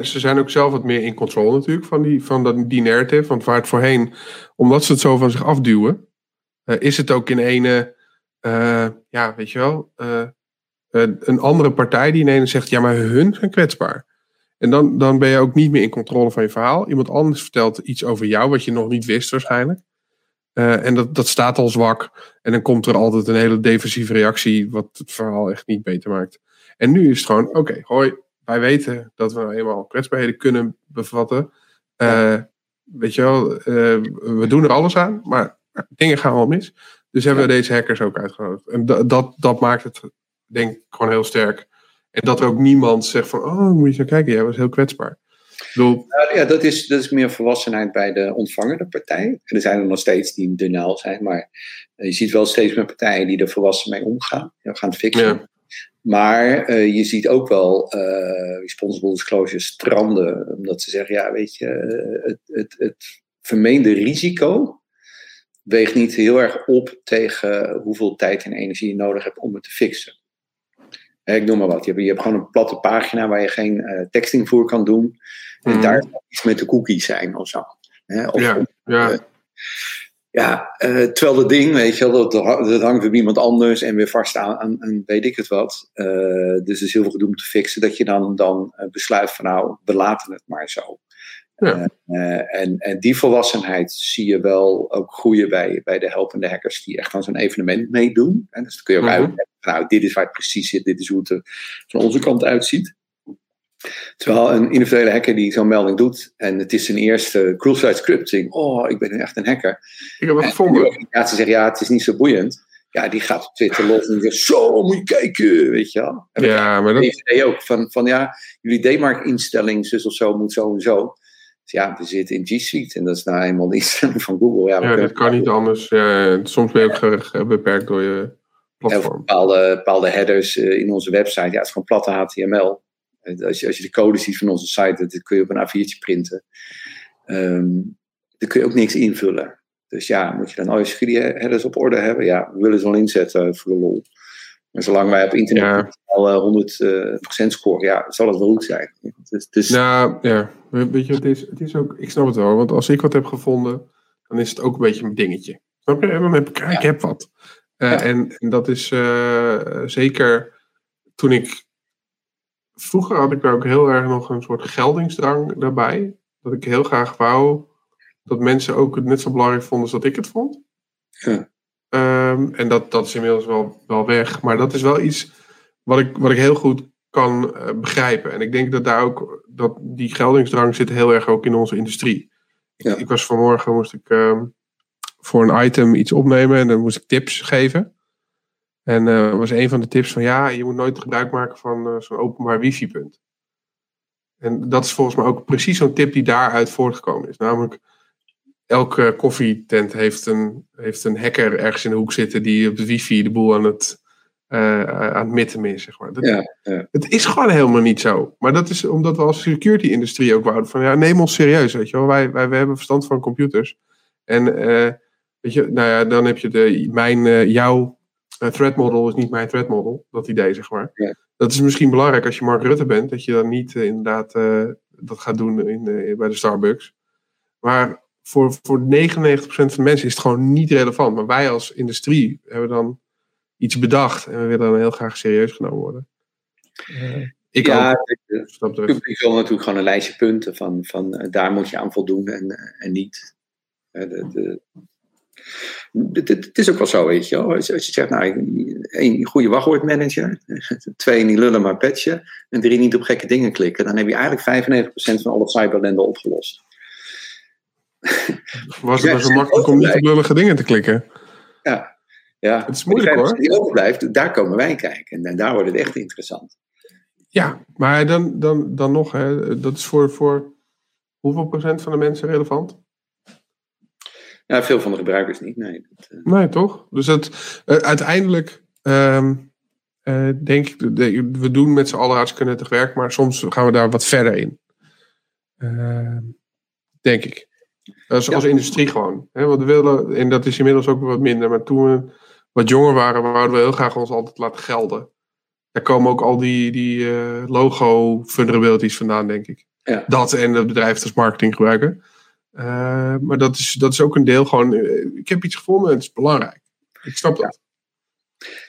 ze zijn ook zelf wat meer in controle natuurlijk van die, van die narrative. Want waar het voorheen, omdat ze het zo van zich afduwen, uh, is het ook in ene, uh, ja, weet je wel, uh, een andere partij die in ene zegt, ja, maar hun zijn kwetsbaar. En dan, dan ben je ook niet meer in controle van je verhaal. Iemand anders vertelt iets over jou wat je nog niet wist waarschijnlijk. En dat, dat staat al zwak. En dan komt er altijd een hele defensieve reactie, wat het verhaal echt niet beter maakt. En nu is het gewoon, oké, okay, hoi, wij weten dat we nou eenmaal kwetsbaarheden kunnen bevatten. Uh, weet je wel, uh, we doen er alles aan, maar dingen gaan wel mis. Dus hebben we deze hackers ook uitgenodigd. En dat, dat, dat maakt het, denk ik, gewoon heel sterk. En dat er ook niemand zegt van, oh, moet je zo kijken, jij was heel kwetsbaar. Bedoel... Ja, dat is, dat is meer volwassenheid bij de ontvangende partij. En er zijn er nog steeds die denial zijn, maar je ziet wel steeds meer partijen die er volwassen mee omgaan. Die gaan fixen. Ja. Maar uh, je ziet ook wel uh, responsible disclosure stranden, omdat ze zeggen, ja, weet je, het, het, het vermeende risico weegt niet heel erg op tegen hoeveel tijd en energie je nodig hebt om het te fixen. Ik noem maar wat. Je hebt, je hebt gewoon een platte pagina waar je geen uh, tekstinvoer kan doen. En mm. daar iets met de cookies zijn of zo. Of, ja, ja. Uh, ja uh, terwijl dat ding, weet je wel, dat, dat hangt weer iemand anders en weer vast aan, aan, aan weet ik het wat. dus er is heel veel gedoe om te fixen dat je dan, dan besluit van nou, we laten het maar zo. Ja. en, en die volwassenheid zie je wel ook groeien bij, bij de helpende hackers die echt aan zo'n evenement meedoen. En dus dan kun je ook mm -hmm. uitleggen nou, dit is waar het precies zit, dit is hoe het er van onze kant uitziet. Terwijl een individuele hacker die zo'n melding doet en het is zijn eerste cruel-side scripting, oh, ik ben echt een hacker. Ik heb het gevonden. En die zegt, ja, het is niet zo boeiend. Ja, die gaat op Twitter los en zegt, zo, moet je kijken, weet je wel. ja, maar dat... idee ook van, van ja, jullie D-mark instelling, zus of zo, moet zo en zo. ja, we zitten in G Suite en dat is nou eenmaal de instelling van Google. Ja, ja dat kan niet anders. Ja, soms ben je ook beperkt door je platform. bepaalde, bepaalde headers in onze website. Ja, het is gewoon platte HTML. Als je, als je de code ziet van onze site, dat kun je op een A4'tje printen. Um, dan kun je ook niks invullen. Dus ja, moet je dan al je headers op orde hebben? Ja, we willen ze wel inzetten voor de lol. Maar zolang wij op internet ja. al 100% uh, scoren, ja, zal het wel goed zijn. Dus, dus... Nou, ja. Weet je, het is, het is ook, ik snap het wel, want als ik wat heb gevonden, dan is het ook een beetje mijn dingetje. Snap je? Dan heb ik, ik heb wat. Uh, en, en, dat is uh, zeker toen ik. Vroeger had ik ook heel erg nog een soort geldingsdrang daarbij. Dat ik heel graag wou dat mensen ook het net zo belangrijk vonden als dat ik het vond. Ja. Um, en dat, dat is inmiddels wel, wel weg. Maar dat is wel iets wat ik, wat ik heel goed kan uh, begrijpen. En ik denk dat daar ook dat die geldingsdrang zit heel erg ook in onze industrie. Ja. Ik, ik, was vanmorgen moest ik uh, voor een item iets opnemen en dan moest ik tips geven. En uh, was een van de tips van ja, je moet nooit gebruik maken van uh, zo'n openbaar wifi-punt. En dat is volgens mij ook precies zo'n tip die daaruit voortgekomen is. Namelijk, elke koffietent heeft een, heeft een hacker ergens in de hoek zitten die op de wifi de boel aan het, uh, aan het mitten is, zeg maar. Dat, ja, ja. Het is gewoon helemaal niet zo. Maar dat is omdat we als security-industrie ook wouden van, ja, neem ons serieus, weet je wel. Wij, wij, wij hebben verstand van computers. En, weet je, nou ja, dan heb je de, mijn, uh, jouw threat model is niet mijn threat model. Dat idee, zeg maar. Ja. Dat is misschien belangrijk als je Mark Rutte bent, dat je dan niet inderdaad dat gaat doen in, bij de Starbucks. Maar voor, voor 99% van de mensen is het gewoon niet relevant. Maar wij als industrie hebben dan iets bedacht en we willen dan heel graag serieus genomen worden. Ik ja, ook, ik, ik, wil natuurlijk gewoon een lijstje punten van, van daar moet je aan voldoen en, en niet. De, de, het is ook wel zo, weet je wel. Als, je zegt, nou, één goede wachtwoordmanager, twee niet lullen maar patchen, en drie niet op gekke dingen klikken, dan heb je eigenlijk 95% van alle cyberlenden opgelost. Was het maar zo makkelijk om niet op lullige dingen te klikken? Ja. ja. Het is moeilijk hoor. die overblijft, daar komen wij kijken. En, daar wordt het echt interessant. Ja, maar dan, dan, dan nog, hè, dat is voor, voor hoeveel procent van de mensen relevant? Ja, veel van de gebruikers niet, nee. Dat, uh... Nee, toch? Dus het, uh, uiteindelijk uh, denk ik, we doen met z'n allen hartstikke nuttig werk, maar soms gaan we daar wat verder in. Ehm, denk ik. Als, als industrie gewoon. Hè? Want we willen, en dat is inmiddels ook wat minder, maar toen we wat jonger waren, wouden we heel graag ons altijd laten gelden. Daar komen ook al die, die logo vulnerabilities vandaan, denk ik. Ja. Dat en het bedrijf als marketing gebruiken. Uh, maar dat is, dat is ook een deel gewoon. Uh, ik heb iets gevonden en het is belangrijk. Ik snap dat.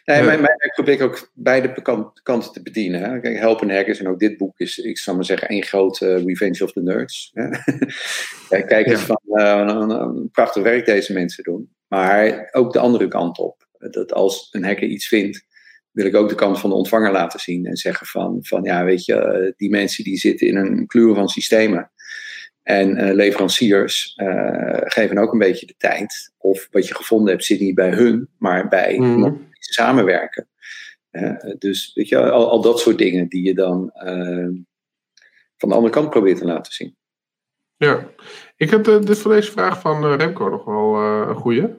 Nee, mijn, mijn werk probeer ik ook beide kanten te bedienen. Hè. Kijk, Helpen Hackers en ook dit boek is, ik zal maar zeggen, één grote Revenge of the Nerds. Kijk, kijk eens van, een, een, prachtig werk deze mensen doen. Maar ook de andere kant op. Dat als een hacker iets vindt, wil ik ook de kant van de ontvanger laten zien. En zeggen van, van ja, weet je, die mensen die zitten in een kleur van systemen. En uh, leveranciers uh, geven ook een beetje de tijd. Of wat je gevonden hebt zit niet bij hun, maar bij mm samenwerken. Uh, dus weet je, al, al, dat soort dingen die je dan van de andere kant probeert te laten zien. Ja, ik heb uh, dit voor deze vraag van Remco nog wel een goede.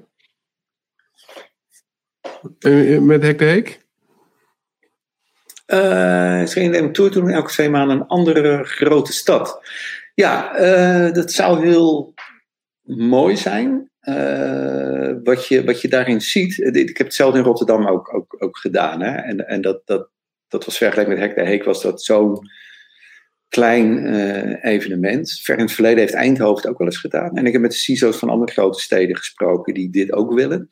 met Hek de Heek? Uh, ze gingen een tour doen elke twee maanden een andere grote stad. Ja, dat zou heel mooi zijn. Uh, wat, je, wat je daarin ziet, eh, ik heb hetzelfde in Rotterdam ook, ook, ook gedaan. Hè? En, en dat, dat, dat was vergeleken met Hek de Heek, was dat zo'n klein uh, evenement. Ver in het verleden heeft Eindhoven het ook wel eens gedaan. En ik heb met de CISO's van andere grote steden gesproken die dit ook willen.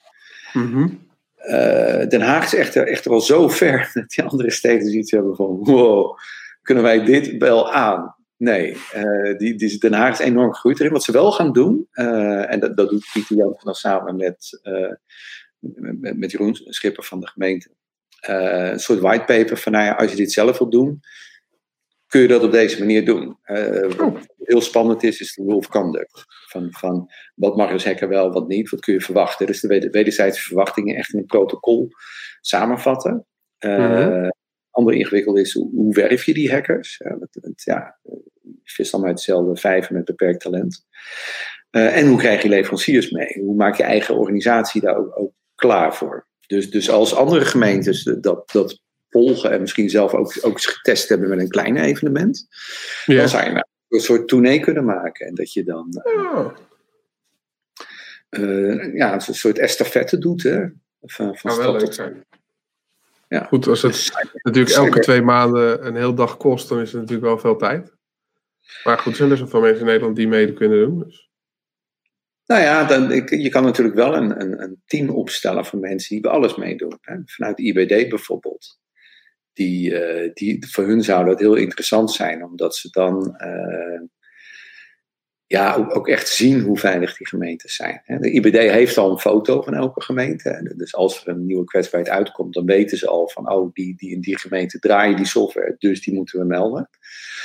Mm uh, Den Haag is echter, echter al zo ver dat die andere steden zoiets hebben van: wow, kunnen wij dit wel aan? Nee, uh, die, die, Den Haag is enorm gegroeid erin. Wat ze wel gaan doen, uh, en dat, dat doet Pieter Jan dan samen met, uh, met, met, Jeroen Schipper van de gemeente. een soort whitepaper van, nou ja, als je dit zelf wilt doen, kun je dat op deze manier doen. wat heel spannend is, is de rule of conduct. Van, van wat mag dus hacker wel, wat niet, wat kun je verwachten. Dus de wederzijdse verwachtingen echt in een protocol samenvatten. Uh, mm -hmm. Ander ingewikkeld is, hoe, hoe werf je die hackers? ja, vist allemaal uit hetzelfde vijver met beperkt talent. en hoe krijg je leveranciers mee? Hoe maak je eigen organisatie daar ook, ook klaar voor? Dus, dus als andere gemeentes dat, dat volgen en misschien zelf ook, ook eens getest hebben met een klein evenement, ja. dan zou je nou een soort tournee kunnen maken. En dat je dan oh. uh, ja, een soort estafette doet. Hè? Van, van wel leuk zijn. Ja. Goed, als het dus, natuurlijk elke twee maanden een heel dag kost, dan is het natuurlijk wel veel tijd. Maar goed, er zijn best wel veel mensen in Nederland die mee kunnen doen. Dus. Nou ja, dan, je kan natuurlijk wel een, een, een, team opstellen van mensen die bij alles meedoen. Hè? Vanuit IBD bijvoorbeeld. Die, uh, die, voor hun zou dat heel interessant zijn, omdat ze dan uh, ja, ook, ook, echt zien hoe veilig die gemeentes zijn. De IBD heeft al een foto van elke gemeente. Dus als er een nieuwe kwetsbaarheid uitkomt, dan weten ze al van, oh, die, die in die gemeente draaien die software, dus die moeten we melden.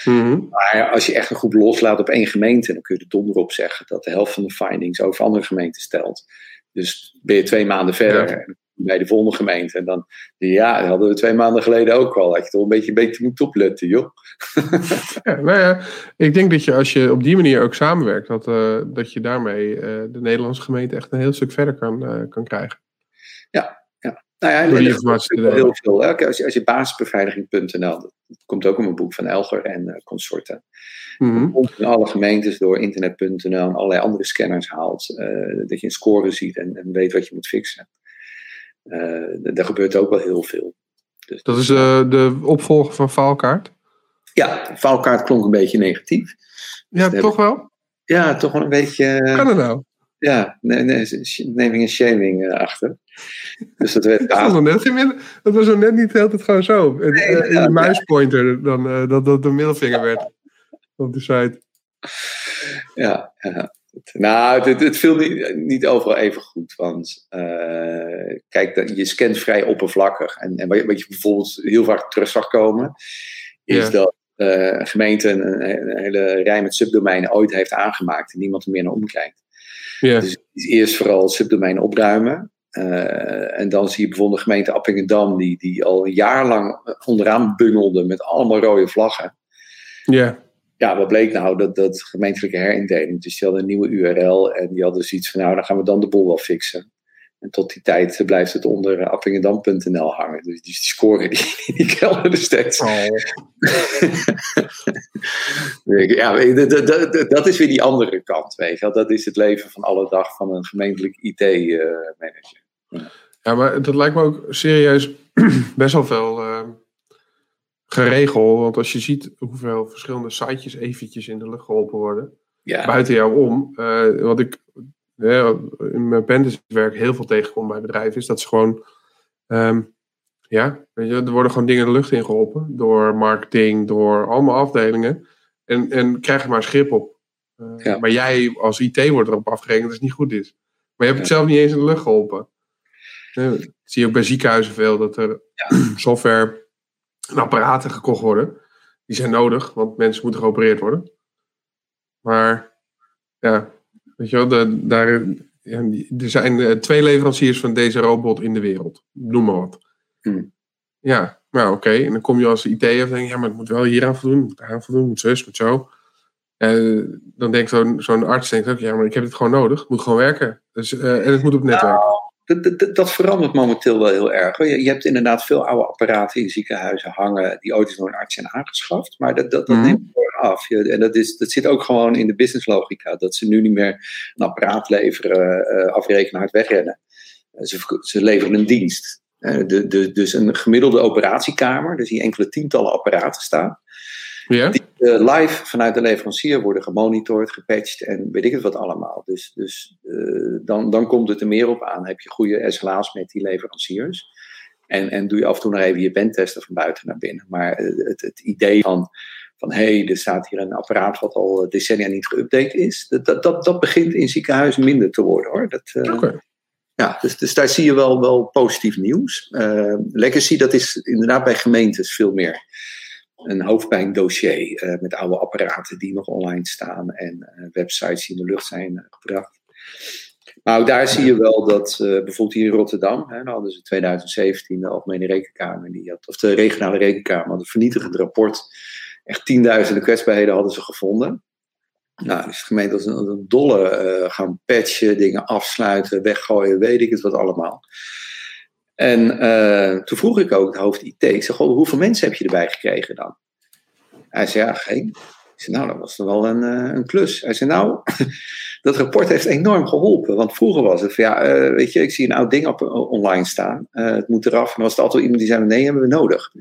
Mm Maar als je echt een groep loslaat op één gemeente, dan kun je er donder op zeggen dat de helft van de findings over andere gemeenten stelt. Dus ben je twee maanden verder bij de volgende gemeente. En dan, ja, dat hadden we twee maanden geleden ook al. Dat je toch een beetje, beetje moet opletten, joh. ja, nou ja, ik denk dat je als je op die manier ook samenwerkt, dat, uh, dat je daarmee uh, de Nederlandse gemeente echt een heel stuk verder kan, uh, kan krijgen. Ja, ja. Nou ja, Door die informatie heel veel. Als je, als je basisbeveiliging.nl, dat komt ook in mijn boek van Elger en consorten. Mm -hmm. in alle gemeentes door internet.nl en allerlei andere scanners haalt. dat je een score ziet en, en weet wat je moet fixen. Uh, daar gebeurt ook wel heel veel. Dus, dat is uh, de opvolger van Faalkaart? Ja, Faalkaart klonk een beetje negatief. Ja, dus toch wel? Ja, toch wel een beetje. kan het nou? Ja, nee, nee, naming en shaming achter. Dus dat werd. dat, was net, dat was net niet altijd gewoon zo. Nee, in de muispointer dan dat dat de middelvinger werd op de site. Ja, ja. Nou, het, het viel niet, niet, overal even goed. Want uh, kijk, je scant vrij oppervlakkig. En, en wat je bijvoorbeeld heel vaak terug zag komen, is dat uh, een gemeente een, een, hele rij met subdomeinen ooit heeft aangemaakt en niemand er meer naar omkijkt. Ja. Dus eerst vooral subdomeinen opruimen. Uh, en dan zie je bijvoorbeeld de gemeente Appingedam, die, die al een jaar lang onderaan bungelde met allemaal rode vlaggen. Ja ja, wat bleek nou? Dat, dat gemeentelijke herindeling. Dus die hadden een nieuwe URL en die hadden zoiets van, nou, dan gaan we dan de boel wel fixen. En tot die tijd blijft het onder appingedam.nl hangen. Dus die scoren die, die kelderen steeds. Oh. ja, dat, dat, is weer die andere kant, weet je Dat is het leven van alle dag van een gemeentelijk IT-manager. Eh, ja. ja. maar dat lijkt me ook serieus best wel veel... Uh geregeld. Want als je ziet hoeveel verschillende sitejes eventjes in de lucht geholpen worden. Buiten jou om. Uh, wat ik in mijn pentestwerk heel veel tegenkom bij bedrijven. Is dat ze gewoon... Um, ja, weet je, er worden gewoon dingen de lucht in geholpen. Door marketing, door allemaal afdelingen. En, en krijg er maar schip op. Uh, Maar jij als IT wordt erop afgerekend dat het niet goed is. Maar je hebt het zelf niet eens in de lucht geholpen. dat zie je ook bij ziekenhuizen veel. Dat er software en apparaten gekocht worden. Die zijn nodig, want mensen moeten geopereerd worden. Maar ja, weet je wel, de, daar, ja, er zijn eh, twee leveranciers van deze robot in de wereld. Noem maar wat. Hmm. Ja, nou oké. En dan kom je als IT en denk je, ja, maar het moet wel hier aan voldoen, moet aan voldoen, moet zus, moet zo. En dan denkt zo'n zo'n arts denkt ook, ja, maar ik heb het gewoon nodig. Het moet gewoon werken. Dus, uh, en het moet op netwerk. Nou, dat, dat, verandert momenteel wel heel erg. Je, je, hebt inderdaad veel oude apparaten in ziekenhuizen hangen die ooit eens door een arts zijn aangeschaft. Maar dat, dat, dat mm. neemt af. en dat, is, dat zit ook gewoon in de businesslogica. Dat ze nu niet meer een apparaat leveren, uh, afrekenen, hard wegrennen. Uh, ze, ze leveren een dienst. Uh, de, de, dus een gemiddelde operatiekamer, dus hier enkele tientallen apparaten staan. Ja? Die uh, live vanuit de leverancier worden gemonitord, gepatcht en weet ik het wat allemaal. Dus, dus uh, dan, dan komt het er meer op aan. Heb je goede SLA's met die leveranciers? En, en doe je af en toe nog even je pentesten van buiten naar binnen. Maar uh, het, het idee van, van hé, hey, er staat hier een apparaat wat al decennia niet geüpdate is, dat, dat, dat, begint in ziekenhuizen minder te worden hoor. Dat, okay. Ja, dus, dus daar zie je wel, wel positief nieuws. legacy, dat is inderdaad bij gemeentes veel meer een hoofdpijndossier uh, met oude apparaten die nog online staan en uh, websites die in de lucht zijn uh, gebracht. Ook daar zie je wel dat bijvoorbeeld hier in Rotterdam, hè, nou hadden ze 2017 de Algemene Rekenkamer, die had, of de regionale rekenkamer, had een vernietigend rapport echt tienduizenden kwetsbaarheden hadden ze gevonden. Nou, is de gemeente als een, een dolle gaan patchen, dingen afsluiten, weggooien, weet ik het wat allemaal. En uh, toen vroeg ik ook de hoofd IT, ik zeg, hoeveel mensen heb je erbij gekregen dan? Hij zei, ja, geen. Ik zei, nou, dat was toch wel een, uh, een klus. Hij zei, nou, dat rapport heeft enorm geholpen. Want vroeger was het van, ja, uh, weet je, ik zie een oud ding op, online staan. het moet eraf. En dan was het altijd iemand die zei, nee, hebben we nodig.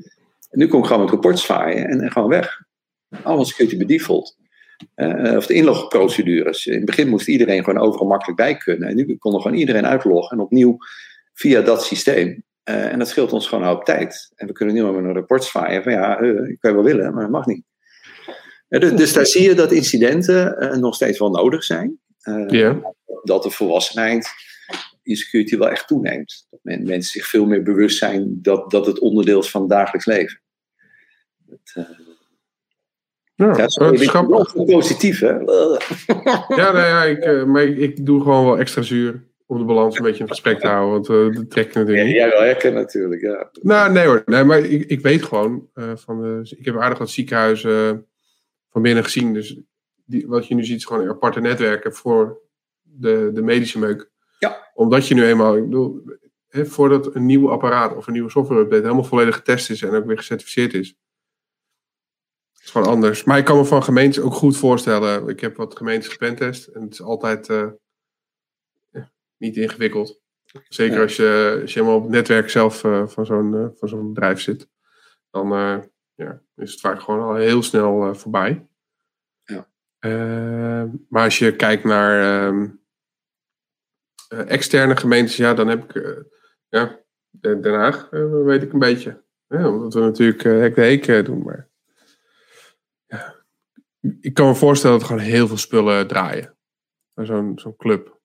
Nu kom ik gewoon met rapport zwaaien en, gewoon weg. Allemaal security bij default. Uh, of de inlogprocedures. In het begin moest iedereen gewoon overal makkelijk bij kunnen. En nu kon er gewoon iedereen uitloggen en opnieuw via dat systeem. Uh, en dat scheelt ons gewoon op tijd. En we kunnen nu maar met een rapport zwaaien van ja, uh, ik kan wel willen, maar dat mag niet. Dus, dus, daar zie je dat incidenten nog steeds wel nodig zijn. Yeah. Dat de volwassenheid in security wel echt toeneemt. Dat men, mensen zich veel meer bewust zijn dat, dat het onderdeel is van het dagelijks leven. Dat, ja, ja dat is grappig. positief, hè? ja, nou ja, ik, maar ik, ik, doe gewoon wel extra zuur om de balans een beetje in gesprek te houden, want uh, dat trekt natuurlijk niet. Ja, wel herkennen natuurlijk, ja. Nou, nee hoor, nee, maar ik, ik weet gewoon, uh, van de, ik heb aardig wat ziekenhuizen van binnen gezien, dus die, wat je nu ziet is gewoon aparte netwerken voor de, de medische meuk. Ja. Omdat je nu eenmaal, ik bedoel, hè, voordat een nieuw apparaat of een nieuwe software update helemaal volledig getest is en ook weer gecertificeerd is, is gewoon anders. Maar ik kan me van gemeentes ook goed voorstellen. Ik heb wat gemeentes gepentest en het is altijd uh, niet ingewikkeld. Zeker ja. als, je, als je helemaal op het netwerk zelf uh, van zo'n uh, van zo'n bedrijf zit. Dan ja, is het vaak gewoon al heel snel voorbij. Ja. maar als je kijkt naar ehm, externe gemeentes, ja, dan heb ik ja, Den Haag weet ik een beetje. Ja, omdat we natuurlijk hek de heek doen, maar ja, ik kan me voorstellen dat er gewoon heel veel spullen draaien. Zo'n zo'n club.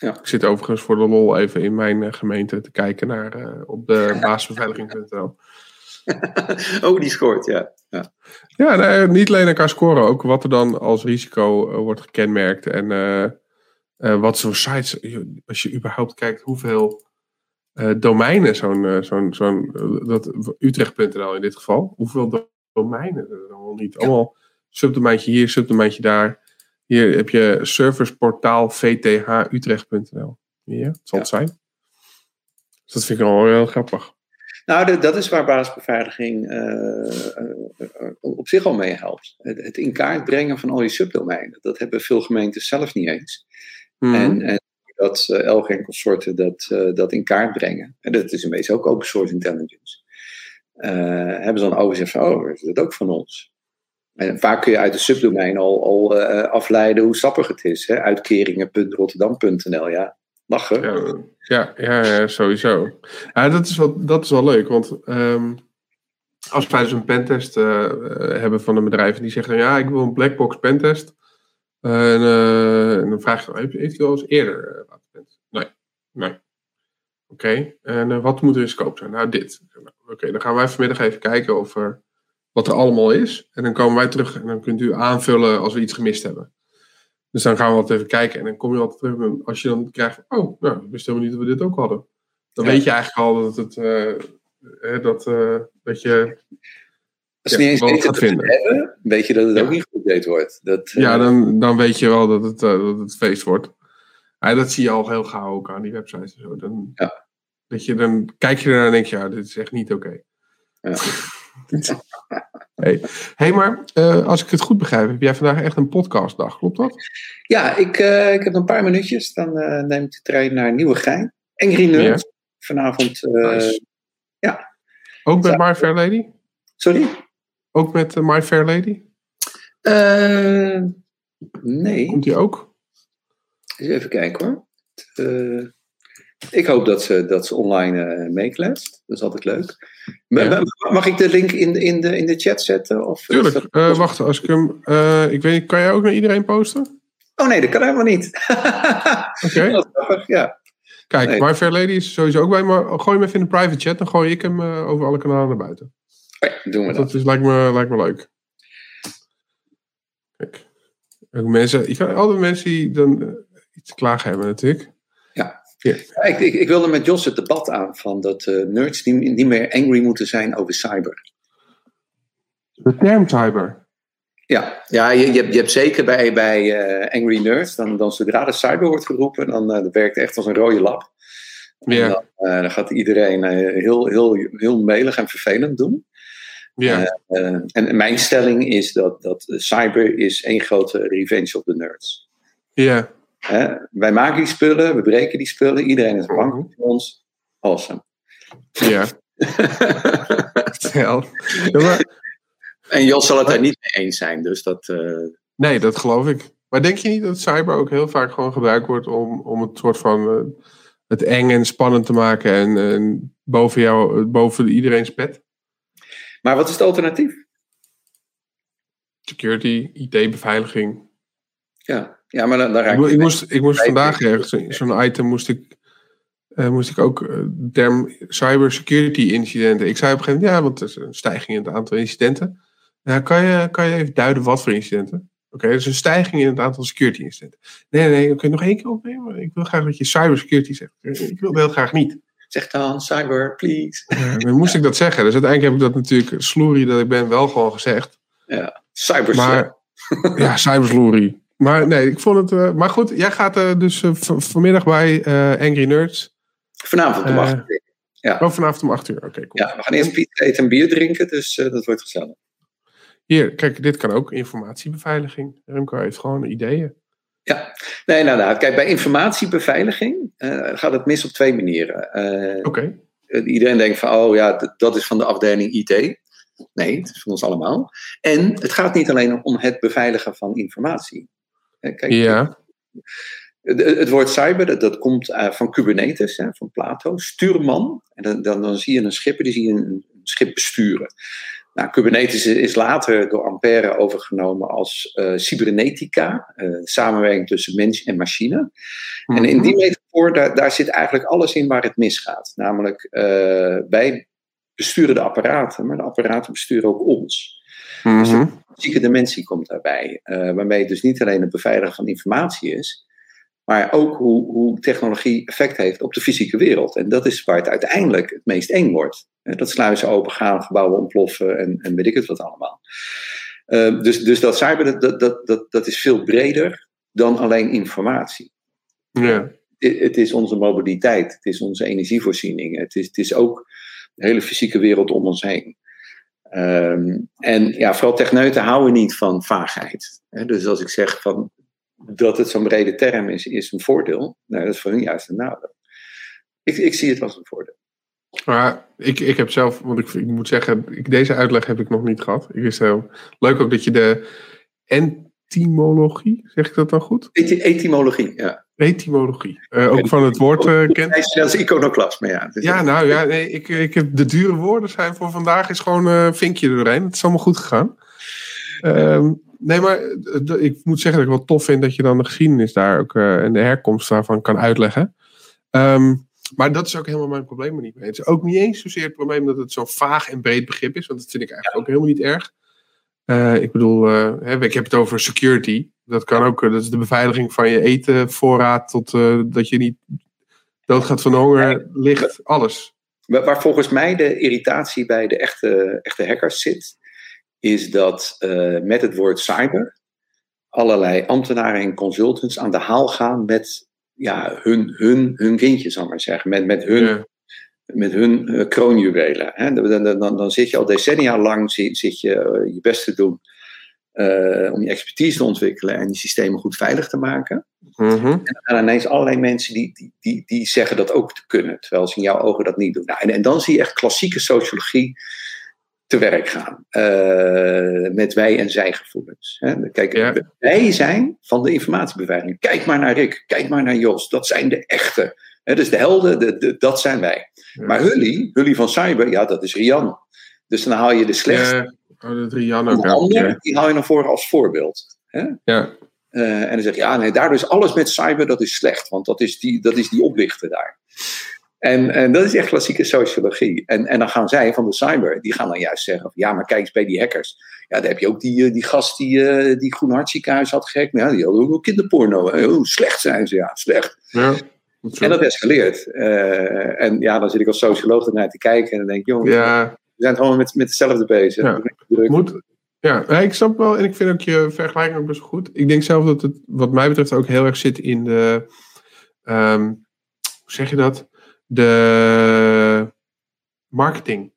Ja. Ik zit overigens voor de lol even in mijn uh, gemeente te kijken naar uh, op de baasbeveiliging.nl. oh, die scoort, ja. Ja, ja nee, niet alleen elkaar scoren, ook wat er dan als risico uh, wordt gekenmerkt. En wat zo'n sites, als je überhaupt kijkt hoeveel domeinen zo'n, zo'n, zo'n dat Utrecht.nl in dit geval, hoeveel domeinen er allemaal niet. Allemaal subdomeintje hier, subdomeintje daar. Hier heb je serviceportaal vthutrecht.nl. Het zal het zijn. Dus dat vind ik al heel grappig. Nou, dat is waar basisbeveiliging uh, op zich al mee helpt. Het, het, in kaart brengen van al je subdomeinen. Dat hebben veel gemeentes zelf niet eens. Mhm. En, en, dat uh, elk en consorten dat, dat in kaart brengen. En dat is in wezen ook open source intelligence. Hebben ze dan overzicht van, oh, is dat ook van ons? En vaak kun je uit de subdomein al, al uh, afleiden hoe sappig het is. Hè? Uitkeringen.rotterdam.nl, ja. Lachen. Ja, ja, ja, sowieso. Dat, is wel, dat is wel leuk, want um, als wij dus een pentest uh, hebben van een bedrijf en die zeggen, ja, ik wil een blackbox pentest. En, dan vraag je, heeft, heeft u al eens eerder laten? Nee, nee. Oké, en wat moet er in scope zijn? Nou, dit. Oké, dan gaan wij vanmiddag even kijken of er, wat er allemaal is. En dan komen wij terug en dan kunt u aanvullen als we iets gemist hebben. Dus dan gaan we altijd even kijken. En dan kom je altijd terug. Als je dan krijgt, oh, nou, ik wist helemaal niet dat we dit ook hadden. Dan ja. weet je eigenlijk al dat het, uh, dat, uh, dat je... Als je ja, niet eens weet dat vinden. hebben, weet je dat het ja. ook niet geüpdate wordt. Dat, uh... Ja, dan, dan weet je wel dat het, dat het feest wordt. Ja, dat zie je al heel gauw ook aan die websites en zo. Dan, ja. dat je, dan kijk je ernaar en denk je, ja, dit is echt niet oké. Okay. Ja. hey. hey, maar uh, als ik het goed begrijp, heb jij vandaag echt een podcastdag, klopt dat? Ja, ik, uh, ik heb een paar minuutjes. Dan uh, neem ik de trein naar Nieuwegein. Nerd. Ja. Vanavond. Nice. Ja. Ook met My Fair Lady? Sorry? Ook met My Fair Lady? nee. Komt die ook? Eens even kijken hoor. Uh, ik hoop dat ze, dat ze online uh, meekletst. Dat is altijd leuk. Ja. Mag ik de link in, in, de, in de chat zetten? Of, Tuurlijk. Dat... Uh, wacht, als ik hem. ik weet kan jij ook naar iedereen posten? Oh nee, dat kan helemaal niet. Oké. Okay. Ja. Kijk, nee. My Fair Lady is sowieso ook bij, maar gooi hem even in de private chat. Dan gooi ik hem over alle kanalen naar buiten. Okay, doen we dat. Dat is, lijkt, me, lijkt me leuk. Kijk. Ook mensen, ik kan altijd mensen die dan iets te klagen hebben natuurlijk. Ja. ja. Ik, ik, ik, wilde met Jos het debat aan van dat uh, nerds niet, niet meer angry moeten zijn over cyber. De term cyber. Ja, ja je, je, hebt, je hebt zeker bij, bij uh, Angry Nerds, dan, dan zodra de cyber wordt geroepen, dan uh, dat werkt echt als een rode lap. Ja. Dan, uh, dan, gaat iedereen heel, heel, heel melig en vervelend doen. Ja. en mijn stelling is dat, dat cyber is één grote revenge op de nerds. Ja. Wij maken die spullen, we breken die spullen, iedereen is bang mhm. voor ons. Awesome. Ja. ja. en Jos zal het daar niet mee eens zijn, dus dat... Uh... Nee, dat geloof ik. Maar denk je niet dat cyber ook heel vaak gewoon gebruikt wordt om, om het soort van uh, het eng en spannend te maken en, en boven jou, boven iedereen's bed? Maar wat is het alternatief? Security, IT-beveiliging. Ja, ja maar dan, dan raak ik, ik moest, ik moest vandaag ergens, zo'n item moest ik, uh, moest ik ook uh, term cybersecurity incidenten. Ik zei op een gegeven moment, ja, want er is een stijging in het aantal incidenten. Ja, kan, je, kan je even duiden wat voor incidenten? Oké, okay, dus een stijging in het aantal security incidenten. Nee, nee, nee, kun je nog één keer opnemen? Ik wil graag dat je cybersecurity zegt. Ik wil heel graag niet. Zeg dan cyber, please. Ja, dan moest ik dat zeggen. Dus uiteindelijk heb ik dat natuurlijk, sloerie dat ik ben, wel gewoon gezegd. Ja, cyber maar, Ja, cybersloerie. Maar nee, ik vond het... Uh, maar goed, jij gaat uh, dus uh, vanmiddag bij Angry Nerds. Vanavond om 8 uur. Ja. Oh, vanavond om 8 uur, oké, okay, cool. Ja, we gaan eerst pizza eten en bier drinken, dus dat wordt gezellig. Hier, kijk, dit kan ook informatiebeveiliging. Remco heeft gewoon ideeën. Ja, nee, nou, nou kijk, bij informatiebeveiliging gaat het mis op twee manieren. Oké. Okay. Iedereen denkt van, oh ja, dat is van de afdeling IT. Nee, het is van ons allemaal. En het gaat niet alleen om het beveiligen van informatie. Kijk, ja. Het, het woord cyber, dat, dat komt uh, van Kubernetes, hè, van Plato. Stuurman. En dan, dan, dan zie je een schipper, die zie je een schip besturen. Nou, Kubernetes is later door Ampère overgenomen als uh, cybernetica, uh, samenwerking tussen mens en machine. En in die mhm. metafoor, daar, daar zit eigenlijk alles in waar het misgaat. Namelijk, uh, wij besturen de apparaten, maar de apparaten besturen ook ons. Dus de mhm. fysieke dimensie komt daarbij, waarmee het dus niet alleen het beveiligen van informatie is, maar ook hoe, hoe technologie effect heeft op de fysieke wereld. En dat is waar het uiteindelijk het meest eng wordt. Dat sluizen opengaan, gebouwen ontploffen en, en weet ik het wat allemaal. Uh, dus, dus dat cyber, dat, dat, dat, dat is veel breder dan alleen informatie. Ja. Het, het is onze mobiliteit, het is onze energievoorziening, het is, het is ook de hele fysieke wereld om ons heen. Um, en ja, vooral techneuten houden niet van vaagheid. Dus als ik zeg van dat het zo'n brede term is, is een voordeel. Nou, dat is voor hun juist een nadeel. Ik, ik zie het als een voordeel. Maar ik, ik heb zelf, want ik, ik moet zeggen, ik, deze uitleg heb ik nog niet gehad. Ik is heel leuk ook dat je de etymologie, zeg ik dat dan goed? etymologie, ja. Etymologie. Uh, ook van het woord uh, kent. Dat is iconoclasme, ja. Dus ja, nou ja, nee, ik, ik heb de dure woorden zijn voor vandaag is gewoon een uh, vinkje doorheen. Het is allemaal goed gegaan. Um, nee, maar ik moet zeggen dat ik wel tof vind dat je dan de geschiedenis daar ook en de herkomst daarvan kan uitleggen. Um, maar dat is ook helemaal mijn probleem er niet mee. Het is ook niet eens zozeer het probleem dat het zo'n vaag en breed begrip is, want dat vind ik eigenlijk ook helemaal niet erg. Ik bedoel, ik heb het over security. Dat kan ook, dat is de beveiliging van je etenvoorraad tot uh, dat je niet doodgaat van honger, licht, alles. Waar volgens mij de irritatie bij de echte, echte hackers zit, is dat met het woord cyber allerlei ambtenaren en consultants aan de haal gaan met ja, hun, hun, hun kindje, zal ik maar zeggen. Met, met hun, met hun uh, kroonjuwelen. Hè? Dan, dan, dan, zit je al decennia lang zit, zit je uh, je best te doen uh, om je expertise te ontwikkelen en je systemen goed veilig te maken. Mm -hmm. En dan ineens allerlei mensen die, die, die, die zeggen dat ook te kunnen, terwijl ze in jouw ogen dat niet doen. Nou, en, en dan zie je echt klassieke sociologie te werk gaan. Uh, met wij en zij gevoelens. Hè. Kijk, ja. wij zijn van de informatiebeveiliging. Kijk maar naar Rick, kijk maar naar Jos. Dat zijn de echte. Hè, dus de helden, de, de, dat zijn wij. Ja. Maar Hully, Hully van Cyber, ja, dat is Rian. Dus dan haal je de slechtste. Oh, dat Rian ook. Ander, die haal je naar voren als voorbeeld. Hè? Ja. Uh, en dan zeg je, ja, nee, daardoor is alles met cyber, dat is slecht. Want dat is die, dat is die oplichter daar. En, en dat is echt klassieke sociologie. En, en dan gaan zij van de cyber, die gaan dan juist zeggen: ja, maar kijk eens bij die hackers. Ja, daar heb je ook die, eh, die gast die, uh, die Groen Hartziekenhuis had gehackt. Maar ja, die hadden ook kinderporno. Hoe slecht zijn ze? Ja, slecht. Ja, en dat escaleert. Uh, en ja, dan zit ik als socioloog ernaar te kijken en dan denk ik: jongens, ja. Zijn gewoon met, met hetzelfde bezig. Ja. Moet, ja, ik snap wel en ik vind ook je vergelijking ook best goed. Ik denk zelf dat het, wat mij betreft, ook heel erg zit in de. Um, hoe zeg je dat? De marketing.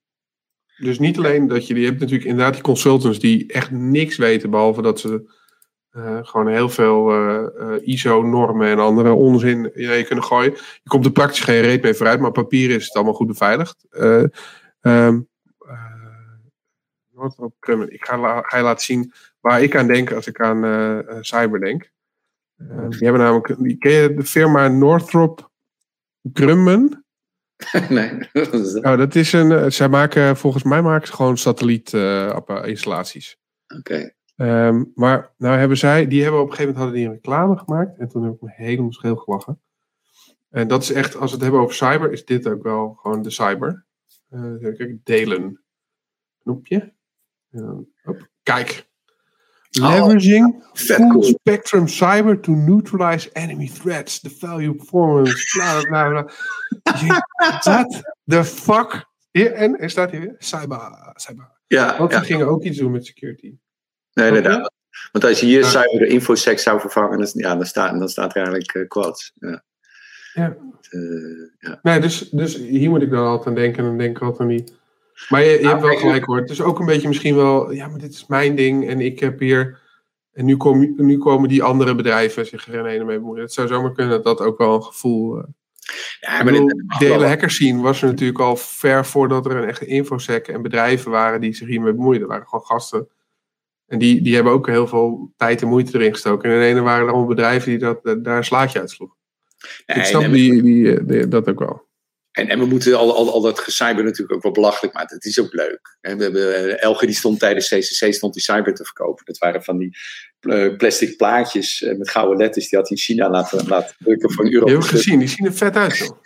Dus niet alleen dat je, je hebt natuurlijk inderdaad die consultants die echt niks weten, behalve dat ze uh, gewoon heel veel uh, uh, ISO-normen en andere onzin in je kunnen gooien. Je komt er praktisch geen reet mee vooruit, maar papier is het allemaal goed beveiligd. Um, ik ga, ga, je laten zien waar ik aan denk als ik aan cyber denk. die hebben namelijk, ken je de firma Northrop Grumman? nee. Nou, dat is een, zij maken, volgens mij maken ze gewoon satellietinstallaties. Oké. Um, maar nou hebben zij, die hebben op een gegeven moment hadden die een reclame gemaakt. En toen heb ik me helemaal scheel gelachen. En dat is echt, als we het hebben over cyber, is dit ook wel gewoon de cyber. Uh, kijk, delen. Knopje. Hop, kijk. Oh, Leveraging full cool. spectrum cyber to neutralize enemy threats. The value performance. Bla bla bla. What the fuck? Hier, en er staat hier weer cyber. cyber. Ja, Want ja. ze gingen ook iets doen met security. Nee, inderdaad. Want als je hier cyber de infosec zou vervangen, dan, ja, dan, staat, dan staat er eigenlijk uh, quads. Ja. Ja. Uh, ja. Nee, dus, dus hier moet ik dan altijd aan denken en dan denk ik altijd aan die. Maar je, je Nou, hebt wel gelijk hoor. Het is ook een beetje misschien wel, ja, maar dit is mijn ding en ik heb hier. En nu, kom, nu komen die andere bedrijven zich er ineens mee bemoeien. Het zou zomaar kunnen dat dat ook wel een gevoel. Uh, Ja, maar dit- de hele hackers scene was er natuurlijk al ver voordat er een echte infosec en bedrijven waren die zich hiermee bemoeiden. Er waren gewoon gasten. En die, die hebben ook heel veel tijd en moeite erin gestoken. En in de ene waren er allemaal bedrijven die dat, daar een slaatje uitsloegen. Nee, ik snap nee, die, die, eh, die- dat ook wel. En, en we moeten al, al, al dat gecyber natuurlijk ook wel belachelijk maken. Het is ook leuk. En we hebben, eh, Elge die stond tijdens CCC stond die cyber te verkopen. Dat waren van die eh, plastic plaatjes eh, met gouden letters. Die had hij in China laten, laten drukken voor een euro. Stuk. gezien, die zien er vet uit joh.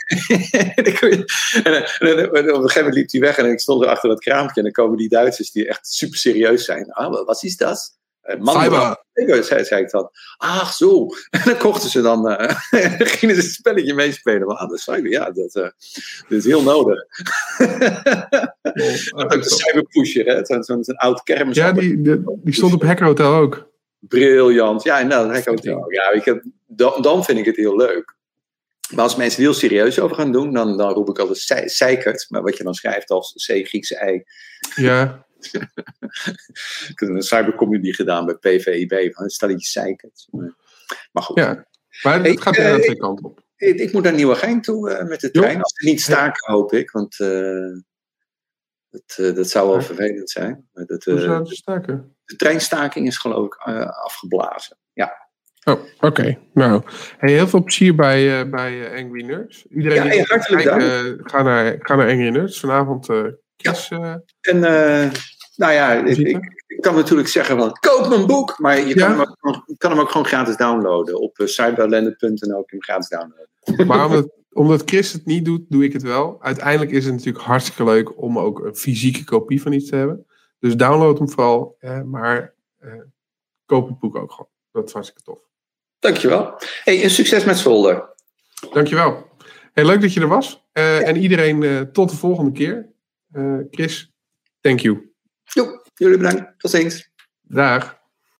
en, je- en, en, op een gegeven moment liep hij weg en ik stond er achter dat kraampje. En dan komen die Duitsers die echt super serieus zijn. Ah, wat is dat? Eh, man, Cyber. Cyber, zei, zei ik dan. Ach zo. En dan kochten ze dan, eh, gingen ze het spelletje meespelen. Maar, ah, dat is cyber, ja, dat, eh, dat is heel nodig. ook de cyberpusher, hè? Zo'n zo'n zo'n oud kermis. Ja, die, die, die stond op Hacker Hotel ook. Briljant. Ja, nou, dat ook wel. Ja, ik heb, dan, dan vind ik het heel leuk. Maar als mensen er heel serieus over gaan doen, dan, dan roep ik altijd zei- zeikert. Maar wat je dan schrijft als C, Griekse I. Ja, Ik heb een cybercomedy gedaan bij PVIB. Van een stelletje zeikert. Maar, goed. ja. Maar het gaat eh, ik- twee kanten op. Ik, ik moet naar Nieuwegein toe eh, met de Jo. trein. Als ze niet staken, hoop ik. Want eh, dat, eh, dat zou wel Ja. vervelend zijn. Dat, Hoe eh, zou het staken? de treinstaking is geloof ik afgeblazen. Ja. Oh, oké. Nou, hey, heel veel plezier bij, bij Angry Nerds. Iedereen Ja, hey, hartelijk kijken, ga, naar, ga naar Angry Nerds. Vanavond eh Chris. eh, En eh, nou ja, ik, ik, ik kan natuurlijk zeggen van koop mijn boek. Maar je kan, Ja. hem, ook, kan hem ook gewoon gratis downloaden. Op uh, kun je hem gratis downloaden. maar omdat, omdat Chris het niet doet, doe ik het wel. Uiteindelijk is het natuurlijk hartstikke leuk om ook een fysieke kopie van iets te hebben. Dus download hem vooral. eh, maar eh, koop het boek ook gewoon. Dat is hartstikke tof. Dankjewel. Hey, en succes met Zolder. Dankjewel. Hey, leuk dat je er was. En iedereen tot de volgende keer. Eh, Chris, thank you. Jo, jullie bedankt. Tot ziens. Dag.